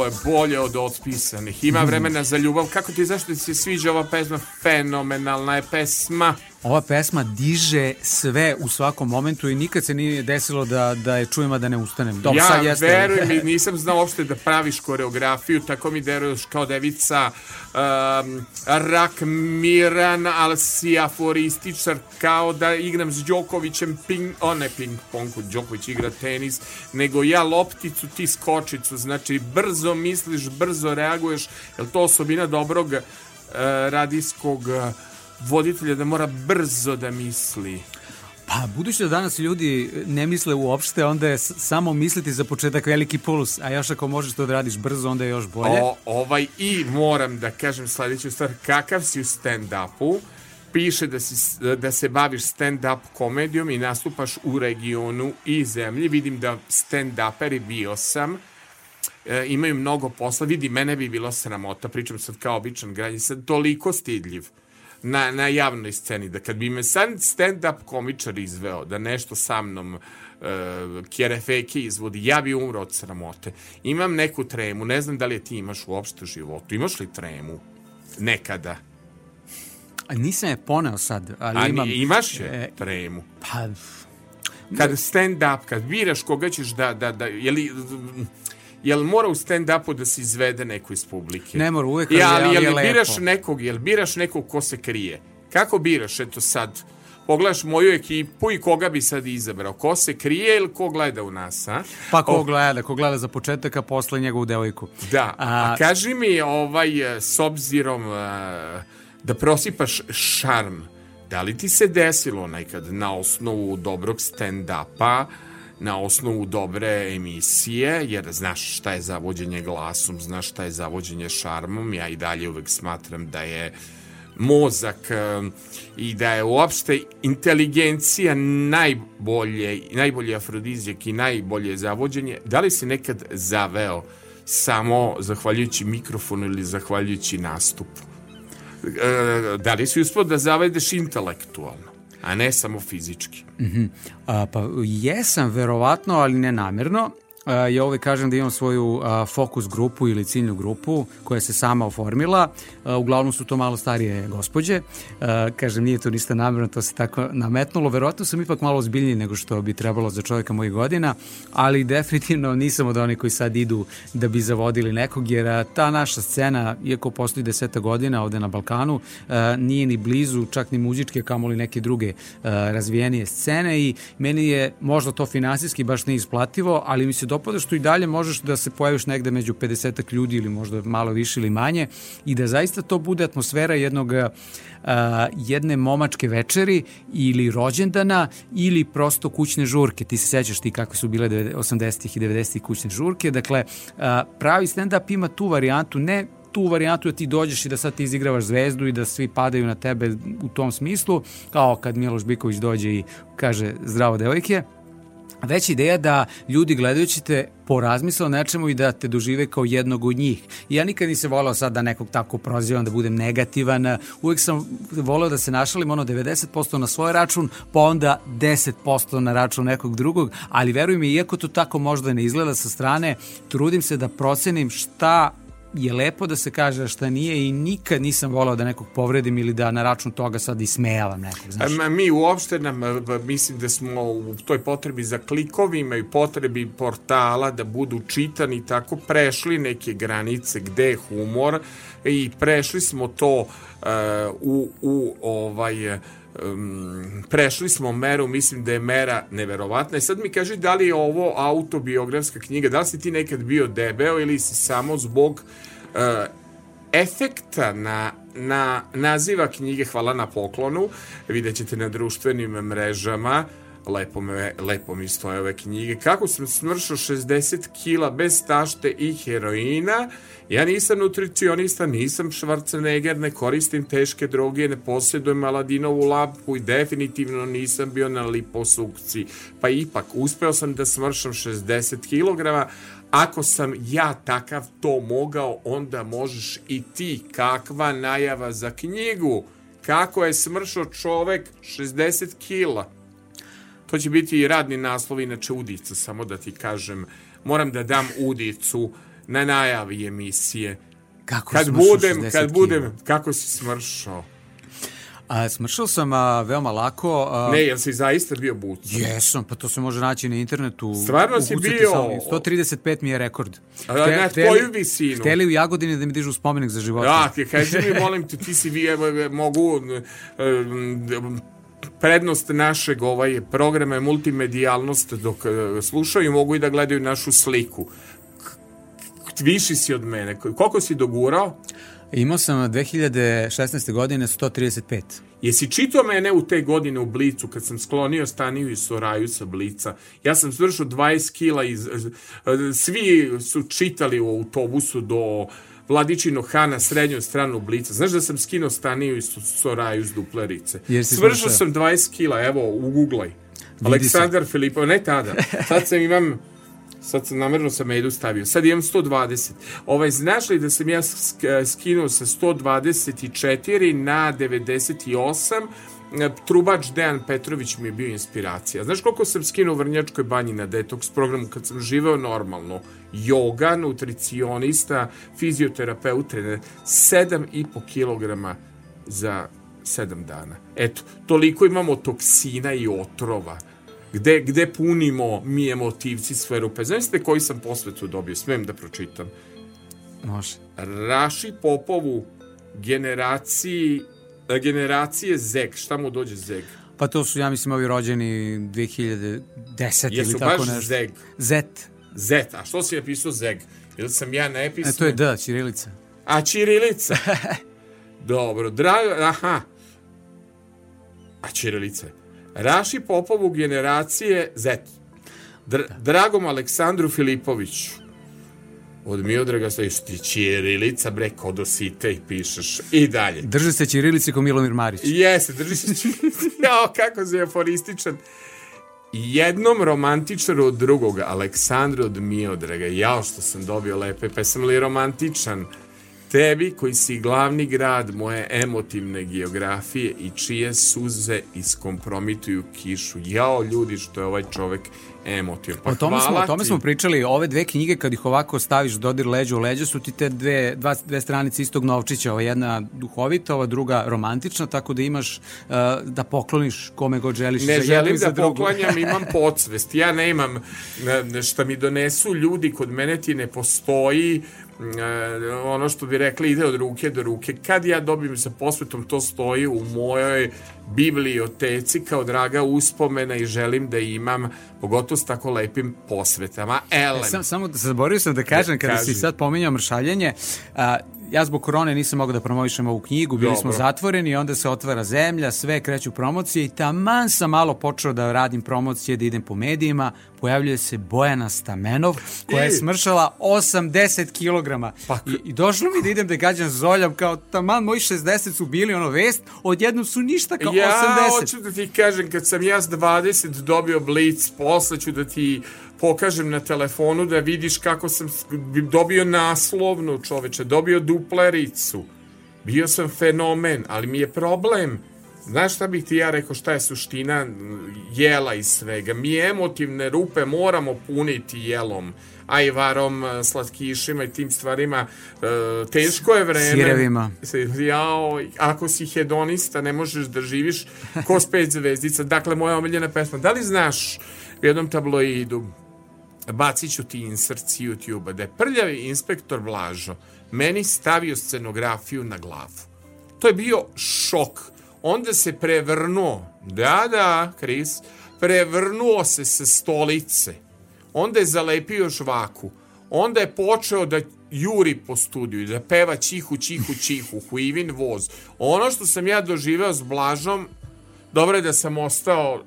[SPEAKER 2] Ovo je bolje od otpisanih. Ima vremena za ljubav. Kako ti, zašto ti se sviđa ova pesma? Fenomenalna je pesma.
[SPEAKER 7] Ova pesma diže sve u svakom momentu i nikad se nije desilo da, da je čujem, a da ne ustanem. Dobro,
[SPEAKER 2] ja
[SPEAKER 7] sad jeste.
[SPEAKER 2] verujem i nisam znao uopšte da praviš koreografiju, tako mi deruješ kao devica um, rak miran, ali si aforističar, kao da igram s Đokovićem ping, o ne ping pong, Đoković igra tenis, nego ja lopticu, ti skočicu, znači brzo misliš, brzo reaguješ, je to osobina dobrog uh, radijskog uh, voditelja da mora brzo da misli?
[SPEAKER 7] Pa, budući da danas ljudi ne misle uopšte, onda je samo misliti za početak veliki puls, a još ako možeš to da radiš brzo, onda je još bolje.
[SPEAKER 2] O, ovaj, I moram da kažem sledeću stvar, kakav si u stand-upu, piše da, si, da se baviš stand-up komedijom i nastupaš u regionu i zemlji. Vidim da stand-uperi bio sam, e, imaju mnogo posla. Vidi, mene bi bilo sramota, pričam sad kao običan građan, sad toliko stidljiv na, na javnoj sceni, da kad bi me sad stand-up komičar izveo, da nešto sa mnom uh, kjerefeke izvodi, ja bi umro od sramote. Imam neku tremu, ne znam da li je ti imaš uopšte u životu. Imaš li tremu? Nekada.
[SPEAKER 7] Nisam je poneo sad, ali
[SPEAKER 2] A
[SPEAKER 7] imam...
[SPEAKER 2] imaš je
[SPEAKER 7] E,
[SPEAKER 2] tremu.
[SPEAKER 7] pa,
[SPEAKER 2] Kad stand-up, kad biraš koga ćeš da, da, da, je li, jel mora u stand-upu da se izvede neko iz publike?
[SPEAKER 7] Ne mora uvek,
[SPEAKER 2] Ja,
[SPEAKER 7] ali-
[SPEAKER 2] ali, jel
[SPEAKER 7] je
[SPEAKER 2] biraš
[SPEAKER 7] lepo.
[SPEAKER 2] nekog, jel biraš nekog ko se krije? Kako biraš, eto sad, pogledaš moju ekipu i koga bi sad izabrao? Ko se krije ili ko gleda u nas, a?
[SPEAKER 7] pa ko
[SPEAKER 2] O,
[SPEAKER 7] gleda, ko gleda za početak, a posle njegovu devojku.
[SPEAKER 2] Da, a,
[SPEAKER 7] A-
[SPEAKER 2] kaži mi, ovaj, e, s obzirom a, da prosipaš šarm, da li ti se desilo nekad na osnovu dobrog stand-upa, na osnovu dobre emisije, jer znaš šta je zavođenje glasom, znaš šta je zavođenje šarmom, ja i dalje uvek smatram da je mozak e, i da je uopšte inteligencija najbolje, najbolji afrodizijak i najbolje zavođenje. Da li si nekad zaveo samo zahvaljujući mikrofonu ili zahvaljujući nastupu? E, da li si uspio da zavedeš intelektualno, a ne samo fizički?
[SPEAKER 7] A, pa jesam verovatno, ali ne namerno. A, ja uvek kažem da imam svoju a, fokus grupu ili ciljnu grupu koja se sama oformila. A, uglavnom su to malo starije gospođe. Kažem, nije to ništa namerno, to se tako nametnulo. Verovatno sam ipak malo ozbiljniji nego što bi trebalo za čovjeka mojih godina, ali definitivno nisam od onih koji sad idu da bi zavodili nekog, jer ta naša scena, iako postoji deseta godina ovde na Balkanu, nije ni blizu, čak ni muzičke, kamoli neke druge razvijenije scene i meni je možda to finansijski baš neisplativo, ali mi se dopada što i dalje možeš da se pojaviš negde među 50 ljudi ili možda malo više ili manje i da zaista to bude atmosfera jednog a, jedne momačke večeri ili rođendana ili prosto kućne žurke. Ti se sećaš ti kakve su bile 80-ih i 90-ih kućne žurke. Dakle, a, pravi stand-up ima tu varijantu, ne tu varijantu da ti dođeš i da sad ti izigravaš zvezdu i da svi padaju na tebe u tom smislu, kao kad Miloš Biković dođe i kaže zdravo devojke, već ideja da ljudi gledajući te porazmisle o nečemu i da te dožive kao jednog od njih. I ja nikad nisam volao sad da nekog tako prozivam, da budem negativan. Uvijek sam voleo da se našalim ono 90% na svoj račun, pa onda 10% na račun nekog drugog, ali veruj mi, iako to tako možda ne izgleda sa strane, trudim se da procenim šta je lepo da se kaže šta nije i nikad nisam volao da nekog povredim ili da na račun toga sad ismejavam nekog, znaš.
[SPEAKER 2] Ma, mi uopšte nam, mislim da smo u toj potrebi za klikovima i potrebi portala da budu čitani tako prešli neke granice gde je humor i prešli smo to uh, u, u ovaj um, prešli smo meru, mislim da je mera neverovatna. I sad mi kaži da li je ovo autobiografska knjiga, da li si ti nekad bio debeo ili si samo zbog uh, efekta na, na naziva knjige Hvala na poklonu? Vidjet ćete na društvenim mrežama lepo, me, lepo mi stoje ove knjige kako sam smršao 60 kila bez tašte i heroina ja nisam nutricionista nisam Schwarzenegger ne koristim teške droge ne posjedujem Aladinovu lapu i definitivno nisam bio na liposukciji pa ipak uspeo sam da smršam 60 kg ako sam ja takav to mogao, onda možeš i ti. Kakva najava za knjigu? Kako je smršao čovek 60 kila? To će biti i radni naslov, inače udica, samo da ti kažem. Moram da dam udicu na najavi emisije.
[SPEAKER 7] Kako
[SPEAKER 2] Kad budem,
[SPEAKER 7] 60
[SPEAKER 2] kad
[SPEAKER 7] kila?
[SPEAKER 2] budem, kako si smršao?
[SPEAKER 7] A, smršao sam a, veoma lako. A,
[SPEAKER 2] Ne, jel si zaista bio buco?
[SPEAKER 7] Jesam, pa to se može naći na internetu.
[SPEAKER 2] Stvarno si bio-
[SPEAKER 7] samo- 135 mi je rekord.
[SPEAKER 2] A na koju visinu?
[SPEAKER 7] Hteli u Jagodini da mi dižu spomenik za život.
[SPEAKER 2] Da, ti kaži mi, molim te, ti si vi, evo, evo, mogu, um, prednost našeg ovaj programa je multimedijalnost, dok eh, slušaju mogu i da gledaju našu sliku. Viši si od mene. Koliko si dogurao?
[SPEAKER 7] Imao sam 2016. godine 135.
[SPEAKER 2] Jesi čitao mene u te godine u Blicu, kad sam sklonio staniju i Soraju sa Blica? Ja sam svršao 20 kila, iz, svi su čitali u autobusu do Vladičinog Hana, srednju stranu Blica. Znaš da sam skinuo staniju i Soraju s duplerice? Svršao sam 20 kila, evo, uguglaj. Aleksandar Filipov, ne tada. Sad sam imam Sad sam namerno sam medu stavio. Sad imam 120. Ovaj, znaš li da sam ja sk- skinuo sa 124 na 98? E, Trubač Dejan Petrović mi je bio inspiracija. Znaš koliko sam skinuo u Vrnjačkoj banji na detoks programu kad sam živeo normalno? Yoga, nutricionista, fizioterapeut, trener. 7,5 kilograma za 7 dana. Eto, toliko imamo toksina i otrova gde, gde punimo mi emotivci sve rupe. Znaš koji sam posvetu dobio? Smem da pročitam.
[SPEAKER 7] Može.
[SPEAKER 2] Raši Popovu generaciji generacije Zeg. Šta mu dođe Zeg?
[SPEAKER 7] Pa to su, ja mislim, ovi rođeni 2010
[SPEAKER 2] Jesu
[SPEAKER 7] ili tako
[SPEAKER 2] baš
[SPEAKER 7] nešto.
[SPEAKER 2] Zeg.
[SPEAKER 7] Zet.
[SPEAKER 2] Zet. A što si napisao Zeg? Ili sam ja napisao?
[SPEAKER 7] E, to je D, Ćirilica.
[SPEAKER 2] A Čirilica? Dobro, drago, aha. A Čirilica. Raši Popovu generacije Z. Dr Dragom Aleksandru Filipoviću. Od Miodraga stojiš ti Čirilica, bre, kodosite i pišeš. I dalje.
[SPEAKER 7] Drži se Ćirilice ko Milomir Marić.
[SPEAKER 2] Jeste, drži se Čirilica. Jao, kako si aforističan. Jednom romantičaru od drugog, Aleksandru od Miodraga. Jao što sam dobio lepe, pa sam li romantičan? Tebi koji si glavni grad moje emotivne geografije i čije suze iskompromituju kišu. Jao ljudi što je ovaj čovek emotivan. Pa
[SPEAKER 7] O tome, smo, o tome smo pričali, ove dve knjige kad ih ovako staviš dodir leđa u leđa su ti te dve, dva, dve stranice istog novčića, ova jedna duhovita, ova druga romantična, tako da imaš uh, da pokloniš kome god želiš.
[SPEAKER 2] Ne želim da
[SPEAKER 7] drugu.
[SPEAKER 2] poklanjam, imam podsvest. Ja ne imam, šta mi donesu ljudi, kod mene ti ne postoji e, ono što bi rekli ide od ruke do ruke. Kad ja dobijem sa posvetom, to stoji u mojoj biblioteci kao draga uspomena i želim da imam, pogotovo s tako lepim posvetama. Ellen.
[SPEAKER 7] Sam, samo da zaboravio sam da kažem, kada
[SPEAKER 2] Kaži.
[SPEAKER 7] si sad pominjao mršavljenje, a, ja zbog korone nisam mogao da promovišem ovu knjigu, bili smo
[SPEAKER 2] Dobro.
[SPEAKER 7] zatvoreni i onda se otvara zemlja, sve kreću promocije i taman sam malo počeo da radim promocije, da idem po medijima, pojavljuje se Bojana Stamenov, koja je
[SPEAKER 2] I?
[SPEAKER 7] smršala 80 kilograma.
[SPEAKER 2] Pa
[SPEAKER 7] I, I došlo mi da idem da gađam zoljom, kao taman moji 60 su bili ono vest, odjednom su ništa kao
[SPEAKER 2] Ja
[SPEAKER 7] 80.
[SPEAKER 2] hoću da ti kažem, kad sam ja s 20 dobio blic, posle ću da ti pokažem na telefonu da vidiš kako sam dobio naslovnu čoveče, dobio duplericu. Bio sam fenomen, ali mi je problem. Znaš šta bih ti ja rekao, šta je suština jela i svega? Mi emotivne rupe moramo puniti jelom, ajvarom, slatkišima i tim stvarima. E, teško je vreme.
[SPEAKER 7] Sirevima.
[SPEAKER 2] Jao, ako si hedonista, ne možeš da živiš ko pet zvezdica. Dakle, moja omiljena pesma. Da li znaš u jednom tabloidu, bacit ću ti insert s YouTube-a, da je prljavi inspektor Blažo meni stavio scenografiju na glavu. To je bio šok. Onda se prevrnuo, da, da, Kris, prevrnuo se sa stolice. Onda je zalepio žvaku. Onda je počeo da juri po studiju da peva čihu, čihu, čihu, huivin voz. Ono što sam ja doživeo s Blažom, dobro je da sam ostao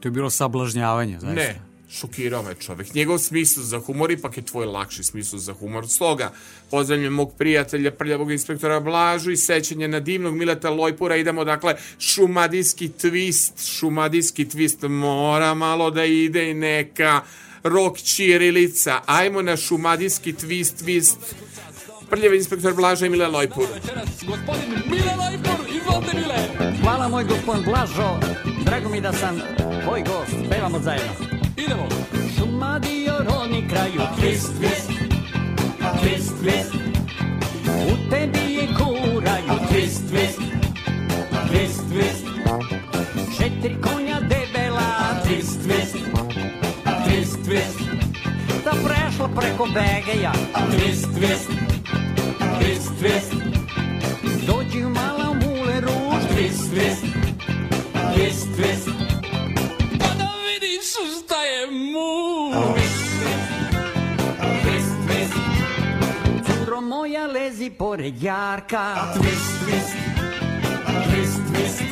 [SPEAKER 7] To je bilo sablažnjavanje, znaš.
[SPEAKER 2] ne, šokirao me čovek. Njegov smisl za humor ipak je tvoj lakši smisl za humor. Stoga, pozdravljam mog prijatelja, prljavog inspektora Blažu i sećanje na divnog Mileta Lojpura. Idemo, dakle, šumadijski twist, šumadijski twist mora malo da ide i neka rok čirilica. Ajmo na šumadijski twist, twist. Prljavi inspektor Blaža i Mile Lojpur.
[SPEAKER 9] Gospodin Mile Lajpur, izvolite Mile.
[SPEAKER 10] Hvala moj gospodin Blažo, drago mi da sam tvoj gost, pevamo zajedno.
[SPEAKER 9] Idemo.
[SPEAKER 10] Šumadio roni kraju, twist, twist, twist, twist. U tebi je kuraju twist, twist. Twist, twist. Četiri konja debela twist, twist. Twist, twist. Da prešla preko begeja twist, twist Twist, lezi pored jarka. Twist, twist Twist, twist.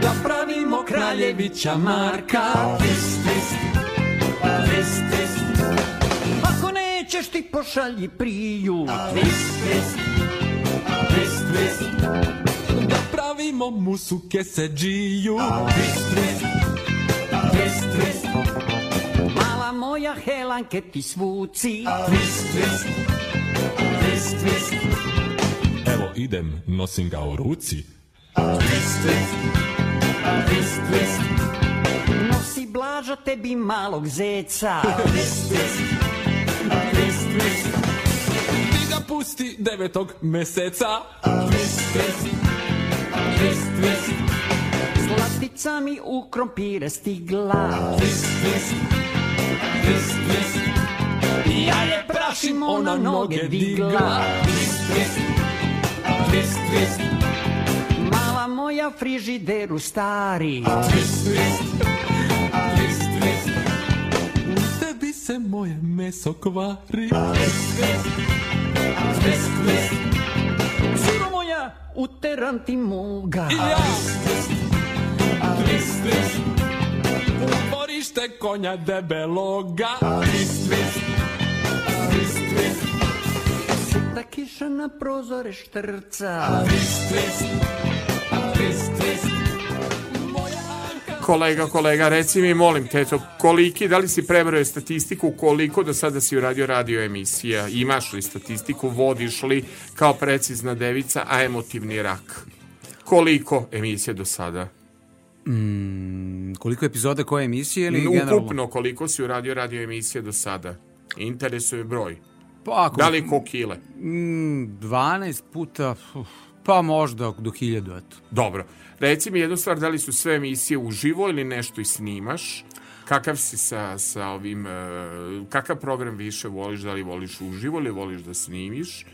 [SPEAKER 10] Da pravimo kraljevića Marka. Twist, twist Twist, twist. Ako nećeš ti pošalji priju. Twist, twist Twist, twist.
[SPEAKER 9] Da pravimo musu keseđiju.
[SPEAKER 10] Twist, twist Twist, twist. Mala moja Helanke ti svuci. Twist, twist Twist, twist
[SPEAKER 9] Evo idem, nosim ga u ruci.
[SPEAKER 10] Twist, twist. Twist, twist. Nosi blaža tebi malog zeca. Twist, twist. Twist, twist.
[SPEAKER 9] Ti ga pusti devetog meseca.
[SPEAKER 10] Twist, twist. Twist, twist. Slatica mi u krompire stigla. Twist, twist. Twist, twist je prašim, ona noge digla. Twist, twist. Twist, twist. Mala moja frižideru stari. Twist, twist. Twist, twist.
[SPEAKER 9] U tebi se moje meso kvari.
[SPEAKER 10] Twist, twist. Curo moja, uteram ti moga.
[SPEAKER 9] I ja.
[SPEAKER 10] Twist, twist.
[SPEAKER 9] U dvorište konja debeloga.
[SPEAKER 10] Twist, twist Twist, Sita kiša na prozore štrca Twist, twist Twist, twist
[SPEAKER 2] Kolega, kolega, reci mi, molim te, to, koliki, da li si prebrojao statistiku, koliko do sada si uradio radio emisija? Imaš li statistiku, vodiš li kao precizna devica, a emotivni rak? Koliko emisija do sada?
[SPEAKER 7] Mm, koliko epizoda koje emisije ili generalno?
[SPEAKER 2] Ukupno, koliko si uradio radio emisija do sada? Interesuje broj.
[SPEAKER 7] Pa, ako,
[SPEAKER 2] Da li ko kile?
[SPEAKER 7] Mm, 12 puta, uf, pa možda do 1000, eto.
[SPEAKER 2] Dobro. Reci mi jednu stvar, da li su sve emisije uživo ili nešto i snimaš? Kakav si sa, sa ovim, e, kakav program više voliš, da li voliš uživo ili voliš da snimiš?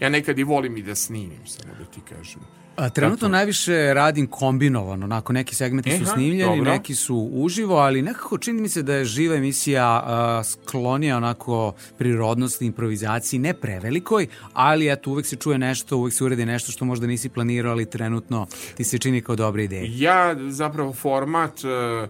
[SPEAKER 2] Ja nekad i volim i da snimim, samo da ti kažem.
[SPEAKER 7] A, trenutno najviše radim kombinovano, onako neki segmenti su
[SPEAKER 2] Aha,
[SPEAKER 7] snimljeni,
[SPEAKER 2] dobro.
[SPEAKER 7] neki su uživo, ali nekako čini mi se da je živa emisija a, sklonija onako prirodnosti, improvizaciji, ne prevelikoj, ali eto uvek se čuje nešto, uvek se uredi nešto što možda nisi planirao, ali trenutno ti se čini kao dobra ideja.
[SPEAKER 2] Ja zapravo format e,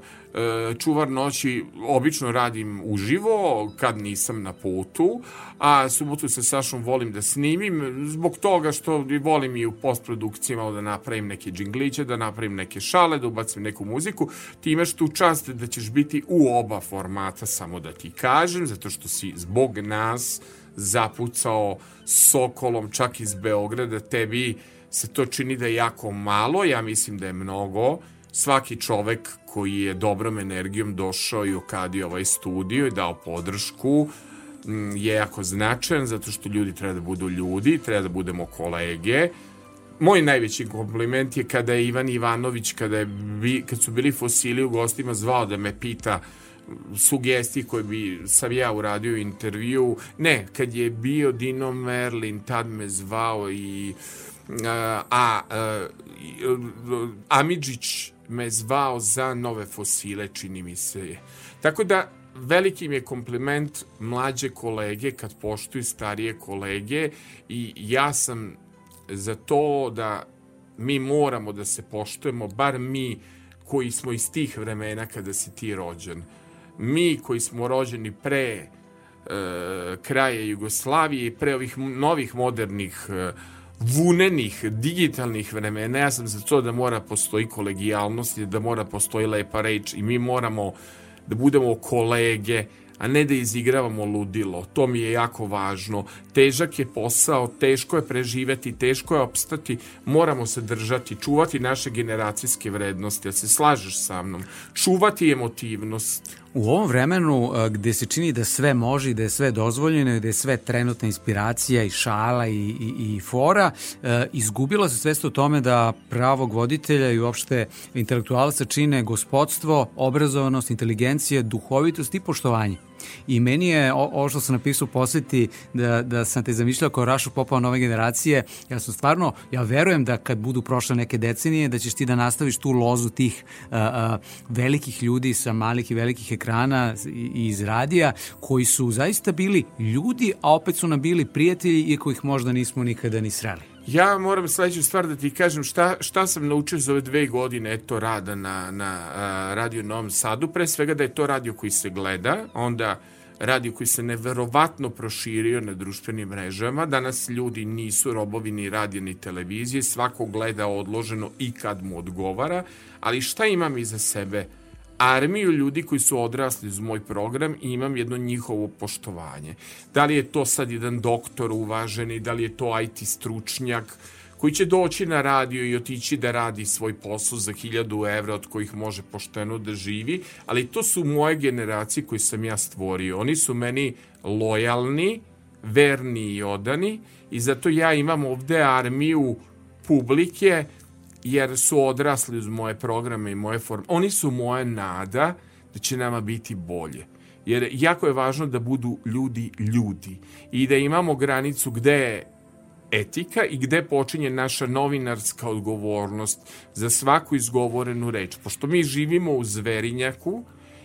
[SPEAKER 2] čuvar noći obično radim uživo kad nisam na putu, a subotu sa Sašom volim da snimim zbog toga što volim i u postprodukciji malo da napravim neke džingliće, da napravim neke šale, da ubacim neku muziku. Ti imaš tu čast da ćeš biti u oba formata, samo da ti kažem, zato što si zbog nas zapucao Sokolom čak iz Beograda, tebi se to čini da je jako malo, ja mislim da je mnogo. Svaki čovek koji je dobrom energijom došao i okadio ovaj studio i dao podršku mm, je jako značajan zato što ljudi treba da budu ljudi, treba da budemo kolege. Moj najveći kompliment je kada je Ivan Ivanović, kada, je kad su bili fosili u gostima, zvao da me pita sugestije koje bi sam ja uradio intervju. Ne, kad je bio Dino Merlin, tad me zvao i a, a, a Amidžić me zvao za nove fosile, čini mi se. Tako da, veliki mi je kompliment mlađe kolege kad poštuju starije kolege i ja sam za to da mi moramo da se poštujemo, bar mi koji smo iz tih vremena kada si ti rođen. Mi koji smo rođeni pre e, kraja Jugoslavije i pre ovih novih modernih e, vunenih, digitalnih vremena, ja sam za to da mora postoji kolegijalnost i da mora postoji lepa reč i mi moramo da budemo kolege, a ne da izigravamo ludilo. To mi je jako važno. Težak je posao, teško je preživeti, teško je opstati, moramo se držati, čuvati naše generacijske vrednosti, ja se slažeš sa mnom, čuvati emotivnost.
[SPEAKER 7] U ovom vremenu a, gde se čini da sve može i da je sve dozvoljeno i da je sve trenutna inspiracija i šala i, i, i fora, a, izgubila se svest o tome da pravog voditelja i uopšte intelektualca čine gospodstvo, obrazovanost, inteligencija, duhovitost i poštovanje. I meni je o- ovo što sam napisao posjeti da, da sam te zamišljao kao Rašu Popova nove generacije, ja sam stvarno, ja verujem da kad budu prošle neke decenije, da ćeš ti da nastaviš tu lozu tih a, velikih ljudi sa malih i velikih ekrana i, i iz radija, koji su zaista bili ljudi, a opet su nam bili prijatelji, iako ih možda nismo nikada ni sreli.
[SPEAKER 2] Ja moram sledeću stvar da ti kažem šta, šta sam naučio za ove dve godine eto rada na, na a, radio Novom Sadu. Pre svega da je to radio koji se gleda, onda radio koji se neverovatno proširio na društvenim mrežama. Danas ljudi nisu robovi ni radija ni televizije, svako gleda odloženo i kad mu odgovara, ali šta imam iza sebe? Armiju ljudi koji su odrasli uz moj program i imam jedno njihovo poštovanje. Da li je to sad jedan doktor uvaženi, da li je to IT stručnjak, koji će doći na radio i otići da radi svoj posao za 1000 evra od kojih može pošteno da živi, ali to su moje generacije koje sam ja stvorio. Oni su meni lojalni, verni i odani i zato ja imam ovde armiju publike jer su odrasli uz moje programe i moje forme. Oni su moja nada da će nama biti bolje. Jer jako je važno da budu ljudi ljudi i da imamo granicu gde je etika i gde počinje naša novinarska odgovornost za svaku izgovorenu reč. Pošto mi živimo u zverinjaku,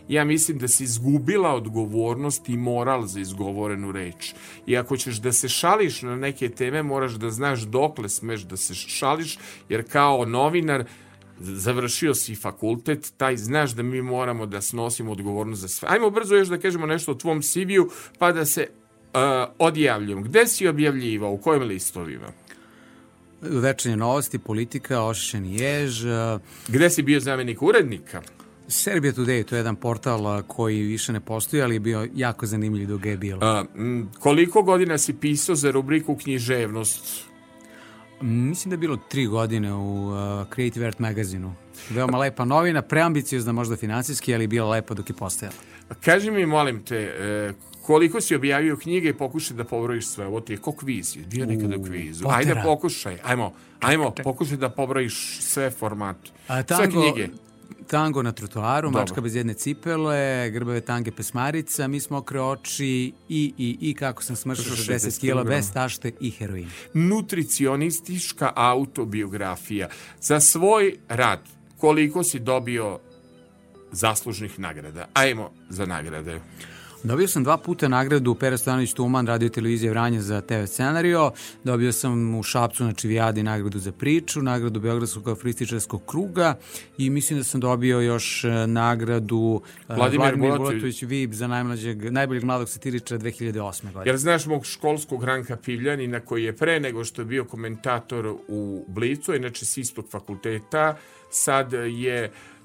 [SPEAKER 2] ja mislim da se izgubila odgovornost i moral za izgovorenu reč. I ako ćeš da se šališ na neke teme, moraš da znaš dokle smeš da se šališ, jer kao novinar završio si fakultet, taj znaš da mi moramo da snosimo odgovornost za sve. Ajmo brzo još da kažemo nešto o tvom CV-u, pa da se uh, odjavljujem. Gde si objavljivao? U kojim listovima?
[SPEAKER 7] Večernje novosti, politika, ošišeni jež, a,
[SPEAKER 2] Gde si bio zamenik urednika?
[SPEAKER 7] Serbia Today, to je jedan portal koji više ne postoji, ali je bio jako zanimljiv dok je bilo.
[SPEAKER 2] A, m, koliko godina si pisao za rubriku književnost?
[SPEAKER 7] Mislim da je bilo tri godine u uh, Creative Art magazinu. Veoma lepa novina, preambiciozna možda financijski, ali je bila lepa dok je postojala.
[SPEAKER 2] Kaži mi, molim te, e, koliko si objavio knjige i pokušaj da pobrojiš sve. Ovo ti je ko kviz. je bio nekada u kvizu.
[SPEAKER 7] Potera.
[SPEAKER 2] Ajde, pokušaj. Ajmo, ajmo, pokušaj da pobrojiš sve formate.
[SPEAKER 7] A,
[SPEAKER 2] Sve knjige.
[SPEAKER 7] Tango na trotoaru,
[SPEAKER 2] Dobro.
[SPEAKER 7] mačka bez jedne cipele, grbave tange pesmarica, mi smo okre oči i, i, i kako sam smršao
[SPEAKER 2] 60
[SPEAKER 7] 60 kila bez tašte i heroina.
[SPEAKER 2] Nutricionistička autobiografija. Za svoj rad, koliko si dobio zaslužnih nagrada? Ajmo za nagrade.
[SPEAKER 7] Dobio sam dva puta nagradu Pera Stojanović Tuman, radio televizije Vranje za TV scenario. Dobio sam u Šapcu na Čivijadi nagradu za priču, nagradu Beogradskog afrističarskog kruga i mislim da sam dobio još e, nagradu e,
[SPEAKER 2] Vladimir Bulatović.
[SPEAKER 7] Bulatović VIP za najmlađeg, najboljeg mladog satiričara 2008. godine.
[SPEAKER 2] Jer znaš mog školskog Ranka Pivljanina koji je pre nego što je bio komentator u Blicu, inače s istog fakulteta, sad je um,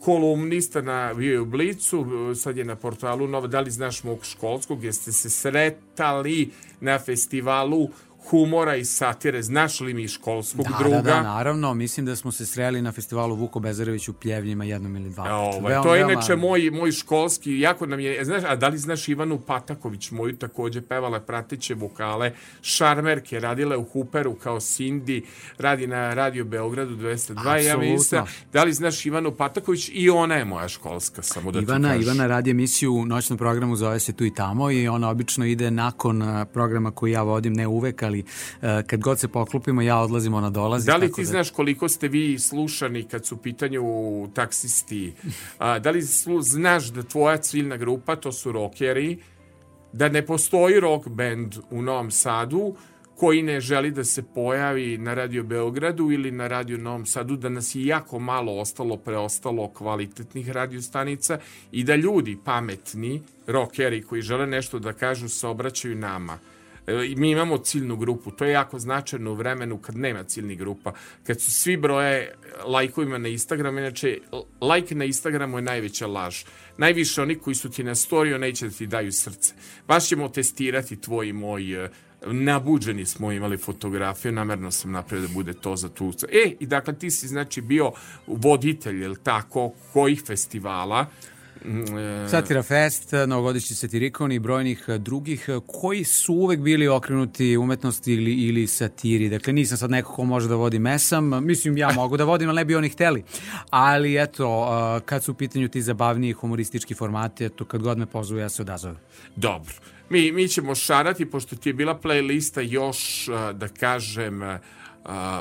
[SPEAKER 2] kolumnista na, bio je u Blicu, sad je na portalu Nova. Da li znaš mog školskog? Jeste se sretali na festivalu humora i satire? Znaš li mi školskog
[SPEAKER 7] Da,
[SPEAKER 2] druga?
[SPEAKER 7] da, da, naravno. Mislim da smo se sreli na festivalu Vuko Bezarević u Pljevljima jednom ili dva.
[SPEAKER 2] Ovaj,
[SPEAKER 7] Veoma,
[SPEAKER 2] to je
[SPEAKER 7] veoma-
[SPEAKER 2] inače moj, moj školski, jako nam je, znaš, a da li znaš Ivanu Pataković, moju takođe pevala prateće vokale, šarmerke, radila je u Huperu kao Cindy, radi na Radio Beogradu 202, ja
[SPEAKER 7] Apsolutno.
[SPEAKER 2] mislim, da li znaš Ivanu Pataković i ona je moja školska, samo da
[SPEAKER 7] Ivana,
[SPEAKER 2] ti.
[SPEAKER 7] Ivana radi emisiju u noćnom programu, zove se Tu i tamo i ona obično ide nakon a, programa koji ja vodim, ne uvek, ali a, kad god se poklopimo, ja odlazim, ona dolazi.
[SPEAKER 2] Da li ti znaš koliko ste vi slušani kad su u pitanju taksisti? A, da li znaš da tvoja ciljna grupa, to su rokeri, da ne postoji rock band u Novom Sadu koji ne želi da se pojavi na Radio Beogradu ili na Radio Novom Sadu, da nas je jako malo ostalo, preostalo kvalitetnih radiostanica i da ljudi pametni, rokeri koji žele nešto da kažu, se obraćaju nama. E, mi imamo ciljnu grupu. To je jako značajno u vremenu kad nema ciljnih grupa. Kad su svi broje lajkovima na Instagramu, inače lajk na Instagramu je najveća laž. Najviše oni koji su ti na storiju neće da ti daju srce. Baš ćemo testirati tvoj i moj e, nabuđeni smo imali fotografiju, namerno sam napravio da bude to za tu. E, i dakle ti si znači bio voditelj, jel tako, kojih festivala?
[SPEAKER 7] Satira Fest, novogodišnji satirikon i brojnih eh, drugih eh, koji su uvek bili okrenuti umetnosti ili, ili satiri. Dakle, nisam sad neko ko može da vodi mesam. Mislim, ja mogu da vodim, ali ne bi oni hteli. Ali eto, kad su u pitanju ti zabavniji humoristički formati, eto, kad god me pozove, ja se odazovem.
[SPEAKER 2] Dobro. Mi, mi ćemo šarati, pošto ti je bila playlista još, da kažem,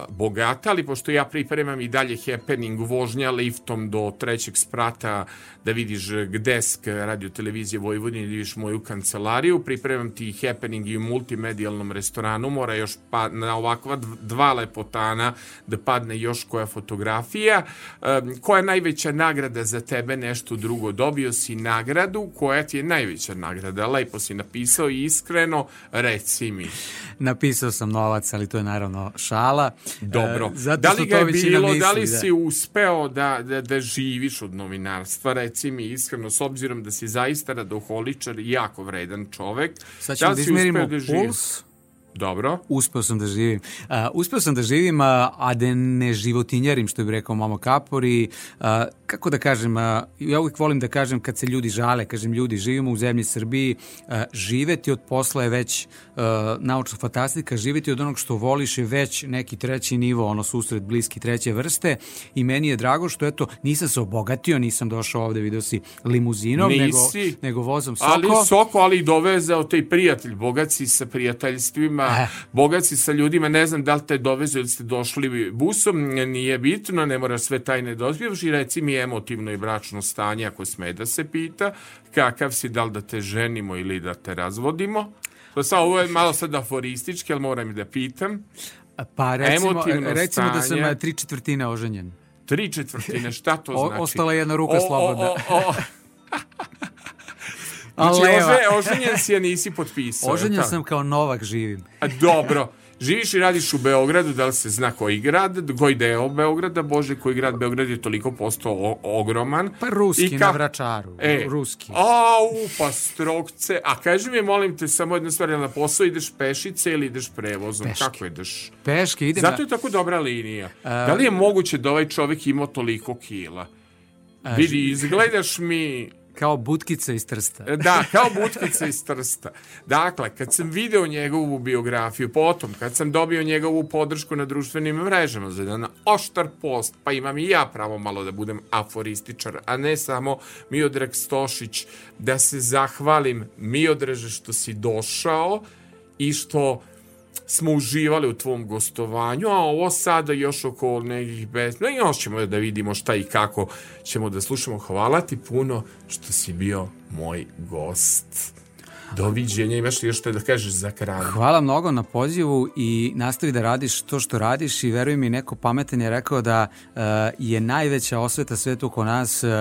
[SPEAKER 2] bogata, ali pošto ja pripremam i dalje happening vožnja liftom do trećeg sprata da vidiš gdesk radio televizije Vojvodine, da vidiš moju kancelariju, pripremam ti happening i u multimedijalnom restoranu, mora još pa, na ovakva dva lepotana da padne još koja fotografija. Koja je najveća nagrada za tebe, nešto drugo? Dobio si nagradu, koja ti je najveća nagrada? Lepo si napisao i iskreno, reci mi.
[SPEAKER 7] Napisao sam novac, ali to je naravno šala.
[SPEAKER 2] Dobro.
[SPEAKER 7] E, zato
[SPEAKER 2] da li ga je bilo,
[SPEAKER 7] misli,
[SPEAKER 2] da li
[SPEAKER 7] da.
[SPEAKER 2] si uspeo da, da, da živiš od novinarstva, reci mi iskreno, s obzirom da si zaista radoholičar i jako vredan čovek.
[SPEAKER 7] Sad
[SPEAKER 2] da
[SPEAKER 7] ćemo da
[SPEAKER 2] si
[SPEAKER 7] izmerimo
[SPEAKER 2] da
[SPEAKER 7] puls.
[SPEAKER 2] Dobro.
[SPEAKER 7] Uspeo sam da živim. Uh, uspeo sam da živim, a, a da ne životinjarim, što bi rekao Mamo Kapori. Uh, kako da kažem, ja uvijek volim da kažem kad se ljudi žale, kažem ljudi, živimo u zemlji Srbiji, živeti od posla je već naučna fantastika, živeti od onog što voliš je već neki treći nivo, ono susret bliski treće vrste i meni je drago što eto, nisam se obogatio, nisam došao ovde, video si limuzinom, nego,
[SPEAKER 2] Nisi.
[SPEAKER 7] nego vozom Soko.
[SPEAKER 2] Ali Soko, ali i dovezao taj prijatelj, bogat si sa prijateljstvima,
[SPEAKER 7] Eh.
[SPEAKER 2] bogat si sa ljudima, ne znam da li te dovezao ili ste došli busom, nije bitno, ne moraš sve tajne da otkrivaš i reci mi emotivno i bračno stanje, ako sme da se pita, kakav si, da li da te ženimo ili da te razvodimo. To sad, ovo je malo sad aforistički, ali moram i da pitam.
[SPEAKER 7] Pa recimo,
[SPEAKER 2] Emotivno
[SPEAKER 7] recimo da sam
[SPEAKER 2] stanje.
[SPEAKER 7] tri četvrtine oženjen.
[SPEAKER 2] Tri četvrtine, šta to
[SPEAKER 7] O-
[SPEAKER 2] znači?
[SPEAKER 7] ostala je jedna ruka slobodna.
[SPEAKER 2] O, o, o, Znači, ože, oženjen si, a nisi potpisao.
[SPEAKER 7] Oženjen sam kao Novak živim.
[SPEAKER 2] A, dobro. Živiš i radiš u Beogradu, da li se zna koji grad, koji deo Beograda, Bože, koji grad Beograd je toliko postao o- ogroman.
[SPEAKER 7] Pa ruski,
[SPEAKER 2] I
[SPEAKER 7] na
[SPEAKER 2] ka-
[SPEAKER 7] Vračaru.
[SPEAKER 2] E,
[SPEAKER 7] Ruski.
[SPEAKER 2] Au, pa strokce. A kaži mi, molim te, samo jedna stvar, na posao ideš pešice ili ideš prevozom?
[SPEAKER 7] Peške.
[SPEAKER 2] Kako ideš?
[SPEAKER 7] Peške, idem
[SPEAKER 2] Zato je tako dobra linija. Da li je moguće da ovaj čovjek ima toliko kila? Vidi, izgledaš mi...
[SPEAKER 7] kao butkica iz Trsta.
[SPEAKER 2] Da, kao butkica iz Trsta. Dakle, kad sam video njegovu biografiju, potom, kad sam dobio njegovu podršku na društvenim mrežama za jedan oštar post, pa imam i ja pravo malo da budem aforističar, a ne samo Miodrag Stošić, da se zahvalim Miodraže što si došao i što smo uživali u tvom gostovanju, a ovo sada još oko nekih bez... No, još ćemo da vidimo šta i kako ćemo da slušamo. Hvala ti puno što si bio moj gost. Doviđenja, imaš li još što da kažeš za kraj?
[SPEAKER 7] Hvala mnogo na pozivu i nastavi da radiš to što radiš i veruj mi, neko pametan je rekao da uh, je najveća osveta svetu oko nas uh,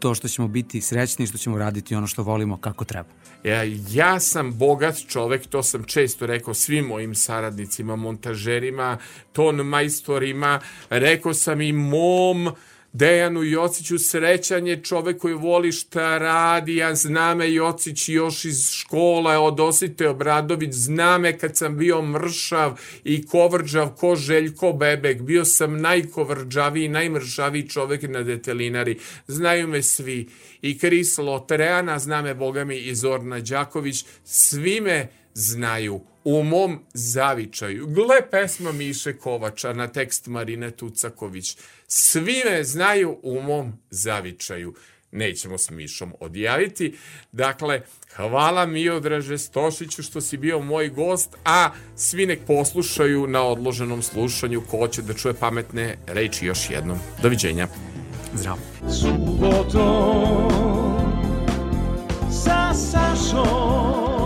[SPEAKER 7] to što ćemo biti srećni i što ćemo raditi ono što volimo kako treba.
[SPEAKER 2] Ja, ja sam bogat čovek, to sam često rekao svim mojim saradnicima, montažerima, ton majstorima, rekao sam i mom Dejanu Jociću srećan je čovek koji voli šta radi, ja zname Jocić još iz škola, od Osite Obradović, zname kad sam bio mršav i kovrđav ko Željko Bebek, bio sam najkovrđaviji, najmršaviji čovek na detelinari, znaju me svi. I Kris Lotereana, zna me Boga mi i Zorna Đaković, svi me znaju u mom zavičaju. Gle pesma Miše Kovača na tekst Marine Tucaković. Svi me znaju u mom zavičaju. Nećemo s Mišom odjaviti. Dakle, hvala Miodraže Stošiću što si bio moj gost, a svi nek poslušaju na odloženom slušanju ko će da čuje pametne reči još jednom. Doviđenja.
[SPEAKER 7] Zdravo.
[SPEAKER 10] Subotom sa Sašom